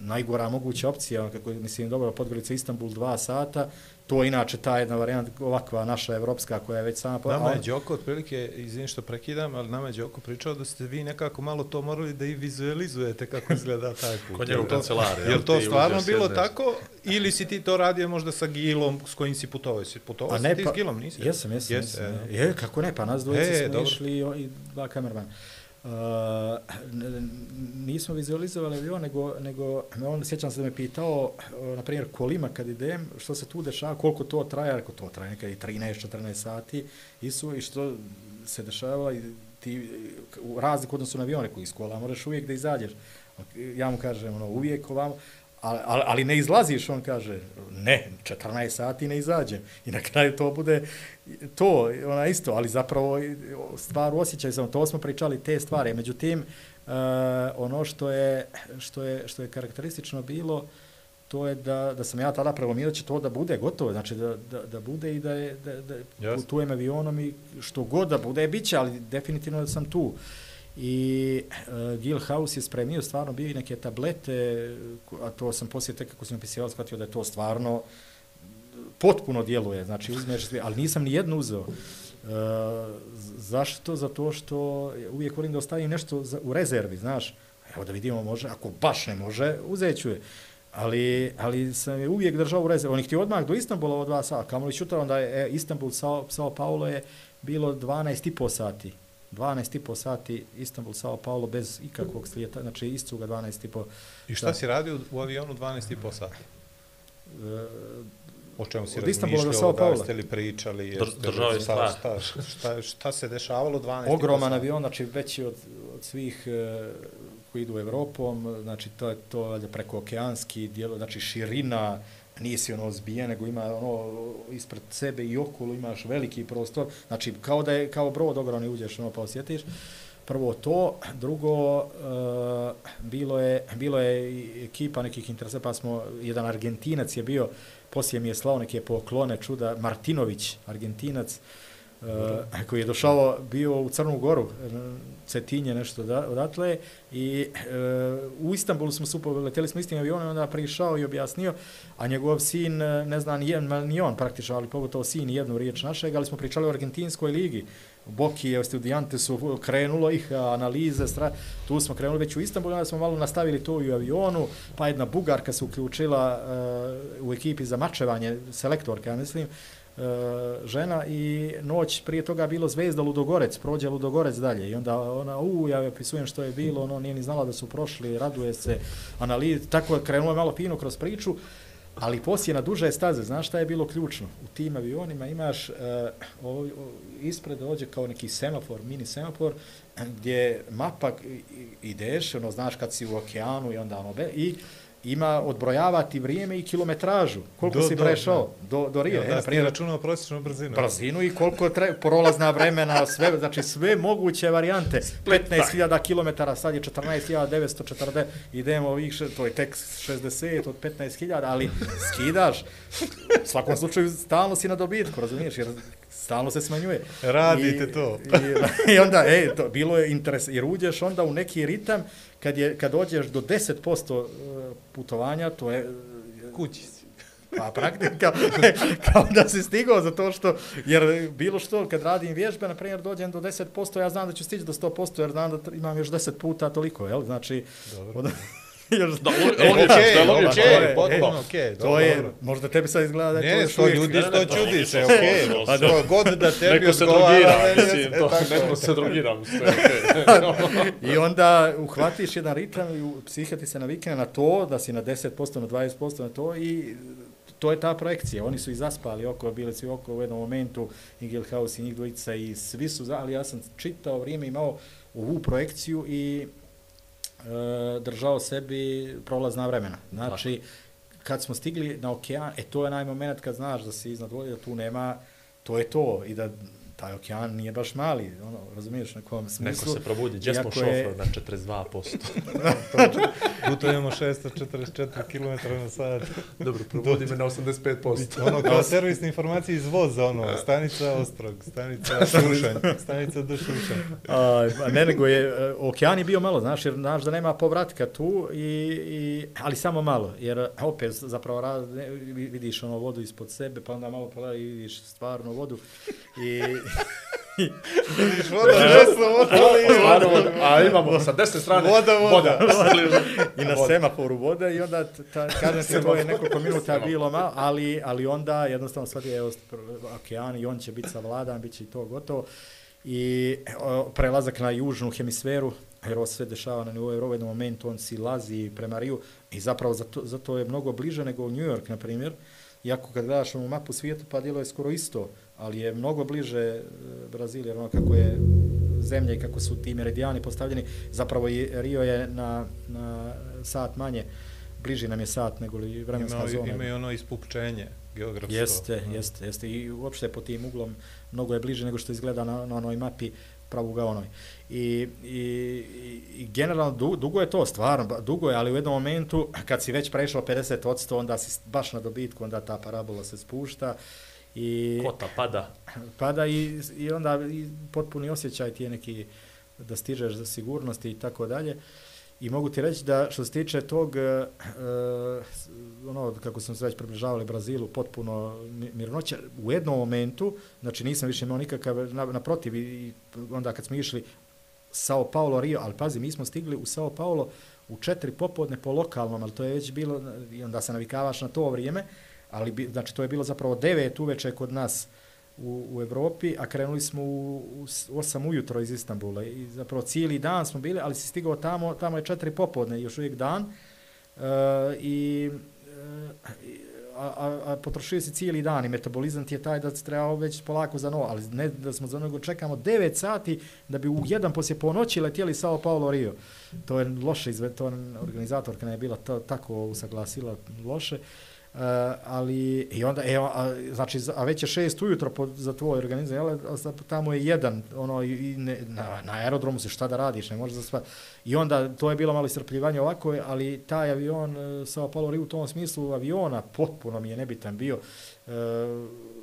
najgora moguća opcija, ono, kako mislim, dobro, Podgorica Istanbul 2 sata, to je inače ta jedna varijanta, ovakva naša evropska koja je već sama... po-
Nama je Đoko, otprilike, izvini što prekidam, ali nama je Đoko pričao da ste vi nekako malo to morali da i vizualizujete kako izgleda taj put.
Kod njega u kancelariji,
Je
jel,
li to stvarno bilo
sjedneš.
tako ili si ti to radio možda sa Gilom s kojim si putovao? Si putovao
A
si ti
pa,
s Gilom, nisi?
Jesam, jesam,
Jesi,
jesam.
e.
Je, kako ne, pa nas dvojice
E,
smo
dobro.
išli i dva kamermana. Uh, nismo vizualizovali avion, nego, nego on, sjećam se da me pitao, eh, na primjer, kolima kad idem, što se tu dešava, koliko to traje, ako to traje nekada i 13-14 sati, i su, i što se dešava, i ti, u razliku odnosu na avione koji iz kola, moraš uvijek da izađeš. Ja mu kažem, ono, uvijek ovamo, ali, ali, ali ne izlaziš, on kaže, ne, 14 sati ne izađem. I na kraju to bude to, ona isto, ali zapravo stvar u osjećaju samo, to smo pričali, te stvari. Međutim, uh, ono što je, što, je, što je karakteristično bilo, to je da, da sam ja tada prelomio da će to da bude gotovo, znači da, da, da bude i da, je, da, da
Jasno.
putujem avionom i što god da bude, bit će, ali definitivno da sam tu. I uh, Gil House je spremio stvarno bio i neke tablete, a to sam poslije tek kako sam opisivao, shvatio da je to stvarno potpuno djeluje, znači uzmeš sve, ali nisam ni jednu uzeo. Uh, zašto? Zato što uvijek volim da ostavim nešto za, u rezervi, znaš. Evo da vidimo, može, ako baš ne može, uzet ću je. Ali, ali sam je uvijek držao u rezervi. On je htio odmah do Istanbula od dva sata, kamo li šutar, onda je e, Istanbul, Sao, Sao Paulo je bilo 12 i sati. 12 i sati Istanbul, Sao Paulo bez ikakvog slijeta, znači iscuga 12 i.
I šta
Da.
si radio u avionu 12,5 sata?
E,
O čemu si razmišljao, da ste li pričali, jeste šta,
stvar.
šta, šta, šta, se dešavalo 12
ogroman avion, znači veći od, od svih e, koji idu Evropom, znači to je to valjda preko okeanski dijelo, znači širina, nisi ono zbijen, nego ima ono ispred sebe i okolo imaš veliki prostor, znači kao da je kao brod ogromni uđeš ono pa osjetiš. Prvo to, drugo, e, bilo, je, bilo je i ekipa nekih interesa, pa smo, jedan Argentinac je bio, poslije mi je slao neke poklone, čuda, Martinović, Argentinac, e, koji je došao, bio u Crnu Goru, eh, Cetinje nešto da, odatle, i e, u Istanbulu smo supo, leteli smo istim avionom, onda prišao i objasnio, a njegov sin, ne zna ni, jedan, ni on praktično, ali pogotovo sin jednu riječ našeg, ali smo pričali o Argentinskoj ligi, Boki je studijante su krenulo ih analize, stra, tu smo krenuli već u Istanbulu, onda smo malo nastavili to i u avionu, pa jedna Bugarka se uključila uh, u ekipi za mačevanje, selektorka, ja mislim, uh, E, žena i noć prije toga bilo Zvezda Ludogorec, prođe Ludogorec dalje i onda ona, u, ja joj opisujem što je bilo, ono nije ni znala da su prošli, raduje se, analiz, tako je krenuo malo fino kroz priču, Ali poslije na duže staze, znaš šta je bilo ključno? U tim avionima imaš e, uh, o, o, ispred dođe kao neki semafor, mini semafor, gdje mapa ideš, ono, znaš kad si u okeanu i onda ono, i ima odbrojavati vrijeme i kilometražu. Koliko
Do-
si
do,
prešao do, do Rio.
Ja,
e,
da,
primjer,
računao prosječnu brzinu.
brzinu i koliko tre, prolazna vremena, sve, znači sve moguće varijante. 15.000 km, sad je 14.940, idemo ovih, še- to je tek 60 od 15.000, ali skidaš, u svakom slučaju stalno si na dobitku, razumiješ, jer stalno se smanjuje.
Radite
I,
to.
I, I onda, ej, to bilo je interes, jer uđeš onda u neki ritam, kad, je, kad dođeš do 10% putovanja, to je
Kući si.
Pa praktika, kao da si stigao za to što, jer bilo što, kad radim vježbe, na primjer, dođem do 10%, ja znam da ću stići do 100%, jer znam da imam još 10 puta toliko, jel? Znači,
Dobro.
od, Još,
Da,
E,
logično,
okej,
što je
okej,
to je-
potpuno
e,
okej,
to je, možda tebi sad izgleda da je to
Ne,
uvijek-
ljudi, sto čudi se, okej.
to-
Pa što god da tebi
Neko se drogira,
je-
mislim,
e,
to, neko se drogira, mislim, okej.
I onda uhvatiš jedan ritam i psiha ti se navikne na to, da si na 10%, na 20% na to i to je ta projekcija. Oni su i zaspali oko, bili su i oko u jednom momentu, i Gilhaus i njih dvojica i svi su, za- ali ja sam čitao vrijeme, imao ovu projekciju i e, držao sebi prolazna vremena. Znači, kad smo stigli na okean, e to je onaj moment kad znaš da si iznad vode, da tu nema, to je to i da taj okean nije baš mali, ono, razumiješ, na kom smislu.
Neko se probudi, gdje smo
je-
šofer na 42%.
Putujemo 644 km na sat.
Dobro, probudi me na 85%.
Ono kao servisne informacije iz voza, ono, stanica Ostrog, stanica Šušanj, stanica do Šušanj.
A, ne, nego je, e, okean je bio malo, znaš, jer znaš da nema povratka tu, i, i, ali samo malo, jer opet zapravo raz, ne, vi- vidiš ono vodu ispod sebe, pa onda malo pogledaj i vidiš stvarnu vodu. I,
Vidiš, voda, desno, voda,
Stvarno, voda. a imamo sa desne strane
Voda, voda.
I na semaforu vode i onda, ta, kažem se, to je nekoliko minuta bilo malo, ali, ali onda jednostavno sad je evo, okean i on će biti savladan, bit će i to gotovo. I o, prelazak na južnu hemisferu, jer ovo sve dešava na nivou Evrope, u jednom momentu on si lazi prema Riju i zapravo zato, zato je mnogo bliže nego New York, na primjer. Iako kad gledaš ovu mapu svijeta, pa djelo je skoro isto, ali je mnogo bliže e, Brazil, jer ono kako je zemlja i kako su ti meridijani postavljeni, zapravo i Rio je na, na sat manje, bliži nam je sat nego li vremenska
Ima,
zona.
ima i ono ispupčenje geografsko.
Jeste, jeste, jeste. I uopšte po tim uglom mnogo je bliže nego što izgleda na, na onoj mapi pravugaonoj. I, i, i, i generalno du, dugo je to, stvarno, dugo je, ali u jednom momentu, kad si već prešao 50%, onda si baš na dobitku, onda ta parabola se spušta i
Kota pada.
pada i, i onda i potpuni osjećaj ti je neki da stižeš za sigurnosti i tako dalje. I mogu ti reći da što se tiče tog, e, s- ono, kako smo se već približavali Brazilu, potpuno mi- mirnoća, u jednom momentu, znači nisam više imao nikakav, na, naprotiv, i, i onda kad smo išli Sao Paulo, Rio, ali pazi, mi smo stigli u Sao Paulo u četiri popodne po lokalnom, ali to je već bilo, i onda se navikavaš na to vrijeme, ali bi, znači to je bilo zapravo devet uveče kod nas u, u Evropi, a krenuli smo u, u osam ujutro iz Istanbula. i zapravo cijeli dan smo bili, ali si stigao tamo, tamo je četiri popodne, još uvijek dan, e, i e, a, a, a potrošio si cijeli dan i metabolizam ti je taj da se trebao već polako za novo, ali ne da smo za nego čekamo 9 sati da bi u jedan poslije ponoći letjeli Sao Paulo Rio. To je loše izve, to je organizatorka ne je bila to, tako usaglasila loše. Uh, Eh, ali i onda e, a, znači a već je šest ujutro po, za tvoj organizam jel, tamo je jedan ono i, ne, na, na aerodromu se šta da radiš ne možeš za sva i onda to je bilo malo iscrpljivanje ovako ali taj avion eh, e, Sao Paulo Rio u tom smislu aviona potpuno mi je nebitan bio. E,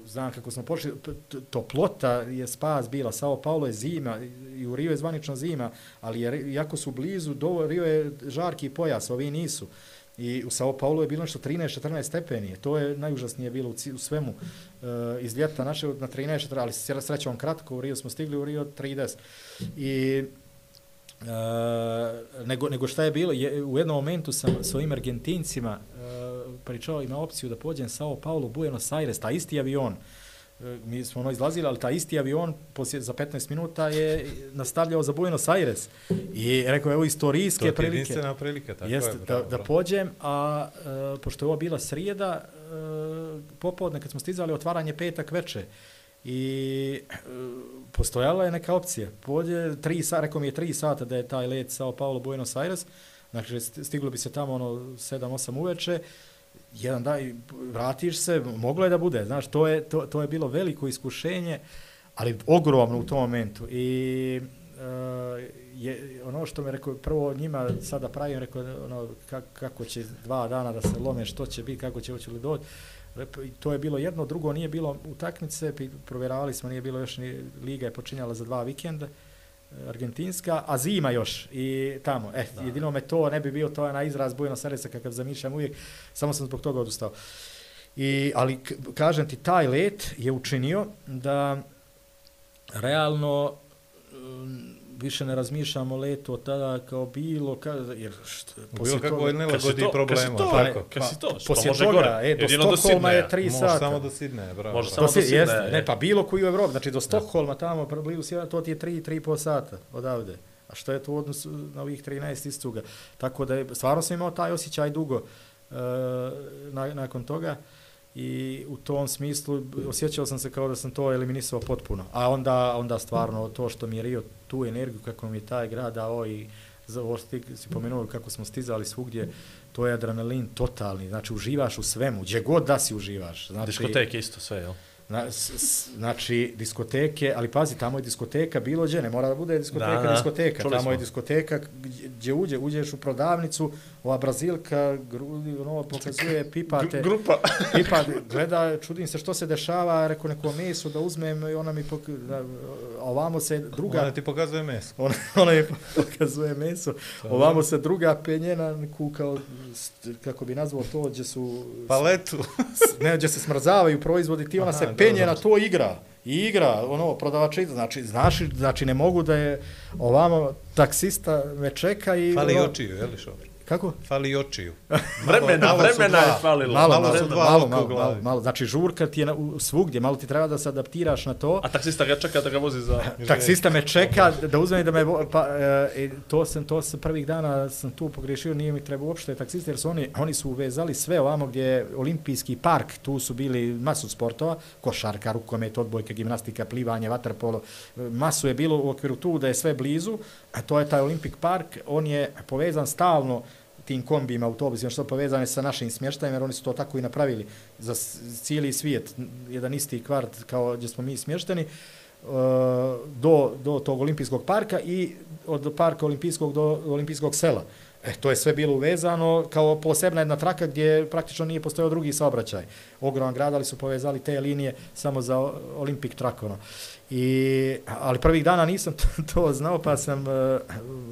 znam kako smo pošli toplota je spas bila Sao Paulo je zima i u Rio je zvanično zima ali je, jako su blizu do Rio je žarki pojas ovi nisu. I u Sao Paulo je bilo nešto 13-14 stepeni. To je najužasnije bilo u, u svemu. E, iz ljeta naše na 13-14, ali se srećom kratko, u Rio smo stigli, u Rio 30. I e, nego, nego šta je bilo, je, u jednom momentu sam s ovim Argentincima e, pričao, ima opciju da pođem Sao Paulo, Buenos Aires, ta isti avion, mi smo ono izlazili, ali ta isti avion poslije, za 15 minuta je nastavljao za Buenos Aires. I rekao, evo,
To
istorijske
je
prilike.
jedinstvena prilika, tako
Jeste,
je.
da,
bravo,
da
bravo.
pođem, a e, pošto je ovo bila srijeda, e, popodne kad smo stizali otvaranje petak veče, i e, postojala je neka opcija. Pođe, tri sata, rekao mi je tri sata da je taj let Sao Paulo Buenos Aires, znači st- stiglo bi se tamo ono 7-8 uveče, jedan da i vratiš se, moglo je da bude, znaš, to je, to, to je bilo veliko iskušenje, ali ogromno u tom momentu. I e, je ono što me rekao prvo njima sada pravim rekao ono kak, kako će dva dana da se lome što će biti kako će hoće li doći to je bilo jedno drugo nije bilo utakmice provjeravali smo nije bilo još ni liga je počinjala za dva vikenda uh, argentinska, a zima još i tamo. E, da. jedino me to ne bi bio to na izraz Buenos Airesa kakav zamišljam uvijek, samo sam zbog toga odustao. I, ali kažem ti, taj let je učinio da realno um, više ne razmišljamo leto od tada kao bilo, ka, jer što,
Bilo kako je
Kad si
nelagodi
to, kad
problema.
si to,
tako.
kad si to, što
poslije
može
toga,
gore.
e, do Stokholma je
Sidneja.
tri
Može
sata.
samo do Sidneja, bravo.
Može samo do Sidneja,
ne, pa bilo koji u Evropi, znači do Stokholma tamo, blizu sjevera, to ti je 3, 3,5 sata odavde. A što je to u odnosu na ovih 13 istuga? Tako da je, stvarno sam imao taj osjećaj dugo e, na, nakon toga i u tom smislu osjećao sam se kao da sam to eliminisao potpuno. A onda, onda stvarno to što mi je Rio tu energiju kako mi je taj grad dao i za ovo što si pomenuo kako smo stizali svugdje, to je adrenalin totalni, znači uživaš u svemu, gdje god da si uživaš. Znači,
Diskoteke isto sve, jel?
Na, s, s, znači, diskoteke, ali pazi, tamo je diskoteka bilo gdje, ne mora da bude diskoteka,
Da, da,
diskoteka.
čuli
Tamo
smo.
je diskoteka gdje uđe, uđeš u prodavnicu, ova brazilka, grudi, ono, pokazuje, pipate,
Grupa.
pipa, gleda, čudim se što se dešava, rekao neko meso da uzmem i ona mi pok, da, a ovamo se druga,
Ona ti pokazuje meso.
ona, ona je pokazuje meso, ovamo se druga penjena, neku kao, st- kako bi nazvao to, gdje su
Paletu.
ne, gdje se smrzavaju proizvodi, ti ona
Aha,
se
da,
penje
da.
na to igra. I igra, ono, prodavačica, znači, znaš, znači ne mogu da je ovamo taksista me čeka i...
Fali
ono,
očiju, je li šofer?
Kako?
Fali očiju.
Vremena,
malo
vremena je falilo.
Malo,
Malo
malo,
su
malo, malo, malo, malo, malo, znači žurka ti je na, u, svugdje, malo ti treba da se adaptiraš na to.
A taksista ga čeka da ga vozi za...
Taksista me čeka da uzme i da me vo- pa e, i to sam to sam prvih dana sam tu pogrešio nije mi treba uopšte taksista jer su oni oni su uvezali sve ovamo gdje je olimpijski park tu su bili masu sportova košarka rukomet odbojka gimnastika plivanje vaterpolo masu je bilo u okviru tu da je sve blizu a to je taj olimpik park on je povezan stalno tim kombijima, autobusima, što je povezane sa našim smještajem, jer oni su to tako i napravili za cijeli svijet, jedan isti kvart kao gdje smo mi smješteni, e, do, do tog olimpijskog parka i od parka olimpijskog do olimpijskog sela. E, to je sve bilo uvezano kao posebna jedna traka gdje praktično nije postojao drugi saobraćaj. Ogroman grad, ali su povezali te linije samo za Olimpik Olympic. Ono. I, ali prvih dana nisam to, to znao, pa sam e,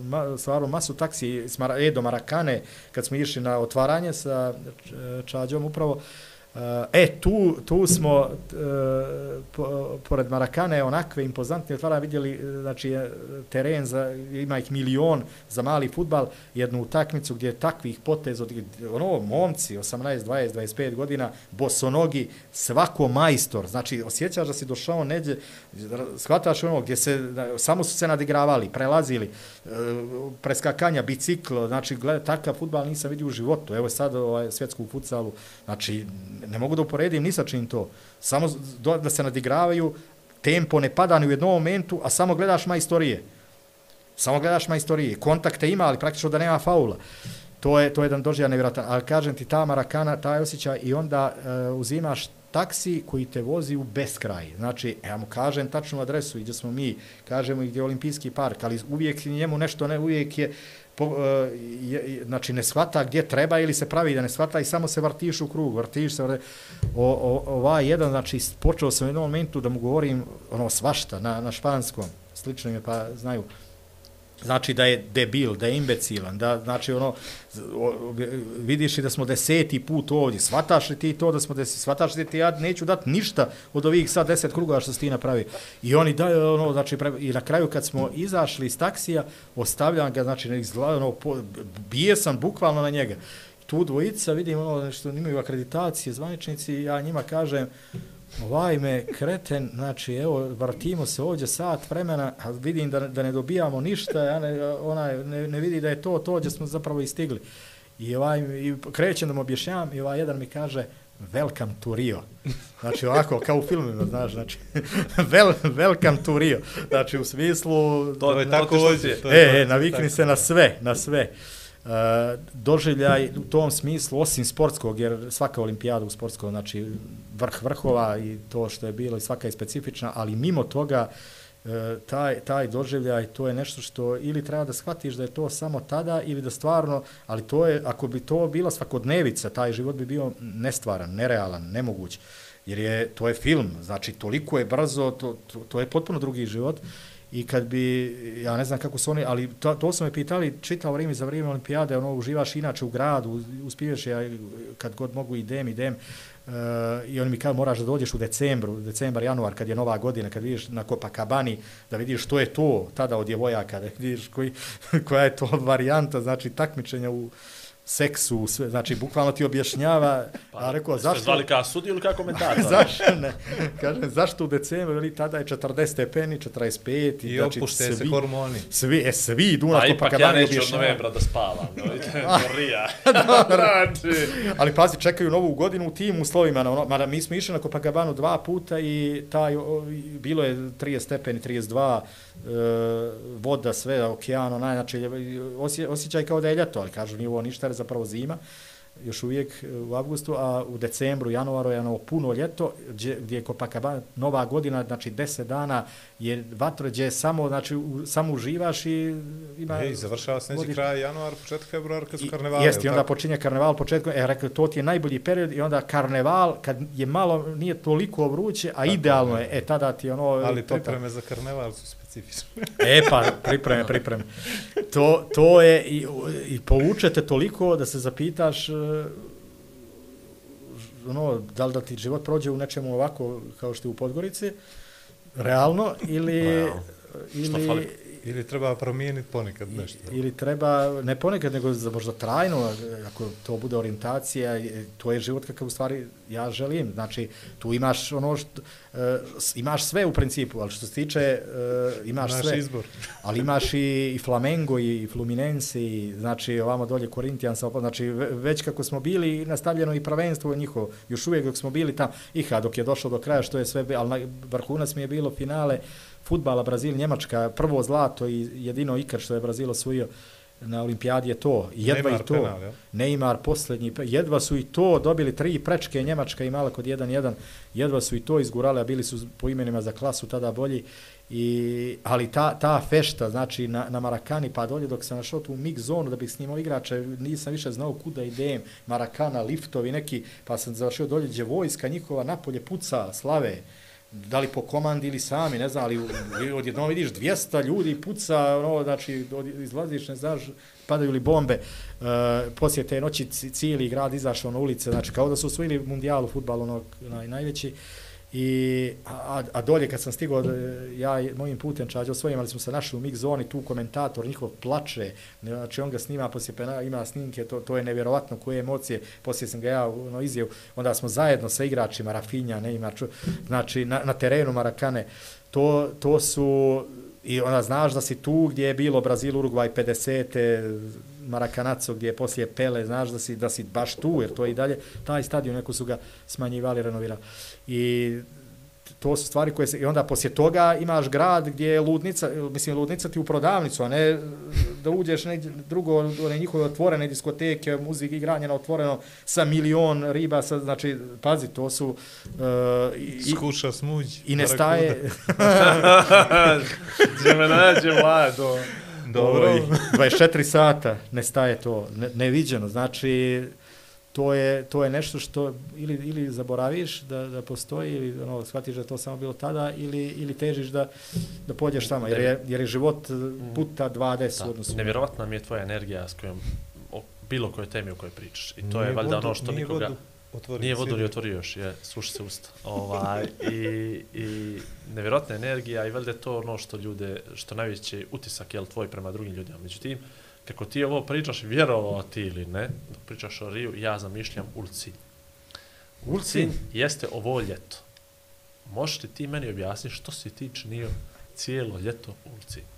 ma, stvarno masu taksi s Mara, e, do Marakane, kad smo išli na otvaranje sa e, Čađom upravo, Uh, e, tu, tu smo, e, po, pored Marakane, onakve impozantne otvara vidjeli, e, znači, teren, za, ima ih milion za mali futbal, jednu utakmicu gdje je takvih potez, od, ono, momci, 18, 20, 25 godina, bosonogi, svako majstor, znači, osjećaš da si došao neđe, shvataš ono, gdje se, samo su se nadigravali, prelazili, uh, preskakanja, biciklo, znači, gleda, takav futbal nisam vidio u životu, evo sad ovaj, svjetsku futsalu, znači, ne mogu da uporedim ni sa čim to, samo do, da se nadigravaju, tempo ne pada ni u jednom momentu, a samo gledaš majstorije. Samo gledaš majstorije. Kontakte ima, ali praktično da nema faula. To je, to je jedan doživljaj nevjerojatan. Ali kažem ti, ta Marakana, taj osjećaj i onda e, uzimaš taksi koji te vozi u beskraj. Znači, ja mu kažem tačnu adresu i gdje smo mi, kažemo i gdje je olimpijski park, ali uvijek njemu nešto ne, uvijek je, po, e, je, znači ne shvata gdje treba ili se pravi da ne shvata i samo se vrtiš u krug, vrtiš se, vrde. o, o, ovaj jedan, znači počeo sam u jednom momentu da mu govorim ono svašta na, na španskom, slično je pa znaju, znači da je debil, da je imbecilan, da znači ono vidiš i da smo deseti put ovdje, svataš li ti to da smo deseti, svataš li ti ja neću dati ništa od ovih sad deset kruga što si ti napravi. I oni daju ono, znači pre, i na kraju kad smo izašli iz taksija, ostavljam ga, znači ne izgleda, ono, po, bije sam bukvalno na njega. Tu dvojica, vidim ono što imaju akreditacije, zvaničnici, ja njima kažem, ovaj me kreten, znači evo, vrtimo se ovdje sat vremena, a vidim da, da ne dobijamo ništa, ja ne, onaj, ne, ne vidi da je to to gdje smo zapravo i stigli. I, ovaj, i krećem da mu objašnjavam i ovaj jedan mi kaže, welcome to Rio. Znači ovako, kao u filmima, znaš, znači, wel, welcome to Rio. Znači u smislu...
To je tako
otišlo
vozi.
ti je.
to je
E, e, navikni
tako.
se na sve, na sve. Eh, doživljaj u tom smislu, osim sportskog, jer svaka olimpijada u sportskom, znači vrh vrhova i to što je bilo i svaka je specifična, ali mimo toga eh, taj, taj doživljaj, to je nešto što ili treba da shvatiš da je to samo tada ili da stvarno, ali to je, ako bi to bila svakodnevica, taj život bi bio nestvaran, nerealan, nemoguć. Jer je, to je film, znači toliko je brzo, to, to, to je potpuno drugi život I kad bi, ja ne znam kako su oni, ali to, to su me pitali čitao vrijeme za vrijeme olimpijade, ono, uživaš inače u gradu, uspiješ ja kad god mogu idem, idem. Eh, i oni mi kažu moraš da dođeš u decembru, decembar, januar, kad je nova godina, kad vidiš na Copacabani, da vidiš što je to tada od djevojaka, da vidiš koji, koja je to varijanta, znači takmičenja u, seksu, sve, znači bukvalno ti objašnjava, pa, a rekao, zašto... Ste
zvali kao sudi ili kao komentator?
zašto ne? Kažem, zašto u decembru, ili tada je 40 stepeni, 45,
i, i znači, opušte se hormoni.
Svi, e, svi idu na
to pa kada ja neću od novembra da spavam, no, rija.
znači. Ali pazi, čekaju novu godinu u tim uslovima, no, mada mi smo išli na Copacabanu dva puta i taj, o, bilo je 30 stepeni, 32, e, voda, sve, okeano, najnače, osjećaj kao da je ljeto, ali kažu, nije ovo ništa, je zapravo zima, još uvijek u avgustu, a u decembru, januaru je ono puno ljeto, gdje, gdje je Copacabana, nova godina, znači 10 dana je vatro, gdje samo, znači, u, samo uživaš i ima...
Ej, završava se neći kraj januar, početak februar, kad su karnevali.
Jeste, i onda počinje karneval, početkom, e, rekao, to ti je najbolji period i onda karneval, kad je malo, nije toliko vruće, a Tako idealno je, e, tada ti ono...
Ali pripreme za karneval su specifično.
e pa, pripreme, pripreme. To, to je, i, i povučete toliko da se zapitaš e, ono, da li da ti život prođe u nečemu ovako kao što je u Podgorici, realno, ili... Realno. Ili,
Ili treba promijeniti ponekad nešto.
Ili treba, ne ponekad, nego za možda trajno, ako to bude orijentacija, to je život kakav u stvari ja želim. Znači, tu imaš ono što, uh, imaš sve u principu, ali što se tiče, uh, imaš Naš sve.
izbor.
ali imaš i, i Flamengo, i Fluminense, i, znači, ovamo dolje Korintijan, znači, već kako smo bili, nastavljeno i prvenstvo njihovo, još uvijek dok smo bili tam, i dok je došlo do kraja, što je sve, ali na vrhunac mi je bilo finale, futbala Brazil Njemačka prvo zlato i jedino ikar što je Brazil osvojio na olimpijadi je to. Jedva Neymar i to. penal, Neymar posljednji jedva su i to dobili tri prečke Njemačka imala kod 1-1 jedva su i to izgurali a bili su po imenima za klasu tada bolji. I ali ta ta fešta znači na na Marakani pa dolje dok sam našao tu mix zonu da bih snimao igrače nisam više znao kuda idem Marakana liftovi neki pa sam završio dolje gdje vojska njihova napolje puca slave da li po komandi ili sami, ne znam, ali odjednom vidiš 200 ljudi puca, ono, znači, izlaziš, ne znaš, padaju li bombe, E, poslije te noći cijeli grad izašao na ulice, znači, kao da su osvojili mundijalu futbalu, ono, naj, najveći, E, I, a, a dolje kad sam stigao, e, ja mojim putem čađao svojim, ali smo se našli u mix zoni, tu komentator, njihov plače, znači on ga snima, poslije pena, ima snimke, to, to je nevjerovatno koje emocije, poslije sam ga ja ono, izjev, onda smo zajedno sa igračima, Rafinja, ne ima, ču, znači na, na terenu Marakane, to, to su, i onda znaš da si tu gdje je bilo Brazil, Uruguay 50. Marakanaco gdje je poslije Pele, znaš da si, da si baš tu, jer to je i dalje, taj stadion neko su ga smanjivali, renovirali. I to su stvari koje se, i onda poslije toga imaš grad gdje je ludnica, mislim ludnica ti u prodavnicu, a ne da uđeš ne, drugo, one njihove otvorene diskoteke, muzik igranje na otvoreno sa milion riba, sa, znači, pazi, to su... Uh,
i, Skuša smuđ.
I ne staje...
Gdje me nađe mlado.
Dobro. 24 sata ne staje to, ne, neviđeno, znači to je, to je nešto što ili, ili zaboraviš da, da postoji ili ono, shvatiš da to samo bilo tada ili, ili težiš da, da pođeš tamo jer je, jer je život puta 20 u odnosu.
Nevjerovatna mi je tvoja energija s kojom o bilo koje temi u kojoj pričaš i to nije je valjda ono što nikoga... Vodu. Otvori nije vodu ni otvorio još, je, suši se usta. Ovaj, i, I nevjerojatna energija i valjda to ono što ljude, što najveći utisak je tvoj prema drugim ljudima. Međutim, kako ti ovo pričaš, vjerovao ti ili ne, pričaš o Riju, ja zamišljam Ulcinj. Ulcinj jeste ovo ljeto. Možeš li ti meni objasniti što si ti činio cijelo ljeto u Ulcinj?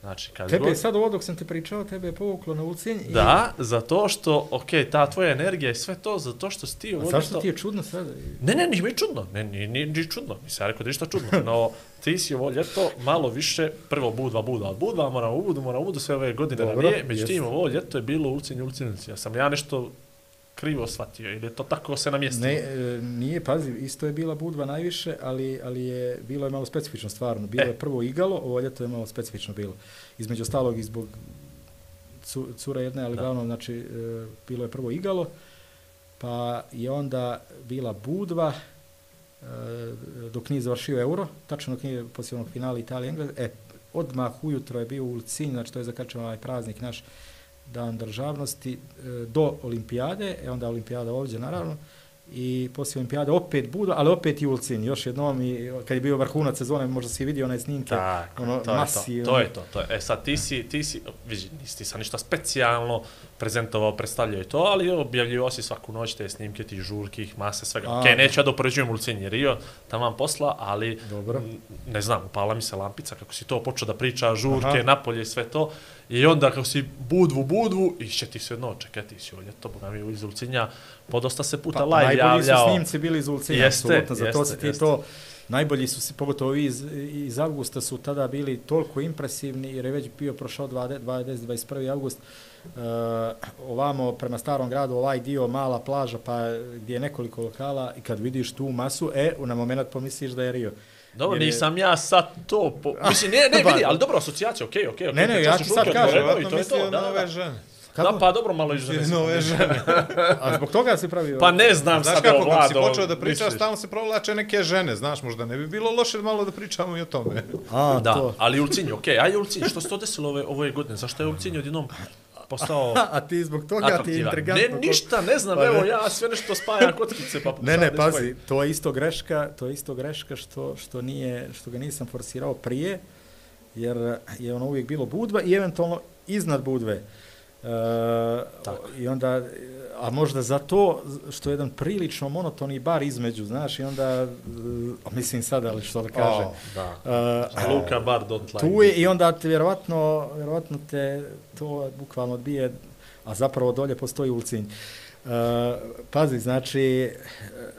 Znači, kad tebe god... sad ovo dok sam ti pričao, tebe je povuklo na Ulcinj.
I... Da, zato što, ok, ta tvoja energija i sve to, zato što si ti
ljeto... Zašto ti je čudno sada?
Ne, ne, nije mi čudno. Ne, nije, nije, nije čudno. Nisam ja rekao da ništa čudno. No, ti si ovo ljeto malo više, prvo budva, budva, budva, moram u budu, moram u budu sve ove godine Dobro, na nije. Međutim, ovo ljeto je bilo ulcinj, ulcinj. Ja sam ja nešto krivo shvatio ili to tako se namjestilo?
Ne, e, nije, pazi, isto je bila budva najviše, ali, ali je bilo je malo specifično stvarno. Bilo e. je prvo igalo, ovo ljeto je malo specifično bilo. Između ostalog i zbog cura jedne, ali glavno, znači, e, bilo je prvo igalo, pa je onda bila budva, dok nije završio euro, tačno dok nije poslije onog finala Italije Engleska, e, odmah ujutro je bio u Ulcinj, znači to je zakačao ovaj praznik naš, dan državnosti, e, do olimpijade, e onda olimpijada ovdje naravno, i poslije olimpijade opet Budva, ali opet i Ulcin, još jednom i kad je bio vrhunac sezone, možda si vidio onaj snimke,
Tak,
ono,
to,
masi,
je to,
ono-
to je to, to je. E sad ti si, ti si, vidi, nisi ti sad ništa specijalno prezentovao, predstavljao i to, ali objavljivo si svaku noć te snimke, ti žurkih, mase, svega. Okej,
da.
neću ja da upoređujem Ulcin jer Rio, tamo posla, ali
Dobro.
ne znam, upala mi se lampica kako si to počeo da priča, žurke,
Aha.
napolje i sve to. I onda kako si budvu, budvu, išće ti se jedno, čekaj, ti si ovdje to, boga mi iz Ulcinja, podosta se puta
Pa,
live
najbolji su
javljao.
snimci bili iz Ulcinja,
Jeste,
apsolutno, zato
jeste,
si ti
jeste.
to, najbolji su, si, pogotovo ovi iz, iz avgusta su tada bili toliko impresivni, jer je već bio prošao 20, 20 21. avgust, uh, ovamo prema starom gradu, ovaj dio, mala plaža, pa gdje je nekoliko lokala, i kad vidiš tu masu, e, na moment pomisliš da je Rio.
Dobro,
Jer je-
nisam ja sad to, po... mislim, ne, ne,
Pa-
vidi, ali dobro, asocijacija, okej, okej, okej.
Ne, ne,
pričao
ja
si
ti sad kažem,
Vjerojatno
to je
mislio
to, da,
na
da,
ove
da.
žene.
Da, pa dobro, malo i žene.
Mislio na ove žene.
A zbog toga si pravio...
Pa ne znam
Znaš
sad,
kako,
evo,
kako si
Vlado,
počeo da pričaš, stalno se provlače neke žene, znaš, možda ne bi bilo loše malo da pričamo i o tome.
A,
Da,
to.
ali Ulcinj, okej, aj Ulcinj, što se to desilo ove, ove godine? Zašto je Ulcinj odjednom postao
A ti zbog toga ti je intrigantno.
Ne, ništa, ne znam,
Pa ne.
evo ja sve nešto spajam kockice, pa
Ne, ne, pazi,
spojim.
to je isto greška, to je isto greška što, što, nije, što ga nisam forsirao prije, jer je ono uvijek bilo budva i eventualno iznad budve. E,
Tako.
I onda, a možda za to što je jedan prilično monotoni bar između, znaš, i onda, e, mislim sada, ali što da kažem,
O,
Da.
e,
Luka bar don't like
tu je i onda te vjerovatno, vjerovatno te to bukvalno odbije, a zapravo dolje postoji ulcinj. Uh, pazi, znači,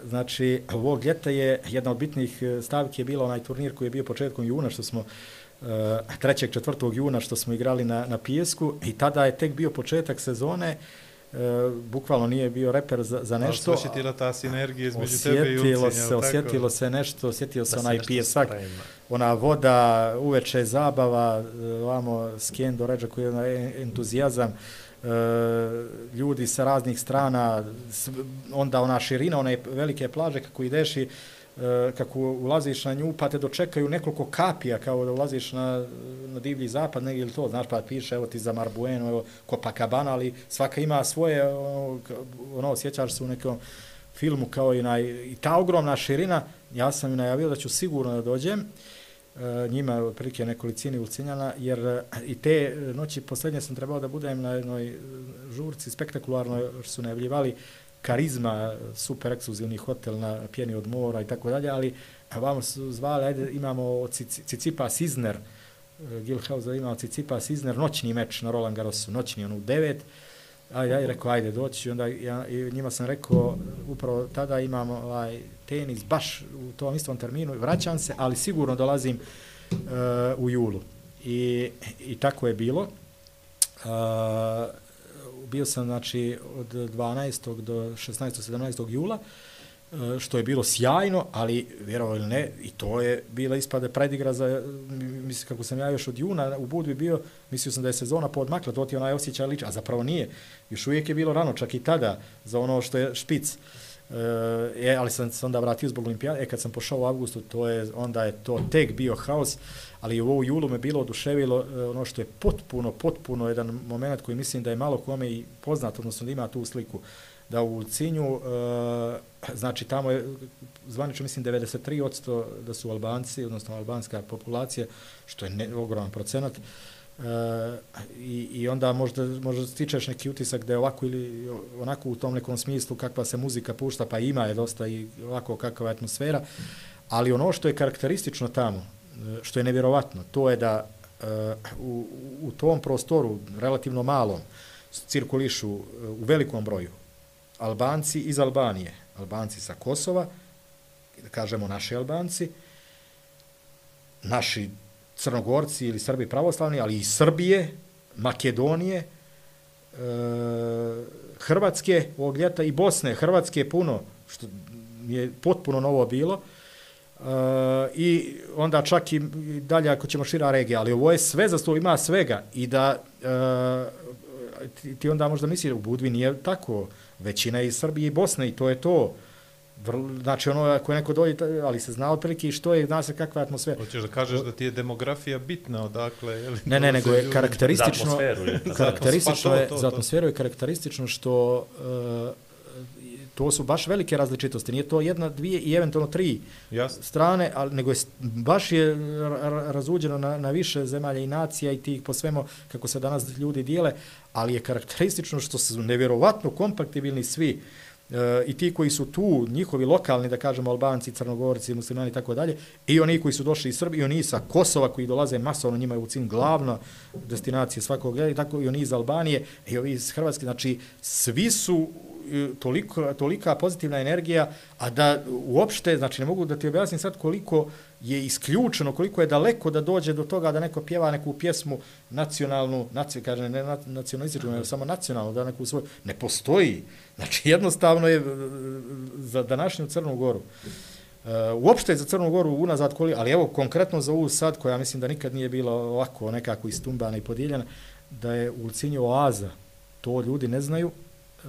znači, ovog ljeta je jedna od bitnih stavki je bila onaj turnir koji je bio početkom juna, što smo uh, 3. 4. juna što smo igrali na, na pijesku i tada je tek bio početak sezone, uh, bukvalno nije bio reper za, za
Nešto.
nešto.
Nešto osjetila ta sinergija između tebe i Ulcinja,
Osjetilo se,
tako?
osjetilo se nešto, osjetio se
Da se
onaj pijesak,
sprema.
ona voda, uveče zabava, e, ovamo skendo ređa koji je onaj entuzijazam, e, ljudi sa raznih strana, onda ona širina, one velike plaže kako ideš i e, Eh, kako ulaziš na nju, pa te dočekaju nekoliko kapija kao da ulaziš na, na divlji zapad, negdje ili to, znaš, pa piše, evo ti za Marbueno, evo Copacabana, ali svaka ima svoje, ono, ono sjećaš se u nekom filmu kao i, na, i ta ogromna širina, ja sam im najavio da ću sigurno da dođem, e, njima otprilike nekolicini Ulcinjana, jer eh, i te noći posljednje sam trebao da budem na jednoj žurci spektakularno što su najavljivali karizma, super ekskluzivni hotel na pjeni od mora i tako dalje, ali vamo su zvali, ajde, imamo Cicipa Sizner, e, Gilhauser imao Cicipa Sizner, noćni meč na Roland Garrosu, noćni, ono u devet, Ajde, ajde, rekao, ajde, doći. Onda ja, i njima sam rekao, upravo tada imam ovaj, tenis baš u tom istom terminu, vraćam se, ali sigurno dolazim uh, u julu. I, I tako je bilo. Uh, bio sam, znači, od 12. do 16. 17. jula, e, što je bilo sjajno, ali vjerovali ili ne, i to je bila ispada predigra za, mislim, kako sam ja još od juna u Budvi bio, mislio sam da je sezona podmakla, to ti onaj osjećaj liči, a zapravo nije. Još uvijek je bilo rano, čak i tada, za ono što je špic. E, e, ali sam se onda vratio zbog olimpijade, e, kad sam pošao u avgustu, to je, onda je to tek bio haos, ali u ovu julu me bilo oduševilo e, ono što je potpuno, potpuno jedan moment koji mislim da je malo kome i poznat, odnosno da ima tu sliku, da u Cinju, e, znači tamo je zvanično mislim 93% da su Albanci, odnosno albanska populacija, što je ne, ogroman procenat, E, Eh, i, i onda možda, možda stičeš neki utisak da je ovako ili onako u tom nekom smislu kakva se muzika pušta, pa ima je dosta i ovako kakva je atmosfera, ali ono što je karakteristično tamo, eh, što je nevjerovatno, to je da e, u, u tom prostoru, relativno malom, cirkulišu u velikom broju Albanci iz Albanije, Albanci sa Kosova, da kažemo naši Albanci, naši Crnogorci ili Srbi pravoslavni, ali i Srbije, Makedonije, e, Hrvatske ovog ljeta i Bosne, Hrvatske je puno, što je potpuno novo bilo, e, i onda čak i dalje ako ćemo šira regija, ali ovo je sve za sto, ima svega. I da e, ti, ti onda možda misliš u Budvi nije tako, većina je iz Srbije i Bosne i to je to. Vrlo, znači ono ako je neko dođe, ali se zna otprilike i što je, zna se kakva je atmosfera.
Hoćeš da kažeš da ti je demografija bitna odakle, je li?
Ne, ne, nego je
Za
karakteristično,
atmosferu je.
karakteristično
to,
je,
to,
za atmosferu je karakteristično što uh, to su baš velike različitosti. Nije to jedna, dvije i eventualno tri
Jasno.
strane, ali nego je baš je ra- ra- razuđeno na, na više zemalja i nacija i tih po svemu kako se danas ljudi dijele, ali je karakteristično što su nevjerovatno kompatibilni svi e, i ti koji su tu, njihovi lokalni, da kažemo, Albanci, Crnogorci, muslimani i tako dalje, i oni koji su došli iz Srbije, i oni sa Kosova koji dolaze masovno, njima je u cilj glavna destinacija svakog gleda, i tako i oni iz Albanije, i ovi iz Hrvatske, znači svi su e, toliko, tolika pozitivna energija, a da uopšte, znači ne mogu da ti objasnim sad koliko je isključeno, koliko je daleko da dođe do toga da neko pjeva neku pjesmu nacionalnu, naci, kaže ne na- nacionalističku, nego samo nacionalnu, da neku svoju, ne postoji. Znači jednostavno je za današnju Crnu Goru. Uh, uopšte je za Crnu Goru unazad koli, ali evo konkretno za ovu sad, koja mislim da nikad nije bila ovako nekako istumbana i podijeljena, da je u Lucinju oaza. To ljudi ne znaju, e,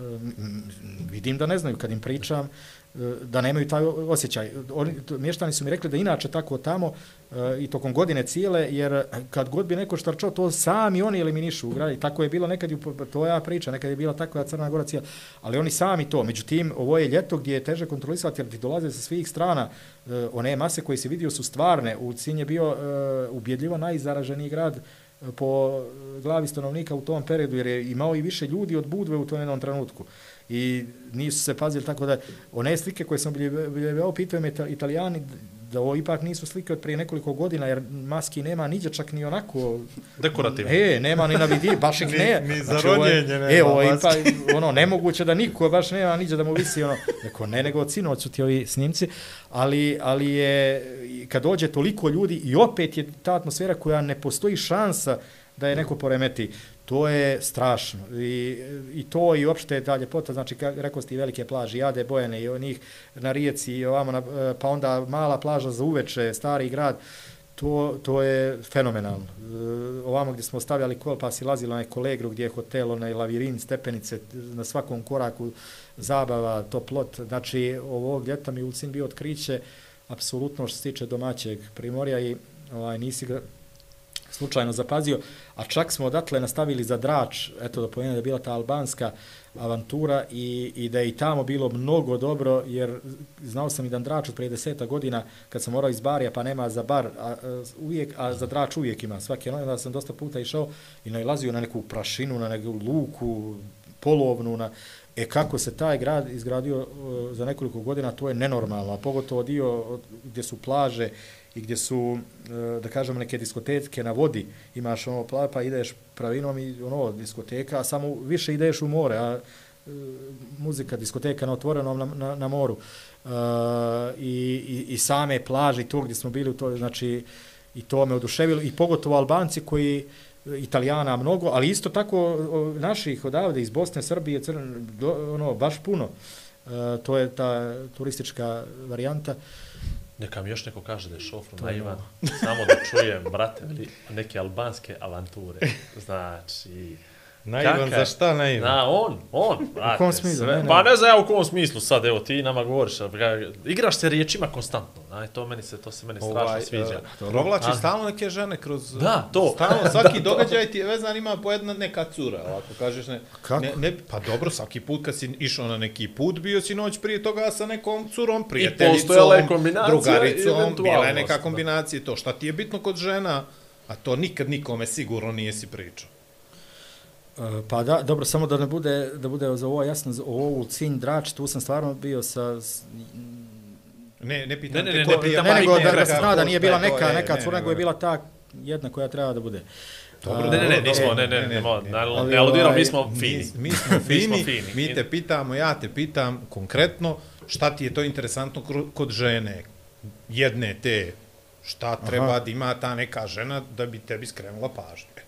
vidim da ne znaju kad im pričam, E, da nemaju taj osjećaj. Oni, mještani su mi rekli da inače tako tamo e, i tokom godine cijele, jer kad god bi neko štarčao, to sami oni eliminišu u gradi. Tako je bilo nekad, to ja priča, nekad je bila takva Crna Gora cijela, ali oni sami to. Međutim, ovo je ljeto gdje je teže kontrolisati, jer ti dolaze sa svih strana. E, one mase koje se vidio su stvarne. U Cinj je bio e, ubjedljivo najzaraženiji grad e, po e, glavi stanovnika u tom periodu, jer je imao i više ljudi od Budve u tom jednom trenutku. I nisu se pazili tako da one slike koje sam obiljevao, pitaju me Ita- italijani da ovo ipak nisu slike od prije nekoliko godina, jer maski nema niđe čak ni onako
Dekorativno.
E, nema ni na vidi, baš ih
Ni-
ne.
ni za
ovo je-
ronjenje nema
E, ovo ipak, ono, nemoguće da niko baš nema niđe da mu visi, ono, neko ne, nego od sinoć su ti ovi snimci, ali, ali je, kad dođe toliko ljudi i opet je ta atmosfera koja ne postoji šansa da je neko poremeti, to je strašno. I, i to i uopšte ta ljepota, znači, rekao ste i velike plaže, Jade, Bojene i onih na Rijeci i ovamo, na, e, pa onda mala plaža za uveče, stari grad, to, to je fenomenalno. E, ovamo gdje smo stavljali kol, pa si lazila na kolegru gdje je hotel, onaj lavirin, stepenice, na svakom koraku zabava, toplot. Znači, ovog ljeta mi Ulcin bio otkriće, apsolutno što se tiče domaćeg primorja i ovaj, nisi ga slučajno zapazio, a čak smo odatle nastavili za Drač, eto da pomenem da je bila ta albanska avantura i, i da je i tamo bilo mnogo dobro, jer znao sam i da Drač od prije deseta godina, kad sam morao iz Barija, pa nema za bar, a, a, uvijek, a za Drač uvijek ima, svaki noć, da sam dosta puta išao i nalazio na neku prašinu, na neku luku, polovnu, na, E kako se taj grad izgradio uh, za nekoliko godina, to je nenormalno, a pogotovo dio gdje su plaže i gdje su, e, da kažem, neke diskoteke na vodi, imaš ono pla, pa ideš pravinom i ono, diskoteka, a samo više ideš u more, a e, muzika, diskoteka na otvorenom na, na, na moru. e, i, i, I same plaže i to gdje smo bili, to, znači, i to me oduševilo, i pogotovo Albanci koji Italijana mnogo, ali isto tako o, naših odavde iz Bosne, Srbije, Crne, do, ono, baš puno. E, to je ta turistička varijanta.
Neka mi još neko kaže da je šofru
To
naivan. Samo da čujem, brate, neke albanske avanture. Znači,
Naivan, za šta naivan?
Na, on, on, brate.
kom smislu?
sve-
Ne, ne.
Pa ne znam ja u kom smislu sad, evo ti nama govoriš, igraš se riječima konstantno, aj, to meni se, to se meni strašno
Ovaj,
sviđa.
e, Provlači
A-
stalno neke žene kroz...
Da, to.
Stalno, svaki događaj ti je vezan, ima po jedna neka cura, ovako kažeš ne,
Kako?
ne, ne, pa dobro, svaki put kad si išao na neki put, bio si noć prije toga sa nekom curom, prijateljicom, drugaricom, bila je neka
da.
kombinacija to. Šta ti je bitno kod žena, a to nikad nikome sigurno nije si pričao.
E, Pa da, dobro, samo da ne bude, da bude za ovo jasno, za ovo Cinj, Drač, tu sam stvarno bio sa, s-
Ne, ne pitam
Ne, ne,
te
ne, pitam,
ne, nego da, se zna da nije bila neka, neka
ne,
cura, nego je bila ta jedna koja treba da bude.
Dobro,
Ne, ne, ne, nismo, ne, ne, ne, ne, ne,
Ali
ne aludiramo,
ovaj,
mi smo fini.
Mi, smo fini, mi te pitamo, ja te pitam konkretno šta ti je to interesantno kod žene jedne te, šta treba da ima ta neka žena da bi tebi skrenula pažnju. Eto,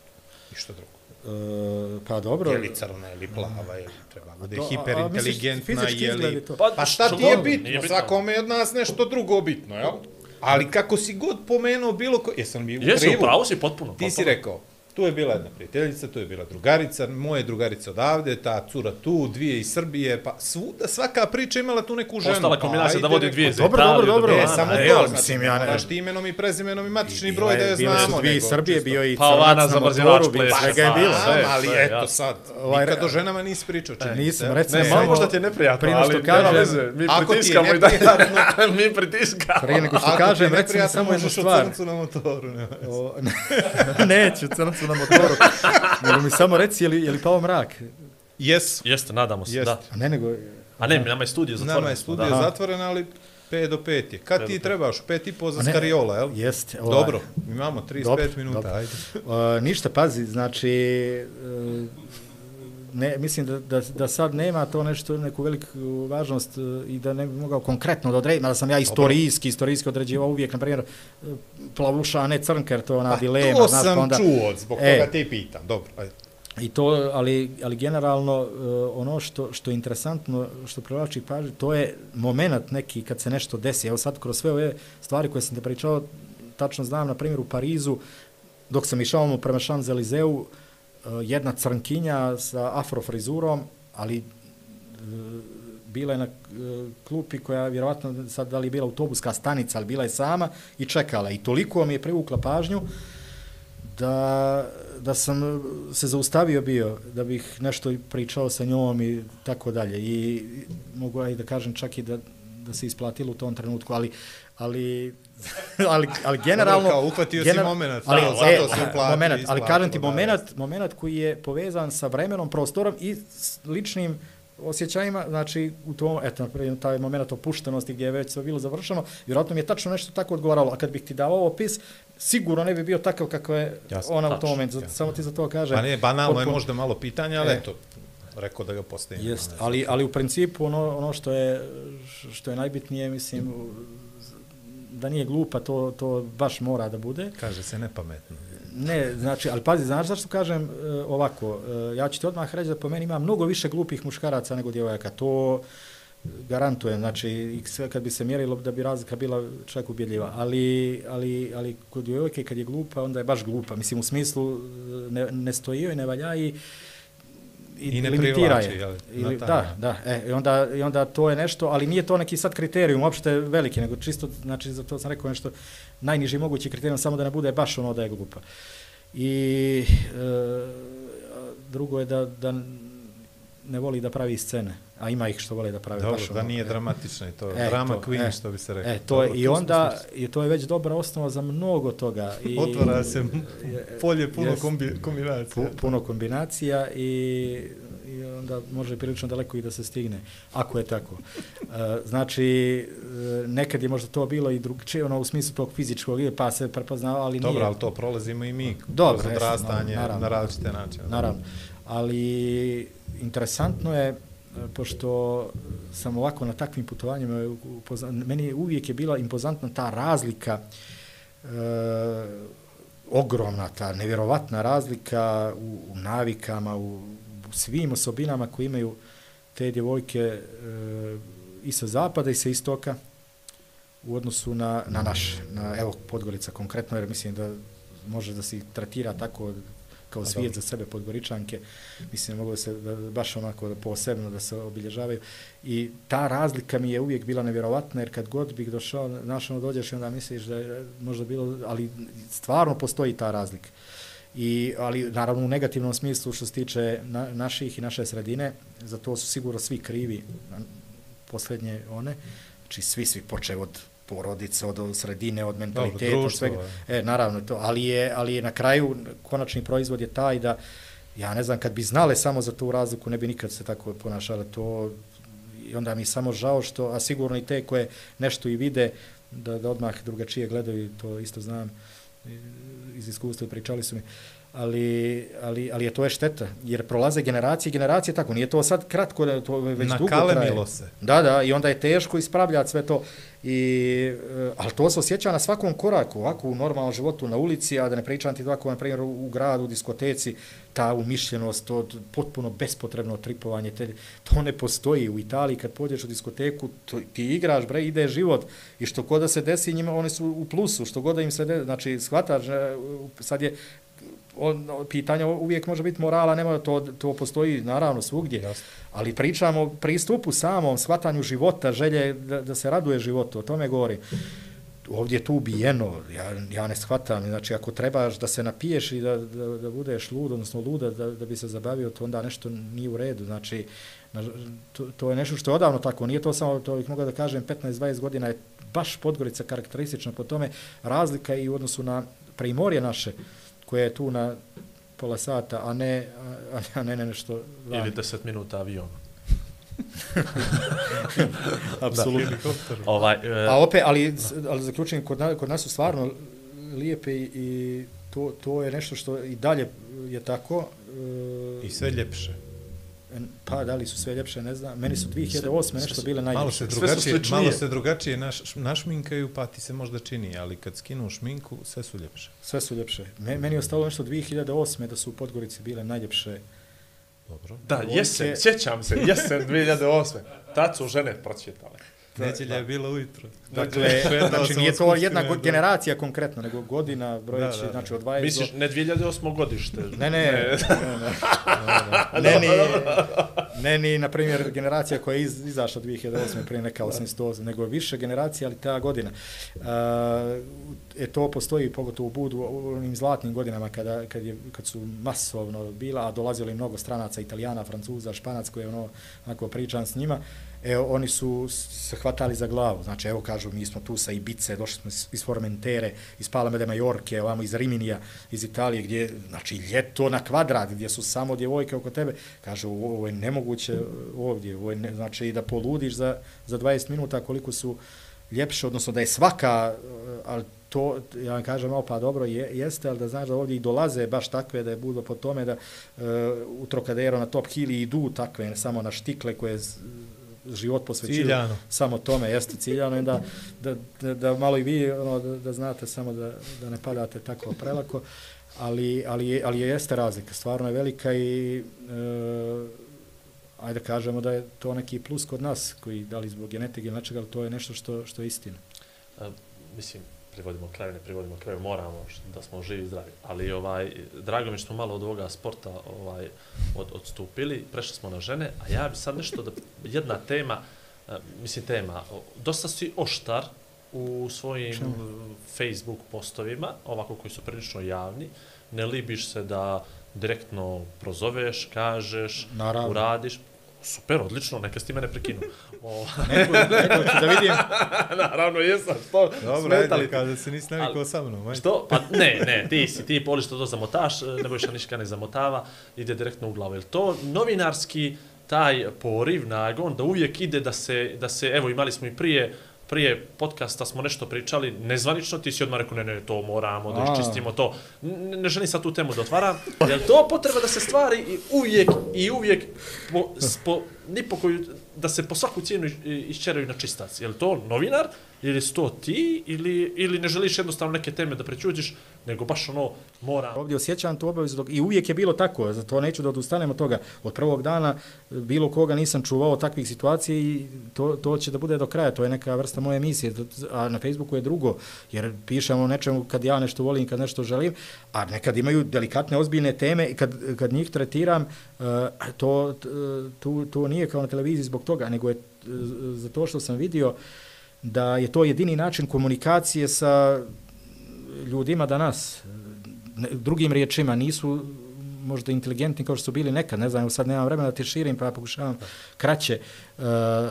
ništa drugo.
E, pa dobro.
Je li crna ili plava, je li treba da bude
a
hiperinteligentna, je li...
to?
Pa šta ti je bitno?
nije bitno.
Svakome je od nas nešto drugo bitno, jel? Ali kako si god pomenuo bilo ko... Jesam bi u
Jesi,
krivu?
upravo si potpuno.
Ti si
potpuno.
rekao, Tu je bila jedna prijateljica, tu je bila drugarica, moje drugarice odavde, ta cura tu, dvije iz Srbije, pa svuda, svaka priča imala tu neku ženu.
Ostala
pa
kombinacija da
ajde,
vodi dvije za
Dobro, dobro, dobro.
E,
Dubrovana,
samo
e,
to, znači,
mislim, ja ne-
moraš ti imenom i prezimenom i matični broj da je
bile
znamo.
su dvije iz Srbije,
čisto.
bio i
Pa
crnac
za
na motoru,
pleša,
svega je
pa,
bilo.
ali
sve,
eto
ja.
sad,
Ovaj,
nikad o ženama nisi pričao, se.
nisam, recimo,
Ne,
samo
možda ti je neprijatno, ali nema
kažem-
veze, mi
Ako ti je
pritiskamo i dalje.
neprijatno-
mi pritiskamo.
Prije nego što
Ako ti je
kažem, recimo
neprijatno,
samo jednu
možeš u
stvar.
crncu na motoru.
neću crncu na motoru. nego mi samo reci, je li, je li pao mrak?
Jesu.
Jeste, nadamo se,
Jeste.
da.
A ne, nego...
A ne, nama je studio zatvoreno.
Nama je studio
da.
zatvoren, ali 5 do 5 je. Kad ti trebaš? 5 i po za
ne,
skariola, jel?
Jeste. ovaj.
Dobro, imamo 35
Dobro,
minuta,
dobro.
ajde.
Uh, ništa, pazi, znači, uh, ne, mislim da, da, da sad nema to nešto, neku veliku važnost uh, i da ne bi mogao konkretno da odredim, da sam ja istorijski, istorijski određivao uvijek, na primjer, uh, plavuša, a ne crnka, jer to je ona
Pa
dilema.
to
znaš,
sam
pa onda,
čuo, zbog
E.
toga te pitam. Dobro, ajde.
I to, ali, ali generalno, uh, ono što, što je interesantno, što privlači pažnju, to je moment neki kad se nešto desi. Evo sad, kroz sve ove stvari koje sam te pričao, tačno znam, na primjer, u Parizu, dok sam išao mu prema Champs-Élysées, uh, Eh, jedna crnkinja sa afrofrizurom, ali eh, bila je na eh, klupi koja vjerovatno sad da li je bila autobuska stanica, ali bila je sama i čekala. I toliko mi je privukla pažnju da, da sam se zaustavio bio, da bih nešto pričao sa njom i tako dalje. I mogu aj da kažem čak i da, da se isplatilo u tom trenutku, ali, ali, ali, ali generalno...
Dobro, kao uhvatio si momenat,
ali,
da, zato
e,
se uplatio,
momenat, ali kažem ti,
da,
moment, moment koji je povezan sa vremenom, prostorom i s ličnim osjećajima, znači u tom, eto, naprimjer, taj moment opuštenosti gdje je već sve bilo završeno, vjerojatno mi je tačno nešto tako odgovaralo, a kad bih ti dao opis, sigurno ne bi bio takav kako je
Jasno,
ona u
tačno,
tom momentu, samo ti za to kažem.
Pa ne, banalno je
potpuno-
možda malo pitanje, ali
E.
eto, rekao da ga postavim.
Jest, ali, ali u principu ono, ono što je što je najbitnije, mislim, da nije glupa, to, to baš mora da bude.
Kaže se nepametno.
Ne, znači, ali pazi, znaš zašto kažem e, ovako, e, ja ću ti odmah reći da po meni ima mnogo više glupih muškaraca nego djevojaka, to garantujem, znači, sve kad bi se mjerilo da bi razlika bila čak ubjedljiva, ali, ali, ali kod djevojke kad je glupa, onda je baš glupa, mislim, u smislu e, ne, ne stoji joj, ne valja i i,
I ne
limitira je.
jel,
Ili,
taj
da,
način.
da, e, i onda, i onda to je nešto, ali nije to neki sad kriterijum uopšte veliki, nego čisto, znači, za to sam rekao nešto, najniži mogući kriterijum, samo da ne bude baš ono da je glupa. I e, drugo je da, da ne voli da pravi scene, a ima ih što vole da prave
Dobro,
baš
da
ono,
nije
e.
dramatično i to,
E,
drama
to,
queen,
e.
što bi se rekao.
E, to je,
Dobro,
i
tu smo
onda, i to je već dobra osnova za mnogo toga. I,
Otvara se polje puno
Jest.
kombi, kombinacija.
pu, puno kombinacija i, i onda može prilično daleko i da se stigne, ako je tako. E, znači, e, nekad je možda to bilo i drugčije, ono u smislu tog fizičkog, pa se prepoznao, ali
Dobro,
nije.
ali to prolazimo i mi
Dobro,
kroz odrastanje
naravno.
na različite načine.
Naravno. Ali interesantno je, E, pošto sam ovako na takvim putovanjima, e, meni meni uvijek je bila impozantna ta razlika, e, ogromna ta nevjerovatna razlika u, u navikama, u, u svim osobinama koje imaju te djevojke e, i sa zapada i sa istoka u odnosu na, na naš, na, evo, Podgorica konkretno, jer mislim da može da se tretira tako kao svijet za sebe Podgoričanke, mislim mogu se da, baš onako da posebno da se obilježavaju. I ta razlika mi je uvijek bila nevjerovatna jer kad god bih došao, znaš ono dođeš i onda misliš da je možda bilo, ali stvarno postoji ta razlika. I, ali naravno u negativnom smislu što se tiče na, naših i naše sredine, za to su sigurno svi krivi, posljednje one, znači svi, svi počeo od porodice, od sredine, od mentaliteta,
društvo,
svega. E, naravno to, ali je, ali je na kraju konačni proizvod je taj da ja ne znam kad bi znale samo za tu razliku ne bi nikad se tako ponašale. To i onda mi samo žao što a sigurno i te koje nešto i vide da, da odmah drugačije gledaju to isto znam. I- iz iskustva pričali su mi ali, ali, ali je to je šteta, jer prolaze generacije i generacije tako, nije to sad kratko, to već dugo traje.
Nakalemilo se.
Da, da, i onda je teško ispravljati sve to. I, e, ali to se osjeća na svakom koraku, ovako u normalnom životu na ulici, a da ne pričam ti ovako, na primjer, u gradu, u diskoteci, ta umišljenost, to potpuno bespotrebno tripovanje, te, to ne postoji. U Italiji kad pođeš u diskoteku, to, ti igraš, bre, ide život i što god da se desi njima, oni su u plusu, što god da im se desi, znači, shvataš, e, sad je on, pitanje uvijek može biti morala, nema to, to postoji naravno svugdje,
Jasno.
ali pričamo o pristupu samom, shvatanju života, želje da, da se raduje životu, o tome govori. Ovdje je tu ubijeno, ja, ja ne shvatam, znači ako trebaš da se napiješ i da, da, da budeš lud, odnosno luda, da, da bi se zabavio, to onda nešto nije u redu, znači na- to, to je nešto što je odavno tako, nije to samo, to bih mogao da kažem, 15-20 godina je baš Podgorica karakteristična po tome, razlika i u odnosu na primorje naše, koje je tu na pola sata, a ne, a, a ne, ne nešto vani.
Ili 10 minuta avion.
Apsolutno.
Ovaj, e,
A opet, ali, ali zaključujem, kod, na, kod nas su stvarno lijepe i, i to, to je nešto što i dalje je tako. e,
I sve ljepše.
Pa, da li su sve ljepše, ne znam. Meni su 2008. nešto bile
Malo
najljepše.
se
Sve su
drugačije, malo se drugačije naš, našminkaju, pa ti se možda čini, ali kad skinu šminku, sve su ljepše.
Sve su ljepše. Me, meni je ostalo nešto 2008. da su u Podgorici bile najljepše.
Dobro.
da, jesen,
je-
sjećam se, jesen 2008. Tad su žene pročitale.
Neđelja je bila ujutro.
Dakle,
Šetao
znači nije to jedna go- generacija konkretno, nego godina brojeći,
Da, da, da.
znači od 20
Misliš,
do...
ne 2008. godište.
Ne, ne, ne, ne, ne, ni, ne, ni, na primjer, generacija koja je iz, izašla 2008. prije neka 88, nego više generacija, ali ta godina. Uh, e, to postoji pogotovo u Budu u onim zlatnim godinama kada, kad, je, kad su masovno bila, a dolazili mnogo stranaca, italijana, francuza, španac, koje ono, onako pričam s njima, Evo, oni su se hvatali za glavu. Znači, evo kažu, mi smo tu sa Ibice, došli smo iz, Formentere, iz Palme de Majorke, ovamo iz Riminija, iz Italije, gdje, znači, ljeto na kvadrat, gdje su samo djevojke oko tebe. Kažu, ovo je nemoguće ovdje, ovo je ne, znači, da poludiš za, za 20 minuta koliko su ljepše, odnosno da je svaka, ali to, ja vam kažem, o, pa dobro, je, jeste, ali da znaš da ovdje i dolaze baš takve, da je budo po tome da e, u Trocadero na Top Hill idu takve, ne samo na štikle koje život posvećuju
Ciljano.
samo tome, jeste ciljano i da, da, da, da malo i vi ono, da, da znate samo da, da ne padate tako prelako, ali, ali, ali je jeste razlika, stvarno je velika i e, ajde kažemo da je to neki plus kod nas, koji da li zbog genetike ili nečega, ali to je nešto što, što je istina.
E, mislim, privodimo kraju, ne privodimo kraju, moramo da smo živi i zdravi. Ali ovaj, drago mi što malo od ovoga sporta ovaj, od, odstupili, prešli smo na žene, a ja bi sad nešto da, jedna tema, e, mislim tema, dosta si oštar u svojim
Čemu?
Facebook postovima, ovako koji su prilično javni, ne libiš se da direktno prozoveš, kažeš,
Naravno.
uradiš, super, odlično, neka ti mene prekinu. O,
Neko, neko ću da vidim,
naravno jesam, što
Dobro,
smetali
ajde, kada se nisi navikao sa mnom. Ajde.
Što? Pa ne, ne, ti si, ti poliš to zamotaš, ne bojiš ništa ne zamotava, ide direktno u glavu. Je li to novinarski taj poriv, nagon, da uvijek ide da se, da se evo imali smo i prije, prije podcasta smo nešto pričali, nezvanično, ti si odmah rekao, ne, ne, to moramo, da iščistimo to. Ne, ne želim sad tu temu da otvaram. Je li to potreba da se stvari i uvijek i uvijek po, spo, ni po koju, da se po svaku cijenu iš- iščeraju na čistac? Je to novinar, ili sto ti, ili, ili ne želiš jednostavno neke teme da prećuđiš, nego baš ono, mora...
ovdje osjećam tu obavezu dok, i uvijek je bilo tako, zato neću da odustanem od toga. Od prvog dana eh, bilo koga nisam čuvao takvih situacija i to, to će da bude do kraja, to je neka vrsta moje emisije, a na Facebooku je drugo, jer pišemo nečemu kad ja nešto volim, kad nešto želim, a nekad imaju delikatne, ozbiljne teme i kad, kad njih tretiram, eh, to, to, eh, to nije kao na televiziji zbog toga, nego je za to što sam vidio da je to jedini način komunikacije sa ljudima danas, ne, drugim riječima, nisu možda inteligentni kao što su bili nekad, ne znam, sad nemam vremena da ti širim, pa ja pokušavam kraće. E,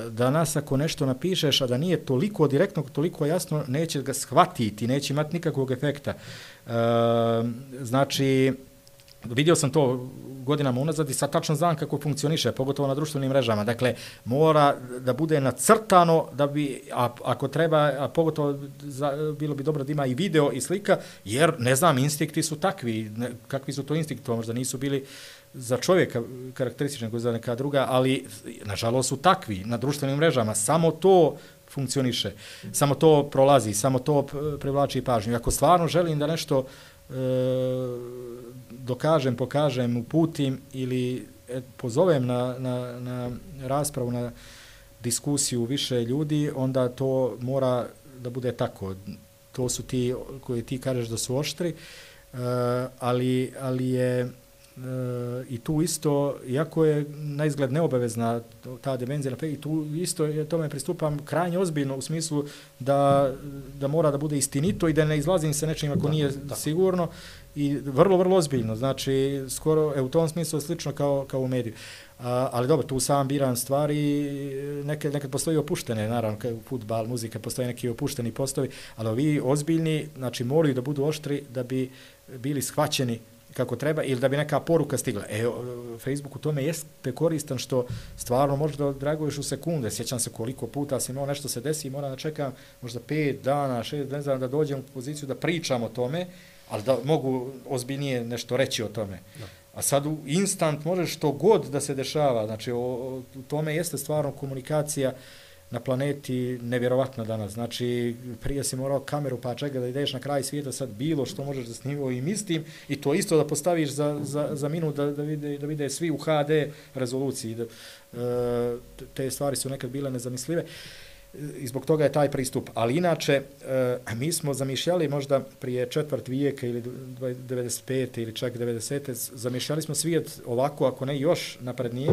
danas ako nešto napišeš, a da nije toliko direktno, toliko jasno, neće ga shvatiti, neće imati nikakvog efekta. E, znači, vidio sam to godinama unazad i sad tačno znam kako funkcioniše, pogotovo na društvenim mrežama. Dakle, mora da bude nacrtano, da bi, a, ako treba, a pogotovo za, bilo bi dobro da ima i video i slika, jer, ne znam, instinkti su takvi. Ne, kakvi su to instinkti? To možda nisu bili za čovjeka karakteristični, nego za neka druga, ali, nažalost, su takvi na društvenim mrežama. Samo to funkcioniše. Samo to prolazi, samo to privlači pažnju. Ako stvarno želim da nešto e, dokažem, pokažem, uputim ili e, pozovem na, na, na raspravu, na diskusiju više ljudi, onda to mora da bude tako. To su ti koji ti kažeš da su oštri, e, ali, ali je i tu isto, iako je na izgled neobavezna ta dimenzija i tu isto je tome pristupam krajnje ozbiljno u smislu da, da mora da bude istinito i da ne izlazim sa nečim ako nije da. sigurno i vrlo, vrlo ozbiljno. Znači, skoro, e, u tom smislu slično kao, kao u mediju. A, ali dobro, tu sam biram stvari, nekad, nekad postoji opuštene, naravno, kao futbal, muzika, postoji neki opušteni postovi, ali ovi ozbiljni, znači, moraju da budu oštri da bi bili shvaćeni kako treba ili da bi neka poruka stigla. E, Facebook u tome jeste koristan što stvarno možeš da draguješ u sekunde. Sjećam se koliko puta se imao nešto se desi i moram da čekam možda pet dana, šest dana da dođem u poziciju da pričam o tome, ali da mogu ozbiljnije nešto reći o tome. Da. A sad u instant možeš što god da se dešava. Znači, o, o tome jeste stvarno komunikacija uh, na planeti nevjerovatno danas. Znači, prije si morao kameru pa čega da ideš na kraj svijeta, sad bilo što možeš da snimio i mislim, i to isto da postaviš za, za, za minut da, da, vide, da vide svi u HD rezoluciji. Da, e, te stvari su nekad bile nezamislive e, i zbog toga je taj pristup. Ali inače, e, mi smo zamišljali možda prije četvrt vijeka ili 95. ili čak 90. zamišljali smo svijet ovako, ako ne još naprednije,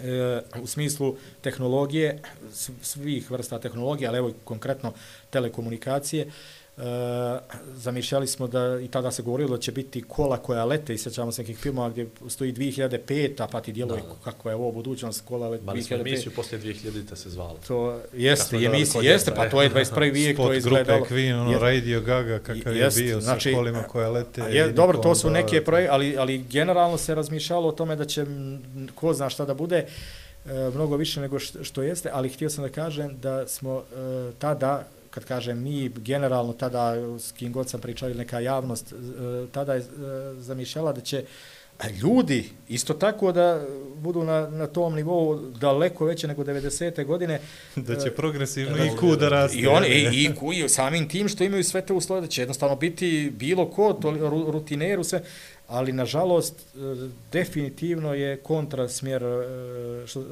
e, u smislu tehnologije, svih vrsta tehnologije, ali evo konkretno telekomunikacije, Uh, zamišljali smo da i tada se govorilo da će biti kola koja lete i sećamo se nekih filmova gdje stoji 2005 a pa ti djeluje kako je ovo budućnost kola lete 2005
Mali smo emisiju poslije 2000 se zvalo
to jeste emisija jeste pa to je 21. vijek to je
izgledalo. Grupe Queen ono Radio Gaga kakav je bio znači, sa kolima koja lete
je, dobro to su neke projekte ali, ali generalno se razmišljalo o tome da će ko zna šta da bude e, mnogo više nego što jeste ali htio sam da kažem da smo e, tada kad kažem mi, generalno tada s kim god sam pričao ili neka javnost, e, tada je e, zamišljala da će ljudi isto tako da budu na, na tom nivou daleko veće nego 90. godine.
Da će e, progresivno i ku da raste.
I oni, i, i ku, i samim tim što imaju sve te uslove, da će jednostavno biti bilo ko, to, rutineru sve, ali nažalost definitivno je kontrasmjer, što,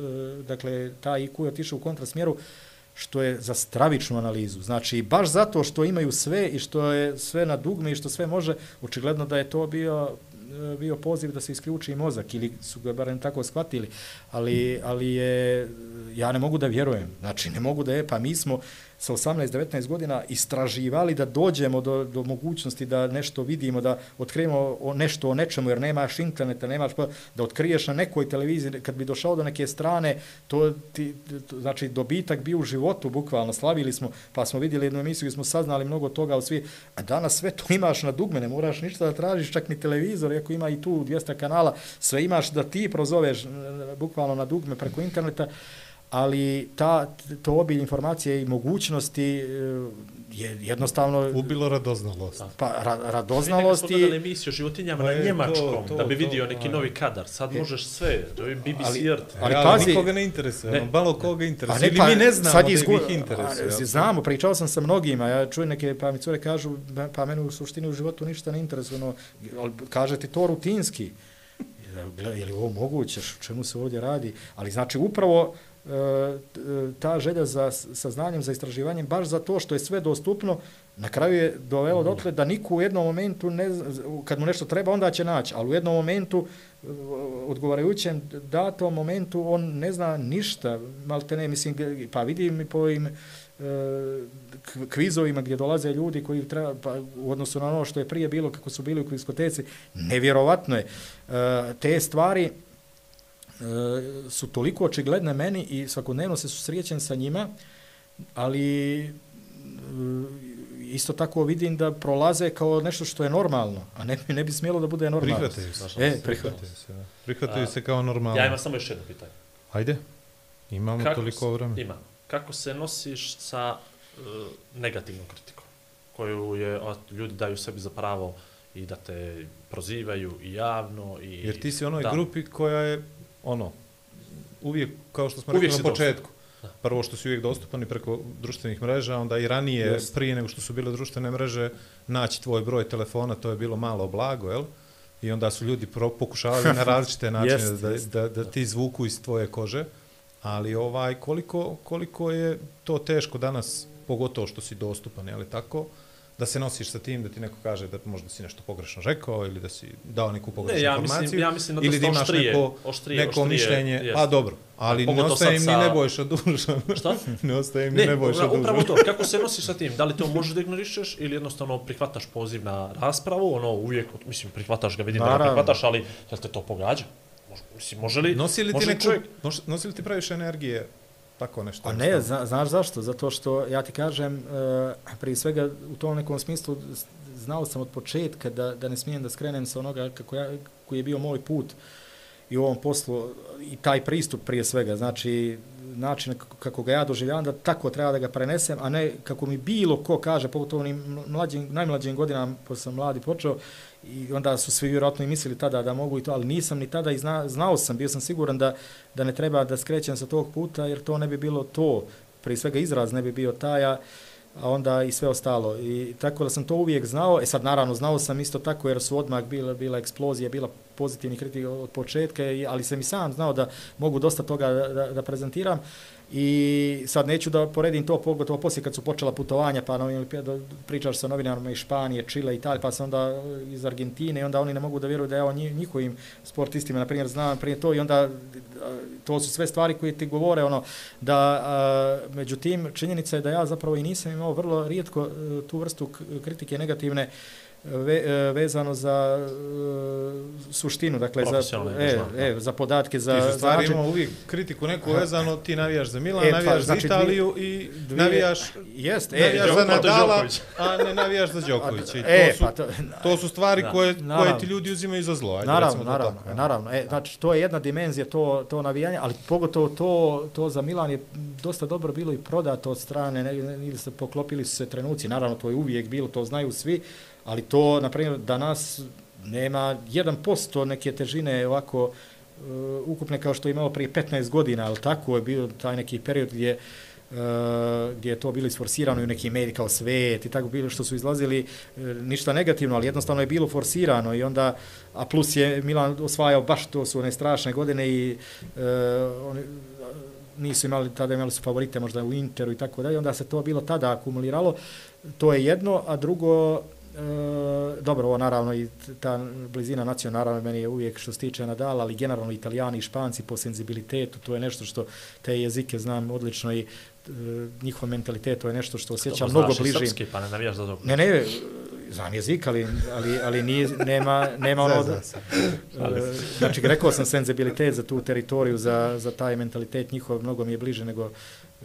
dakle, ta IQ je otišao u kontrasmjeru, što je za stravičnu analizu. Znači, baš zato što imaju sve i što je sve na dugme i što sve može, očigledno da je to bio e, bio poziv da se isključi mozak ili su ga barem tako shvatili, ali, ali je, ja ne mogu da vjerujem, znači ne mogu da je, pa mi smo, sa 18-19 godina istraživali da dođemo do, do mogućnosti da nešto vidimo, da otkrijemo o nešto o nečemu, jer nemaš interneta, nemaš pa, da otkriješ na nekoj televiziji, kad bi došao do neke strane, to ti, to, znači dobitak bio u životu, bukvalno, slavili smo, pa smo vidjeli jednu emisiju i smo saznali mnogo toga, svi, a danas sve to imaš na dugme, ne moraš ništa da tražiš, čak ni televizor, iako ima i tu 200 kanala, sve imaš da ti prozoveš bukvalno na dugme preko interneta, ali ta, to obilj informacije i mogućnosti e, je jednostavno...
Ubilo radoznalost.
Pa, ra, radoznalost
i... Mi emisiju o životinjama na pa njemačkom, to, to, da bi vidio to, neki novi kadar. Sad je. možeš sve, to je BBC
ali, ali, ali pazi... Nikoga ne interesuje, ne. ono, malo koga interesuje. Ili pa, mi ne znamo sad izgu... da ih interesuje. A,
znamo, pričao sam sa mnogima, ja čujem neke, pa mi cure kažu, pa mene u suštini u životu ništa ne interesuje, ono, kaže ti to rutinski. Je li ovo moguće, čemu se ovdje radi? Ali znači, upravo ta želja za saznanjem, za istraživanjem, baš za to što je sve dostupno, na kraju je dovelo mm. dotle da niko u jednom momentu, ne, kad mu nešto treba, onda će naći, ali u jednom momentu, odgovarajućem datom momentu, on ne zna ništa, malte ne, mislim, pa vidim i po ovim e, kvizovima gdje dolaze ljudi koji treba, pa, u odnosu na ono što je prije bilo, kako su bili u kviskoteci, nevjerovatno je. E, te stvari, E, su toliko očigledne meni i svakodnevno se susrijećem sa njima, ali e, isto tako vidim da prolaze kao nešto što je normalno, a ne, ne bi smjelo da bude normalno.
Prihvataju se. E, prihvataju se. Prihvataju se kao normalno.
Ja imam samo još jedno pitanje.
Ajde, imamo Kako toliko vremena.
Ima. Kako se nosiš sa uh, negativnom kritikom, koju je, o, ljudi daju sebi za pravo i da te prozivaju i javno i
Jer ti si u onoj da. grupi koja je ono, uvijek, kao što smo uvijek rekli na početku, dostup. prvo što si uvijek dostupan i preko društvenih mreža, onda i ranije, Just. prije nego što su bile društvene mreže, naći tvoj broj telefona, to je bilo malo blago, jel? I onda su ljudi pokušavali na različite načine jest, da, jest. da, da ti zvuku iz tvoje kože. Ali ovaj koliko, koliko je to teško danas, pogotovo što si dostupan, je tako? Da se nosiš sa tim, da ti neko kaže da možda si nešto pogrešno rekao ili da si dao neku pogrešnu
ne, ja
informaciju.
Mislim, ja mislim da
ili da imaš
oštrije,
neko,
oštrije,
neko
oštrije,
mišljenje.
jest.
A dobro, ali ne ostaje mi sa... ne bojša dužan.
Šta?
ne ostaje mi ne, ne bojša dužan.
Upravo to, kako se nosiš sa tim? Da li to možeš da ignorišeš ili jednostavno prihvataš poziv na raspravu, ono uvijek, mislim, prihvataš ga, vidim Naravno. da ga prihvataš, ali jel te to pogađa? Mislim, može li,
nosi li
može
ti neku, čovjek... nosi li ti previše energije tako nešto.
A ne, zna, znaš zašto? Zato što, ja ti kažem, uh, prije svega u tom nekom smislu znao sam od početka da, da ne smijem da skrenem sa onoga kako ja, koji je bio moj put i u ovom poslu i taj pristup prije svega, znači način kako ga ja doživljavam, da tako treba da ga prenesem, a ne kako mi bilo ko kaže, pogotovo onim mlađim, najmlađim godinama, posle sam mladi počeo, i onda su svi vjerojatno i mislili tada da mogu i to, ali nisam ni tada i zna, znao sam, bio sam siguran da, da ne treba da skrećem sa tog puta, jer to ne bi bilo to, prije svega izraz ne bi bio taja, a onda i sve ostalo. I tako da sam to uvijek znao, e sad naravno znao sam isto tako jer su odmah bila, bila eksplozija, bila pozitivni kritika od početka, ali sam i sam znao da mogu dosta toga da, da, da prezentiram. I sad neću da poredim to, pogotovo poslije kad su počela putovanja, pa na pričaš sa novinarima iz Španije, Čile, Italije, pa se onda iz Argentine i onda oni ne mogu da vjeruju da ja o njihovim sportistima, na primjer, znam prije to i onda to su sve stvari koje ti govore, ono, da a, međutim, činjenica je da ja zapravo i nisam imao vrlo rijetko e, tu vrstu kritike negativne, ve, e, vezano za uh, suštinu, dakle za e, e, za podatke za
ti stvari znači, uvijek kritiku neku vezano, ti navijaš za Milan, e, pa, navijaš znači, za Italiju i dvije, navijaš
jest,
e, navijaš za Nadala, a ne navijaš za Đokovića. I to, e, su, pa to, to su stvari da. koje, naravno, koje ti ljudi uzimaju za zlo. Ajde,
naravno, naravno, tako, naravno. E, znači, to je jedna dimenzija, to, to navijanje, ali pogotovo to, to za Milan je dosta dobro bilo i prodato od strane, ili se poklopili su se trenuci, naravno, to je uvijek bilo, to znaju svi, ali to, na primjer, danas nema 1% neke težine ovako uh, ukupne kao što je imalo prije 15 godina, ali tako? Je bio taj neki period gdje Uh, gdje je to bilo isforsirano i u neki mediji kao svet i tako bilo što su izlazili uh, ništa negativno, ali jednostavno je bilo forsirano i onda, a plus je Milan osvajao baš to su one strašne godine i uh, oni, nisu imali, tada imali su favorite možda u Interu i tako dalje, onda se to bilo tada akumuliralo, to je jedno, a drugo, E, dobro, ovo naravno i ta blizina nacionalna meni je uvijek što se tiče Nadala, ali generalno italijani i španci po senzibilitetu, to je nešto što te jezike znam odlično i e, njihov mentalitet, to je nešto što osjećam mnogo bliže. Dobro,
srpski, pa ne navijaš za
Ne, ne, znam jezik, ali, ali, ali nije, nema, nema ono... Da, e, znači, rekao sam senzibilitet za tu teritoriju, za, za taj mentalitet njihov, mnogo mi je bliže nego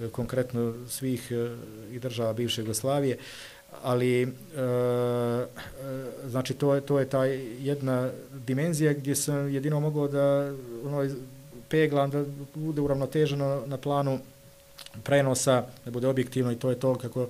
e, konkretno svih i država bivše Jugoslavije ali e, e, znači to je to je ta jedna dimenzija gdje sam jedino mogao da ono peglam da bude uravnoteženo na planu prenosa da bude objektivno i to je to kako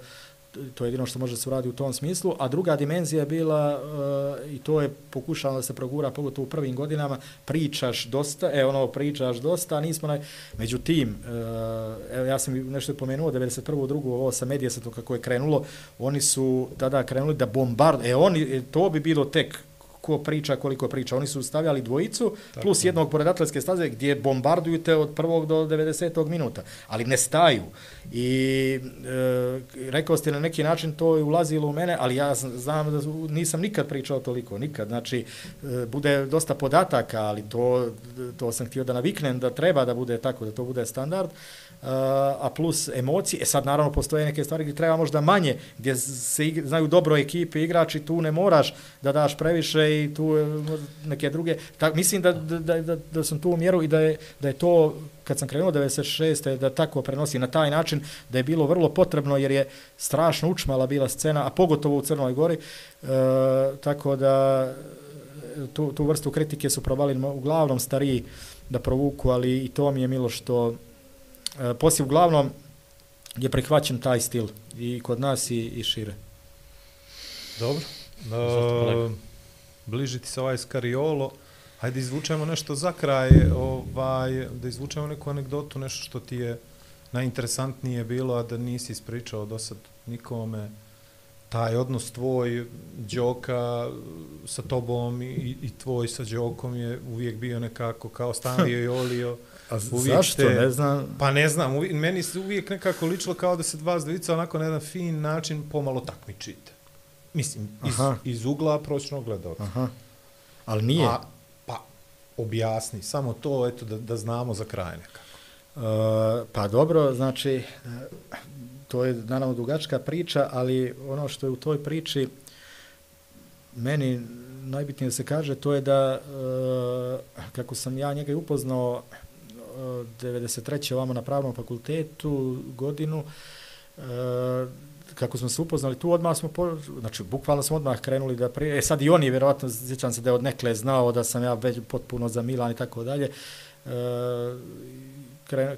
to je jedino što može se uradi u tom smislu, a druga dimenzija je bila, uh, i to je pokušano da se progura, pogotovo u prvim godinama, pričaš dosta, e, ono, pričaš dosta, a nismo naj... Međutim, uh, eh, evo, ja sam nešto pomenuo, 91. drugu, ovo sa Mediasetom kako je krenulo, oni su tada krenuli da bombard, e, oni, e, to bi bilo tek ko priča, koliko priča. Oni su stavljali dvojicu Tako. plus jednog pored atletske staze gdje bombarduju te od prvog do 90. minuta. Ali ne staju. I e, rekao ste na neki način to je ulazilo u mene, ali ja znam da nisam nikad pričao toliko. Nikad. Znači, e, bude dosta podataka, ali to, to sam htio da naviknem da treba da bude tako, da to bude standard a plus emocije. E sad, naravno, postoje neke stvari gdje treba možda manje, gdje se igra, znaju dobro ekipe igrači, tu ne moraš da daš previše i tu e, neke druge. Tak, mislim da, da, da, da sam tu u mjeru i da je, da je to, kad sam krenuo 96. da tako prenosi na taj način, da je bilo vrlo potrebno jer je strašno učmala bila scena, a pogotovo u Crnoj Gori. Uh, tako da e, tu, tu vrstu kritike su provalili uglavnom stariji da provuku, ali i to mi je milo što E, poslije uglavnom je prihvaćen taj stil i kod nas i, i šire.
Dobro. E, bliži ti se ovaj skariolo. Hajde izvučemo nešto za kraj, ovaj, da izvučemo neku anegdotu, nešto što ti je najinteresantnije bilo, a da nisi ispričao do sad nikome. Taj odnos tvoj, Đoka sa tobom i, i tvoj sa Đokom je uvijek bio nekako kao stavio i olio.
A uvijek zašto? Te, ne znam.
Pa ne znam, uvijek, meni se uvijek nekako ličilo kao da se dva zdovica onako na jedan fin način pomalo takmičite. mislim, iz,
Aha.
iz ugla prosječnog gledalca.
Aha. Ali nije.
A, pa, objasni, samo to, eto, da, da znamo za kraj nekako.
Uh, pa dobro, znači, to je naravno dugačka priča, ali ono što je u toj priči meni najbitnije da se kaže, to je da e, kako sam ja njega upoznao eh, e, 93. ovamo na pravnom fakultetu godinu, e, kako smo se upoznali tu, odmah smo, po, znači, bukvalno smo odmah krenuli da prije, e sad i on je vjerovatno, sjećam se da je od nekle znao da sam ja već potpuno za Milan i tako dalje,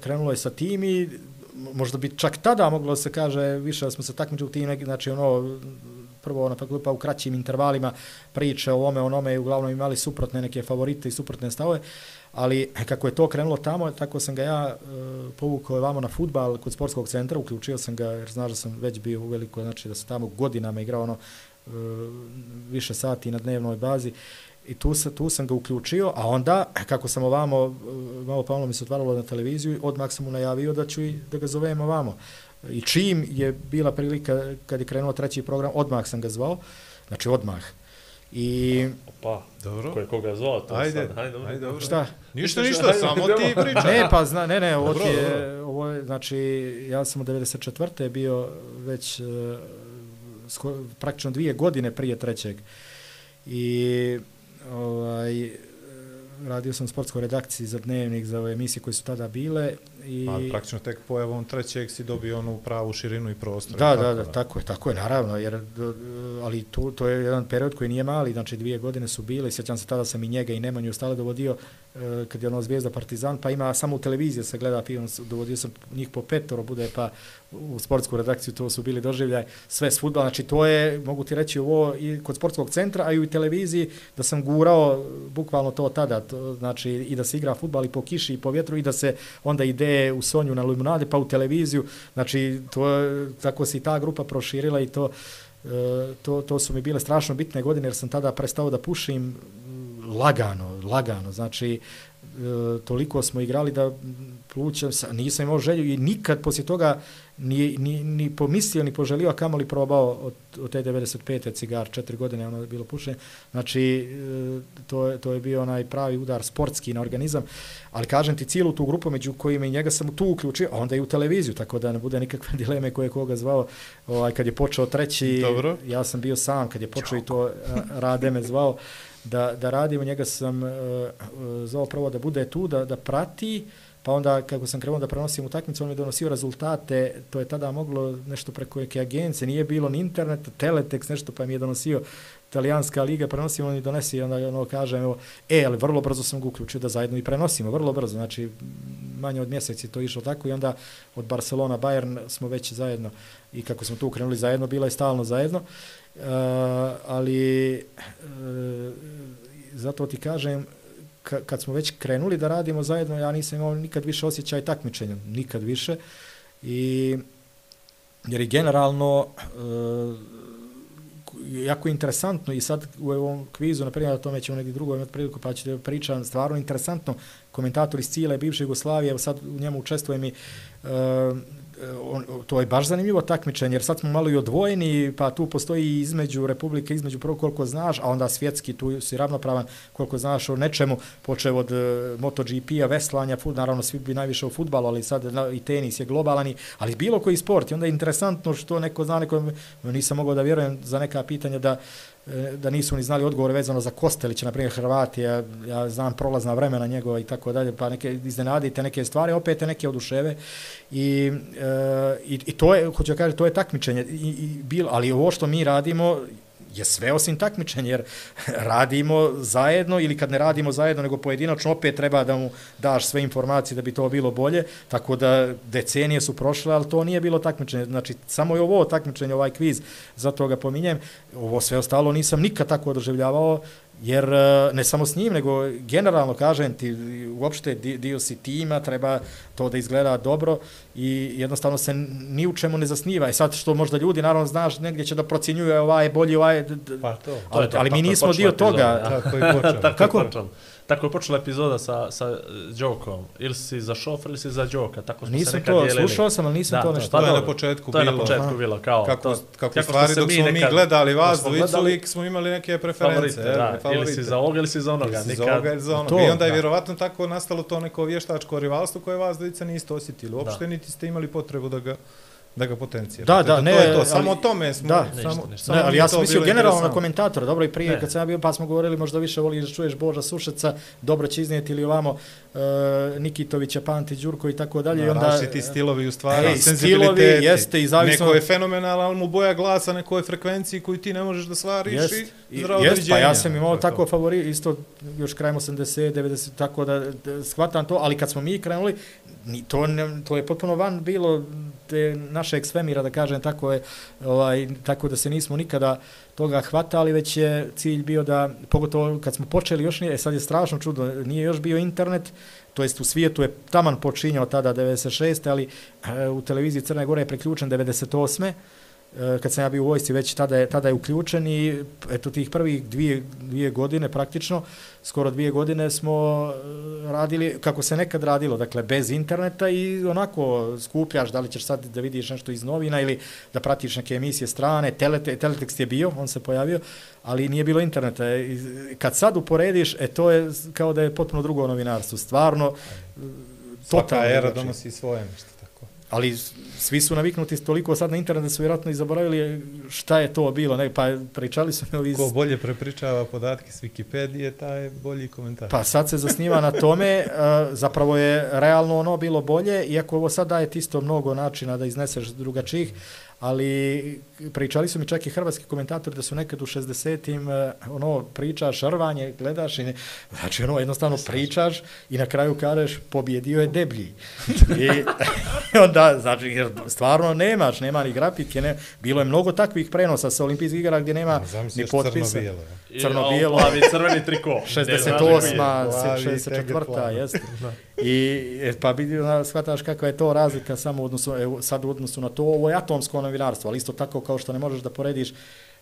krenulo je sa tim i možda bi čak tada moglo se kaže više da smo se takmičili u tim, znači ono, prvo na fakultetu pa u kraćim intervalima priče o ome, onome i uglavnom imali suprotne neke favorite i suprotne stavove, ali kako je to krenulo tamo, tako sam ga ja e, povukao vamo na futbal kod sportskog centra, uključio sam ga jer znaš da sam već bio u veliko, znači da sam tamo godinama igrao ono e, više sati na dnevnoj bazi i tu, sa, tu sam ga uključio, a onda, kako sam ovamo, malo pa ono mi se otvaralo na televiziju, odmah sam mu najavio da ću i da ga zovem ovamo. I čim je bila prilika kad je krenuo treći program, odmah sam ga zvao, znači odmah. I...
Pa,
dobro.
Ko je koga zvao to
ajde,
sad? Ajde,
ajde, dobro.
Šta?
Ništa, ništa, samo ti priča.
Ne, pa zna, ne, ne, ovo je, ovo je, znači, ja sam u 94. bio već uh, skoro, praktično dvije godine prije trećeg. I ovaj, eh, radio sam u sportskoj redakciji za dnevnik, za ove emisije koje su tada bile. I...
A praktično tek pojavom trećeg si dobio onu pravu širinu i prostor.
Da, da, da, tako je, tako je, naravno, jer, ali tu, to je jedan period koji nije mali, znači dvije godine su bile, sjećam se tada sam i njega i Nemanju ostale dovodio, kad je ono Zvijezda Partizan, pa ima samo u televiziji se gleda film, dovodio sam njih po petoro, bude pa u sportsku redakciju, to su bili doživljaj, sve s futbala, znači to je, mogu ti reći ovo i kod sportskog centra, a i u televiziji, da sam gurao bukvalno to tada, to, znači i da se igra futbal i po kiši i po vjetru i da se onda ide u Sonju na Lumunade, pa u televiziju, znači to, tako se i ta grupa proširila i to, e, to, to su mi bile strašno bitne godine, jer sam tada prestao da pušim mm, lagano, lagano, znači e, toliko smo igrali da pluća, nisam imao želju i nikad poslije toga ni, ni, ni pomislio, ni poželio, a kamoli probao od, od te 95. cigar, četiri godine ono je bilo pušenje. Znači, to je, to je bio onaj pravi udar sportski na organizam, ali kažem ti cijelu tu grupu među kojima i njega sam tu uključio, a onda i u televiziju, tako da ne bude nikakve dileme koje koga zvao. Ovaj, kad je počeo treći, Dobro. ja sam bio sam, kad je počeo i to Rade me zvao, da, da radimo, njega sam uh, zvao prvo da bude tu, da, da prati, pa onda kako sam krenuo da prenosim utakmicu, on mi donosio rezultate, to je tada moglo nešto preko neke agencije, nije bilo ni internet, teletext, nešto, pa mi je donosio italijanska liga, prenosimo, on mi donesi, onda ono kaže, evo, e, ali vrlo brzo sam ga uključio da zajedno i prenosimo, vrlo brzo, znači manje od mjeseci to išlo tako i onda od Barcelona, Bayern smo već zajedno i kako smo tu krenuli zajedno, bila je stalno zajedno, uh, ali uh, zato ti kažem, kad smo već krenuli da radimo zajedno, ja nisam imao nikad više osjećaj takmičenja, nikad više. I, jer je generalno e, jako interesantno i sad u ovom kvizu, na primjer, o tome ćemo negdje drugo imati priliku, pa ću pričam, stvarno interesantno, komentator iz cijele bivše Jugoslavije, evo sad u njemu učestvujem mi e, eh, Eh, on, to je baš zanimljivo takmičenje, jer sad smo malo i odvojeni, pa tu postoji između Republike, između prvo koliko znaš, a onda svjetski, tu si ravnopravan koliko znaš o nečemu, počeo od uh, MotoGP-a, veslanja, fut, naravno svi bi najviše o futbalu, ali sad na, i tenis je globalan, ali bilo koji sport, i onda je interesantno što neko zna, neko, nisam mogao da vjerujem za neka pitanja da uh, E, da nisu ni znali odgovore vezano za Kostelića, na primjer Hrvati, ja, ja znam prolazna vremena njegova i tako dalje, pa neke iznenadite neke stvari, opet neke oduševe. I, e, i, i to je, hoću da kažem, to je takmičenje, I, i, bil, ali ovo što mi radimo, je sve osim takmičenja, jer radimo zajedno ili kad ne radimo zajedno nego pojedinačno, opet treba da mu daš sve informacije da bi to bilo bolje, tako da decenije su prošle, ali to nije bilo takmičenje. Znači, samo je ovo takmičenje, ovaj kviz, zato ga pominjem. Ovo sve ostalo nisam nikad tako doživljavao, Jer e, ne samo s njim, nego generalno kažem ti, uopšte dio si tima, treba to da izgleda dobro i jednostavno se ni u čemu ne zasniva. I sad što možda ljudi, naravno znaš, negdje će da procjenjuju ovaj bolji, ovaj...
Pa to.
Ali, ali mi nismo dio toga.
Tako je počeo.
Kako?
Tako je počela epizoda sa, sa Đokom. Ili si za šofer ili si za Đoka. Tako smo se
Nisam
nekad
to,
dijelili.
slušao sam, ali nisam
Da,
to
to-
nešto.
To je na početku
To je na
bilo.
početku
aha.
bilo, kao...
Kako,
to,
kako,
kako
stvari
se
dok
mi
smo mi
nekad-
gledali vas dvojicu lik smo imali neke preference.
Favorite, da.
favorite.
Ili si za ovoga ili si za onoga.
Ili si za
Nikad-
ovoga ili za onoga.
To,
I onda je
da.
vjerovatno tako nastalo to neko vještačko rivalstvo koje vas dvojica niste osjetili. Uopšte niti ste imali potrebu da ga da ga potencijate.
Da, da,
to
ne,
je to.
ali-
Samo o tome smo...
da.
samo,
Ništa, ništa.
samo
Ne, ali
mi
ja sam
to
mislio generalno na komentatora, dobro i prije
Ne.
kad sam ja bio, pa smo govorili možda više voliš da čuješ Boža Sušeca, dobro će iznijeti ili ovamo uh, Nikitovića, Panti, Đurko i tako dalje. i
Da,
onda,
različiti stilovi u stvari,
Ej, stilovi, jeste, i zavisno-
Neko je fenomenalan, ali mu boja glasa, neko je frekvenciji koju ti ne možeš da stvariš
Jest,
i
i-
zdravo
jest,
doviđenja.
pa ja sam imao
To
tako
to.
favori, isto još krajem 80, 90, tako da, da shvatam to, ali kad smo mi krenuli, ni, to, ne, to je potpuno van bilo te našeg svemira, da kažem, tako je, ovaj, tako da se nismo nikada toga hvatali, već je cilj bio da, pogotovo kad smo počeli, još nije, e, sad je strašno čudo, nije još bio internet, to jest u svijetu je taman počinjao tada 96. ali e, u televiziji Crne Gore je preključen 98 kad sam ja bio u vojsci, već tada je, tada je uključen i eto tih prvih dvije, dvije godine praktično, skoro dvije godine smo e, radili kako se nekad radilo, dakle bez interneta i onako skupljaš da li ćeš sad da vidiš nešto iz novina ili da pratiš neke emisije strane, telete, teletekst je bio, on se pojavio, ali nije bilo interneta. I Kad sad uporediš, e to je kao da je potpuno drugo novinarstvo, stvarno e,
Svaka
totalno
era
drugačije.
donosi svoje nešto.
Ali svi su naviknuti toliko sad na internet da su vjerojatno i zaboravili šta je to bilo. Ne, pa pričali su mi iz...
Ko bolje prepričava podatke s Wikipedije, taj je bolji komentar.
Pa sad se zasniva na tome, e, zapravo je realno ono bilo bolje, iako ovo sad daje isto mnogo načina da izneseš drugačijih, ali pričali su mi čak i hrvatski komentatori da su nekad u 60-im e, ono pričaš, rvanje, gledaš i ne, znači ono jednostavno pričaš i na kraju kažeš pobjedio je deblji. I, I onda, znači, jer stvarno nemaš, nema ni grafike, ne, bilo je mnogo takvih prenosa sa olimpijskih igara gdje nema
A zamisli
ni potpisa.
crno-bijelo.
Crno-bijelo.
Plavi crveni triko.
68.
Plavi,
64.
plavi.
jeste. I e, pa vidi, e, shvataš kakva je to razlika samo u odnosu, sad u odnosu na to, ovo je atomsko novinarstvo, ali isto tako kao što ne možeš da porediš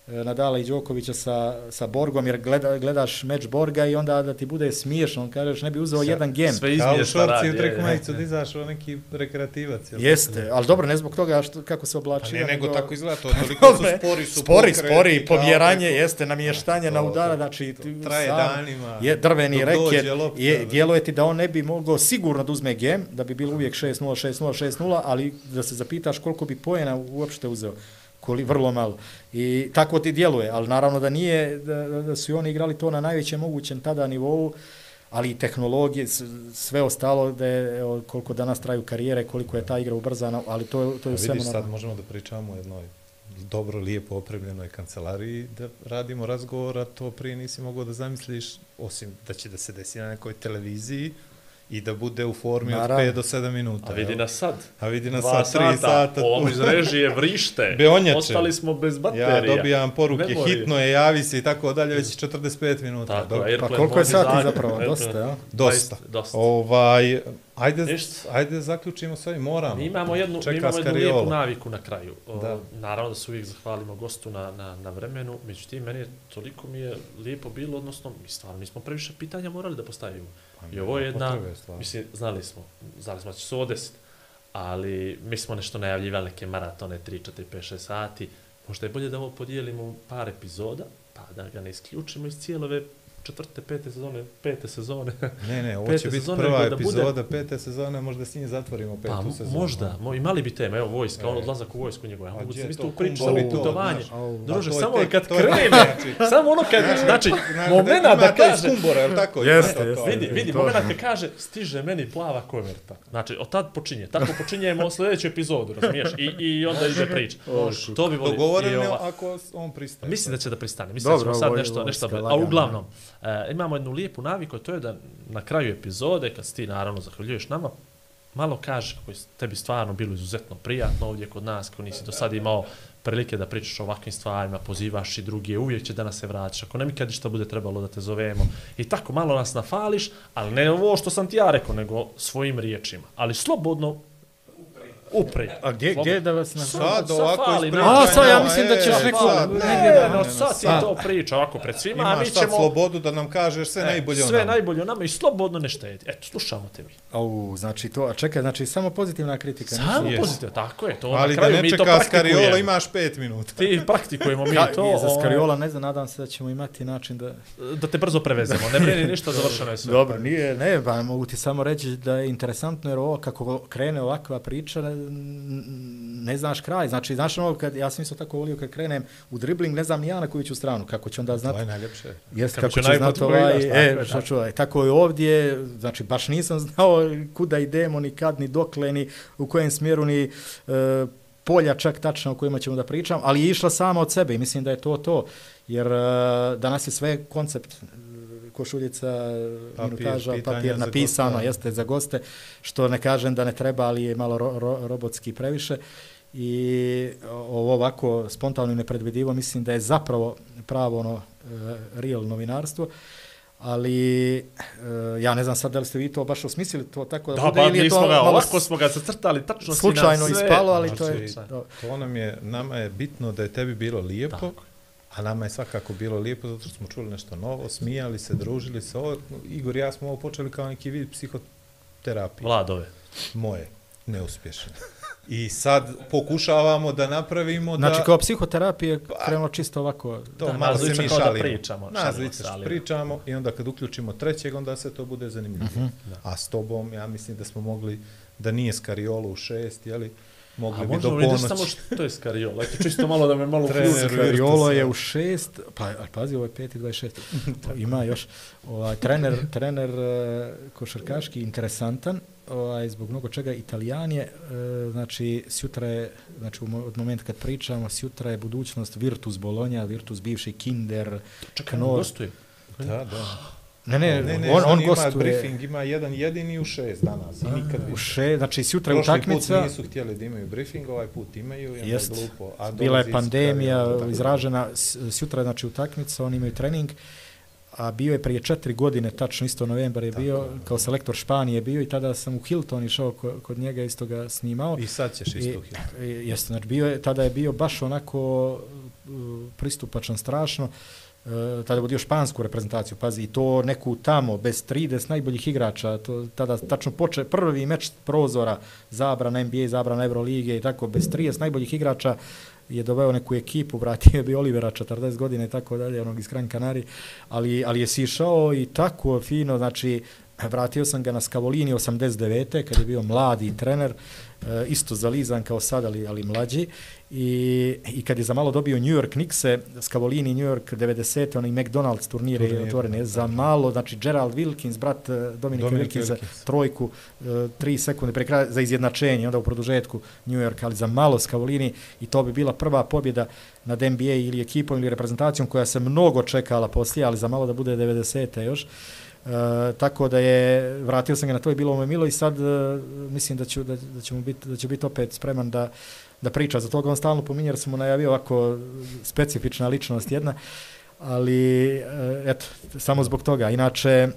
Nadala i Đokovića sa, sa Borgom, jer gleda, gledaš meč Borga i onda da ti bude smiješno, on kažeš ne bi uzeo
Sa-
jedan gem.
Sve
Kao u šorci
radi.
u
je,
triku
je.
majicu da izašao neki rekreativac. jel?
Jeste, ali dobro, ne zbog toga što, kako se
Pa
oblači.
ne, nego tako izgleda to, toliko su spori su
spori,
pokreti,
spori,
kao
pomjeranje,
preko-
jeste, namještanje
To,
na udara, znači
to traje
sam-
danima,
Je drveni reket,
lopta,
je, djeluje ti da on ne bi mogao sigurno da uzme gem, da bi bilo uvijek 6-0, 6-0, 6-0, ali da se zapitaš koliko bi pojena uopšte uzeo koli, vrlo malo. I tako ti djeluje, ali naravno da nije, da, da- su oni igrali to na najvećem mogućem tada nivou, ali i tehnologije, sve ostalo, da je, koliko danas traju karijere, koliko je ta igra ubrzana, ali to, je- to je
A
sve
vidiš, sad možemo da pričamo o jednoj dobro, lijepo opremljenoj kancelariji, da radimo razgovor, a to prije nisi mogao da zamisliš, osim da će da se desi na nekoj televiziji i da bude u formi
Naravno.
od 5 do 7 minuta.
A vidi nas sad.
A vidi nas sad 3 sata.
Ovom iz režije vrište.
Beonjače.
Ostali smo bez baterija.
Ja dobijam poruke,
Memorije.
hitno je, javi se i tako dalje, već 45 minuta.
Tako. Airplane
Pa koliko je sati
design,
zapravo?
Airplane.
Dosta, ja?
Dosta.
Dosta.
Ovaj, ajde,
Ništa.
ajde zaključimo sve, moramo.
Mi imamo jednu, mi imamo jednu lijepu naviku na kraju. O,
Da.
Naravno da se uvijek zahvalimo gostu na, na, na vremenu, međutim, meni je toliko mi je lijepo bilo, odnosno, mi stvarno nismo previše pitanja morali da postavimo. I ovo je jedna,
Pa stvarno.
mislim, znali smo, znali smo da će se ovo desiti, ali mi smo nešto najavljivali, neke maratone, 3, 4, 5, 6 sati, možda je bolje da ovo podijelimo u par epizoda, pa da ga ne isključimo iz cijelove četvrte, pete sezone, pete sezone.
Ne, ne, ovo će biti prva
da bude-
epizoda pete sezone, možda s njim zatvorimo petu
Pa
sezonu.
možda, mo, imali bi teme, evo vojska, on
E.
odlazak u vojsku njegove, ja mogu se
je to
upričati,
kumbo
samo
i to,
putovanje. Druže,
je
samo
tek-
kad
je-
krene, samo ono kad, znači,
Znaš,
moment
ima
da kaže,
Kumbora, jel tako?
Jeste, jeste.
vidi, vidi, moment kad kaže, stiže meni plava koverta. Znači, od tad počinje, tako počinjemo sljedeću epizodu, razumiješ, i, i onda ide priča. To bi volio.
Dogovoreno ako on pristaje.
Mislim da će da pristane. Mislim da ćemo sad
je
nešto, nešto, a uglavnom, e, imamo jednu lijepu naviku, to je da na kraju epizode, kad si ti naravno zahvaljuješ nama, malo kažeš kako je tebi stvarno bilo izuzetno prijatno ovdje kod nas, kako nisi do sad imao prilike da pričaš o ovakvim stvarima, pozivaš i druge, uvijek će da nas se vraćaš, ako nam ikad ništa bude trebalo da te zovemo. I tako malo nas nafališ, ali ne ovo što sam ti ja rekao, nego svojim riječima. Ali slobodno Upre.
A gdje, gdje da vas na...
Sad ovako
fali,
ispričaj,
A, sad ja mislim da ćeš
e,
neko-
sad,
negdje
ne,
da-
ne,
No,
ne,
sad ti
sad
to priča ovako pred svima, a mi
Imaš sad
ćemo...
slobodu da nam kažeš sve najbolje o
Sve
nama.
najbolje o nama i slobodno ne štedi. Eto, slušamo te mi.
Au, znači to, a čekaj, znači samo pozitivna kritika.
Samo
Jest.
pozitivno, tako je. To
Ali
na
da
kraju
ne
mi to
čeka Skariola, imaš pet minuta.
Ti praktikujemo mi
Ja,
to.
za
ovaj,
Skariola ne znam, nadam se da ćemo imati način da...
Da te brzo prevezemo. Ne brini ništa, završeno je sve.
Dobro, nije, ne, pa mogu ti samo reći da je interesantno jer ovo kako krene ovakva priča, ne, znaš kraj. Znači, znaš ono, kad, ja sam isto tako volio kad krenem u dribling, ne znam ni ja na koju ću stranu, kako ću onda
To
znati.
je najljepše.
Jest,
Kako
kako
će
ću znati ovaj, e,
je,
što
tako.
je ovdje, znači baš nisam znao kuda idemo, ni kad, ni dokle, ni u kojem smjeru, ni e, polja čak tačno o kojima ćemo da pričam, ali je išla sama od sebe i mislim da je to to, jer e, danas je sve koncept košuljica,
Papir,
minutaža, papir
za
napisano,
goste.
jeste za goste, što ne kažem da ne treba, ali je malo ro, ro, robotski previše i ovo ovako spontano i nepredvidivo mislim da je zapravo pravo ono e, real novinarstvo ali e, ja ne znam sad da li ste vi to baš osmislili to tako da,
Da,
bude
pa
ili je to
ga,
malo
ovako smo ga zacrtali, tačno
slučajno
sve.
ispalo, ali to je...
Znači,
to-
To nam je, nama je bitno da je tebi bilo lijepo,
Tako.
A nama je svakako bilo lijepo zato što smo čuli nešto novo, smijali se, družili se. Ovo, Igor i ja smo ovo počeli kao neki vid psihoterapije.
Vladove.
Moje, neuspješne. I sad pokušavamo da napravimo da...
Znači kao psihoterapije krenulo čisto ovako...
To
Da,
malo se mi
kao da
šalimo.
pričamo,
Nas
šalimo
pričamo i onda kad uključimo trećeg, onda se to bude zanimljivo.
Mhm.
A s tobom, ja mislim da smo mogli, da nije Skariolo u šest, jeli, mogli
A
bi do
možemo vidjeti
ponoći.
samo što je Skariola. Eto, čisto malo da me malo uključi.
Skariolo
Virtus,
je u šest, pa a pazi, ovo je 5 i 26. Ima još ovaj, trener, trener uh, košarkaški interesantan, ovaj, zbog mnogo čega Italijan je, uh, znači, sjutra je, znači, od momenta kad pričamo, sjutra je budućnost Virtus Bologna, Virtus bivši Kinder,
Čekaj,
Knor.
gostuje.
Da, da.
Ne, ne,
Ne, ne,
on, on
ima
gostuje
briefing, ima jedan jedini u šest danas i nikad
u
više.
šest, znači, sutra je
Prošli
utakmica.
put nisu htjeli da imaju briefing, ovaj put imaju i onda
Jest.
je glupo. A
Bila je pandemija
tako da.
izražena, s- sutra je znači utakmica, oni imaju trening, a bio je prije četiri godine, tačno isto novembar je bio, kao selektor Španije bio i tada sam u Hilton išao ko- kod njega, isto ga snimao.
I sad ćeš isto uhititi.
i- jeste, znači bio je, tada je bio baš onako uh, pristupačan strašno, Uh, Eh, tada vodio špansku reprezentaciju, pazi, i to neku tamo, bez 30 najboljih igrača, to tada tačno poče, prvi meč prozora, zabrana NBA, zabrana Euroligije i tako, bez 30 najboljih igrača je doveo neku ekipu, vratio je bi Olivera 40 godina i tako dalje, onog iz Kran Kanari, ali, ali je sišao i tako fino, znači, vratio sam ga na Skavolini 89. kad je bio mladi trener, eh, isto zalizan kao sad, ali, ali mlađi. I, I kad je za malo dobio New York Knickse, Skavolini New York 90. onaj McDonald's turnir je
Turnir,
otvoren, je
da.
za malo, znači Gerald Wilkins, brat e, Dominika
Dominik
Wilkinsa,
Wilkins.
trojku, e, tri sekunde pre kraja za izjednačenje, onda u produžetku New York, ali za malo Skavolini i to bi bila prva pobjeda nad NBA ili ekipom ili reprezentacijom koja se mnogo čekala poslije, ali za malo da bude 90. još. E, tako da je vratio sam ga na to i bilo mu je milo i sad e, mislim da ću da, da će mu biti da će biti opet spreman da da priča za toga on stalno pominje jer sam mu najavio ovako specifična ličnost jedna ali e, eto samo zbog toga inače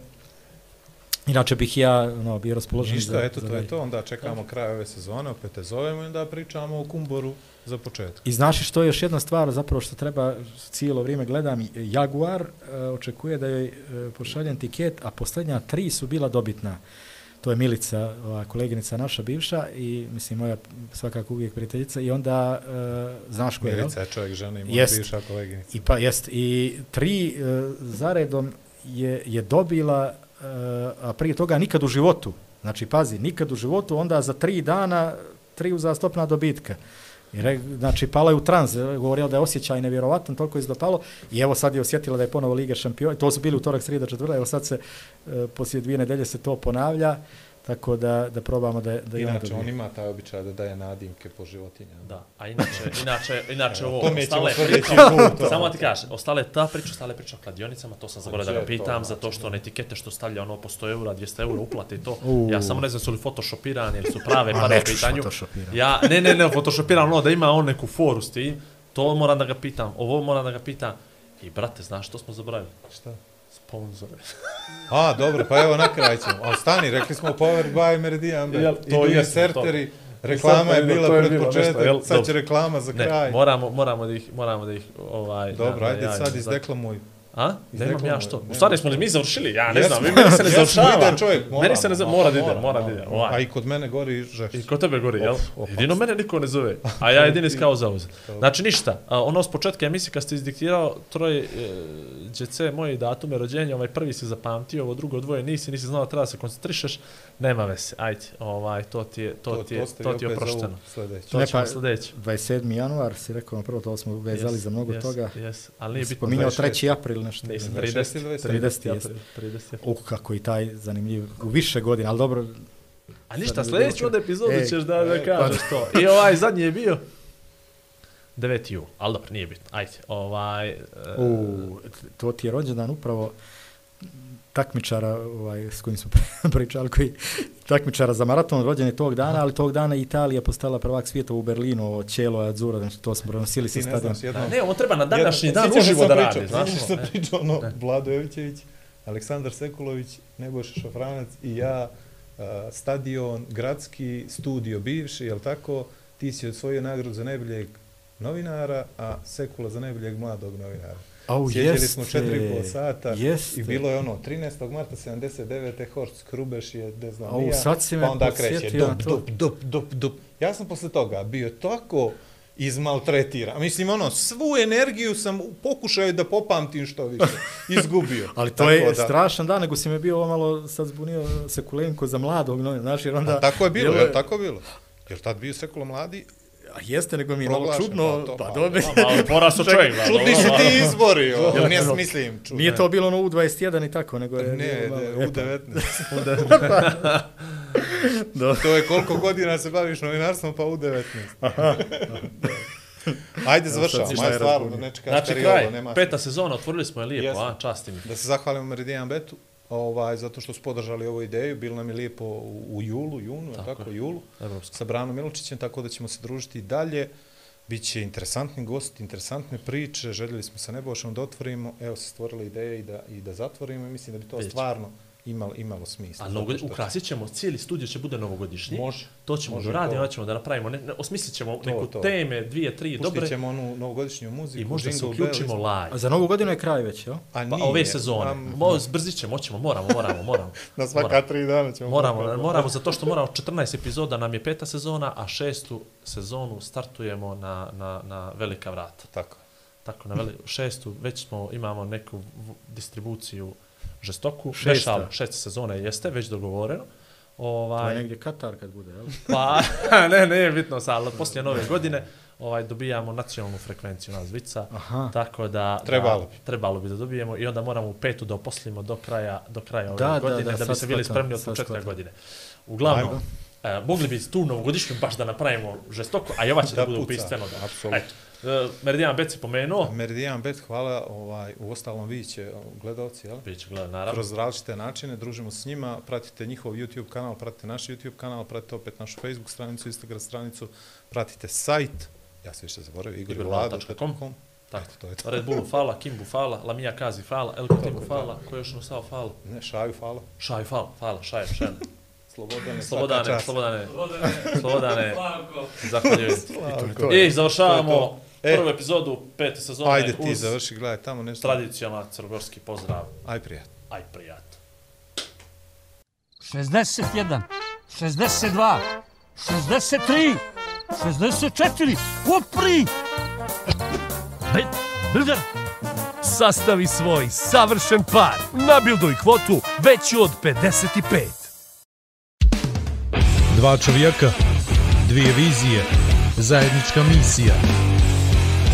inače bih ja no bio raspoložen
Ništa,
za,
eto,
za
to je to. Onda čekamo kraj ove sezone, opet te zovemo i onda pričamo o Kumboru za početak.
I znaš što je još jedna stvar zapravo što treba cijelo vrijeme gledam, Jaguar e, očekuje da joj e, pošaljem tiket, a posljednja tri su bila dobitna. To je Milica, ova koleginica naša bivša i mislim moja svakako uvijek prijateljica i onda e, znaš ko je?
Milica je čovjek žena i moja
Jest.
bivša koleginica.
I pa jest i tri e, zaredom je je dobila e, a prije toga nikad u životu. Znači pazi, nikad u životu onda za tri dana tri uzastopna dobitka. I re, znači pala je u trans, e, govorila da je osjećaj nevjerovatan, toliko je izdopalo i evo sad je osjetila da je ponovo Liga šampiona, to su bili utorak, sreda, četvrta, evo sad se e, poslije dvije nedelje se to ponavlja, tako da da probamo da da i
Inače,
dobije.
on ima taj običaj da daje nadimke po životinjama.
Da, a inače, inače, inače ovo, ostale priče, samo ti kažem, ostale ta priča, ostale priča o kladionicama, to sam zaboravio da ga
je to,
pitam,
znači,
zato što one etikete što stavlja ono po 100 eura, 200 eura uplate i to,
U.
ja samo ne znam su li photoshopirani ili su prave pare u pitanju. Ja, ne, ne, ne, photoshopiram ono da ima on neku foru s tim, to moram da ga pitam, ovo moram da ga pitam, i brate, znaš što smo zaboravili?
Šta?
Sponzore.
A, dobro, pa evo na kraj ćemo. Ali stani, rekli smo Power by Meridian Bet.
Jel, to
i
jesmo,
serteri, Reklama je bila
to je
pred
bilo nešto,
početak,
jel?
sad će
Dobro.
reklama za
Ne,
kraj.
moramo, moramo da ih, moramo da ih, ovaj...
Dobro, ajde sad
za-
izdeklamuj.
A? Da imam ja što? U stvari smo li mi završili? Ja ne
Jesmo.
znam, meni se ne
Jesmo,
završava.
ide čovjek,
Meni se ne završava, mora da ide,
mora,
mora da ide.
A
Ovaj.
i kod mene gori žešće.
I kod tebe gori, jel? Jedino mene niko ne zove, a ja jedini kao zauzet. Znači ništa, a, ono s početka emisije kad ste izdiktirao troje e, GC moje datume rođenja, ovaj prvi si zapamtio, ovo drugo dvoje nisi, nisi znao da treba se koncentrišeš, nema veze, ajde, ovaj, to ti je, to, ti je, to ti je oprošteno. To
Ne,
ćemo
pa-
sljedeći.
27. januar si rekao, prvo to smo vezali za mnogo
yes,
toga.
Yes, ali nije bitno.
Spominjao
26.
3. april nešto.
Nisam,
26
30,
ili
30,
30,
30,
jest.
30.
Uh, kako i taj zanimljiv. U više godina, ali dobro,
A ništa,
Sad
sljedeću
ne
onda epizodu
E,
ćeš da, da
e,
kažeš to. I ovaj zadnji je bio 9. jul, ali dobro, nije bitno. Ajde, ovaj... e,
u, to ti je rođendan upravo takmičara ovaj, s kojim smo pričali, koji takmičara za maraton rođen je tog dana, ali tog dana Italija postala prvak svijeta u Berlinu, ovo Čelo Azzurro, znači to smo prenosili sa
Ti ne jednom...
Ne, on treba na današnji dan uživo
sam
da radi, znaš ono,
se
e.
pričao, ono,
Ne.
Vlado Jovićević, Aleksandar Sekulović, Nebojša Šafranac i ja, uh, stadion, gradski, studio bivši, jel tako, ti si osvojio nagradu za najboljeg novinara, a Sekula za najboljeg mladog novinara.
Au,
Sjedili
jeste,
smo 4,5 sata
jeste.
i bilo je ono, 13. marta 79. Horst Krubeš je, ne znam,
Au,
nija,
sad si me
pa onda kreće, dup,
to.
dup, dup, dup, dup. Ja sam posle toga bio tako izmaltretiran. Mislim, ono, svu energiju sam u pokušaju da popamtim što više. Izgubio.
Ali to
Tako
je
da-
strašan dan, nego si me bio malo sad zbunio Sekulenko za mladog novina, znaš, jer onda...
A tako je bilo, je tako bilo? Jer tad bio Sekula mladi,
A jeste, nego mi je malo čudno,
pa
pa
pa,
dobro.
Malo porastao čovjek, da,
čudni su ti izbori, o,
Jel,
ne
jel,
mislim čudno.
Nije to bilo ono U21 i tako, nego je...
Ne, ne, u
eto,
19.
da.
To je koliko godina se baviš novinarstvom, pa u 19. Ajde, završavamo. Ajde, stvarno, ne čekaš
Znači kraj,
nema
peta sezona, otvorili smo je lijepo,
Jesmo.
a, časti mi.
Da se zahvalimo Meridian Betu, ovaj, zato što su podržali ovu ideju. Bilo nam je lijepo u, u julu, junu, tako,
Tako je.
julu,
Evropski.
sa Branom Miločićem, tako da ćemo se družiti i dalje. Biće interesantni gosti, interesantne priče, željeli smo sa Nebošom da otvorimo, evo se stvorila ideja i da, i da zatvorimo i mislim da bi to
Biće.
stvarno imalo, imalo smisla.
A novogod...
što-
ukrasit ćemo, cijeli studio će bude novogodišnji.
Može.
To ćemo
može
da radimo,
to.
onda ćemo da napravimo, ne, ne, osmislit ćemo
To,
neku
to.
teme, dvije, tri,
Pustit
dobre.
ćemo onu novogodišnju muziku,
I možda se
Jingle
uključimo
Bells.
A
live.
za novu godinu je kraj već, jel?
A
Pa
nije,
ove sezone.
am-
Mo, zbrzit ćemo, hoćemo, moramo, moramo, moramo.
na svaka
moramo.
tri dana ćemo...
Moramo,
morati.
moramo, zato što moramo, 14 epizoda nam je peta sezona, a šestu sezonu startujemo na, na, na velika vrata.
Tako.
Tako, na veli, šestu već smo, imamo neku distribuciju žestoku.
Šesta.
Šesta. šesta sezona jeste, već dogovoreno.
To je
Ovaj,
negdje Katar kad bude, jel?
pa, ne, ne je bitno sad, ali poslije nove godine ovaj, dobijamo nacionalnu frekvenciju nas Vica,
Aha.
tako da,
Trebalo
da,
bi.
trebalo bi da dobijemo i onda moramo u petu da oposlimo do kraja, do kraja ove
Da, da,
godine, da,
da,
bi
sad
se bili spremni od početka godine. Uglavnom, e, mogli bi tu novogodišnju baš da napravimo žestoko, a i ova će da,
Da
bude
puca,
upistveno. Da.
apsolutno.
Eto, e, Meridian Beci pomenuo,
Meridian Bet, hvala, ovaj, u ostalom vi će gledalci, jel?
Biće gleda, naravno.
Kroz različite načine, družimo s njima, pratite njihov YouTube kanal, pratite naš YouTube kanal, pratite opet našu Facebook stranicu, Instagram stranicu, pratite sajt, ja se više zaboravio,
igorvlado.com. Tako.
Eto, to je to.
Red Bullu fala, Kimbu fala, Lamija Kazi fala, El Kutimu fala, ko je još nosao fala?
Ne, šaju, hvala.
Šaju fala, fala, šaje, šaje.
Slobodane, svaka
Slobodane,
čast.
slobodane, slobodane, zahvaljujem.
To
I
je-
završavamo
to je to. E.
prvu epizodu pete sezone
Ajde ti završi, gledaj tamo nešto.
tradicijama crnogorski pozdrav.
Aj prijatno.
Aj prijat.
61, 62, 63, 64, upri! Hej, Bilder,
Sastavi svoj savršen par. Nabilduj kvotu veću od 55.
Dva čovjeka, dvije vizije, zajednička misija.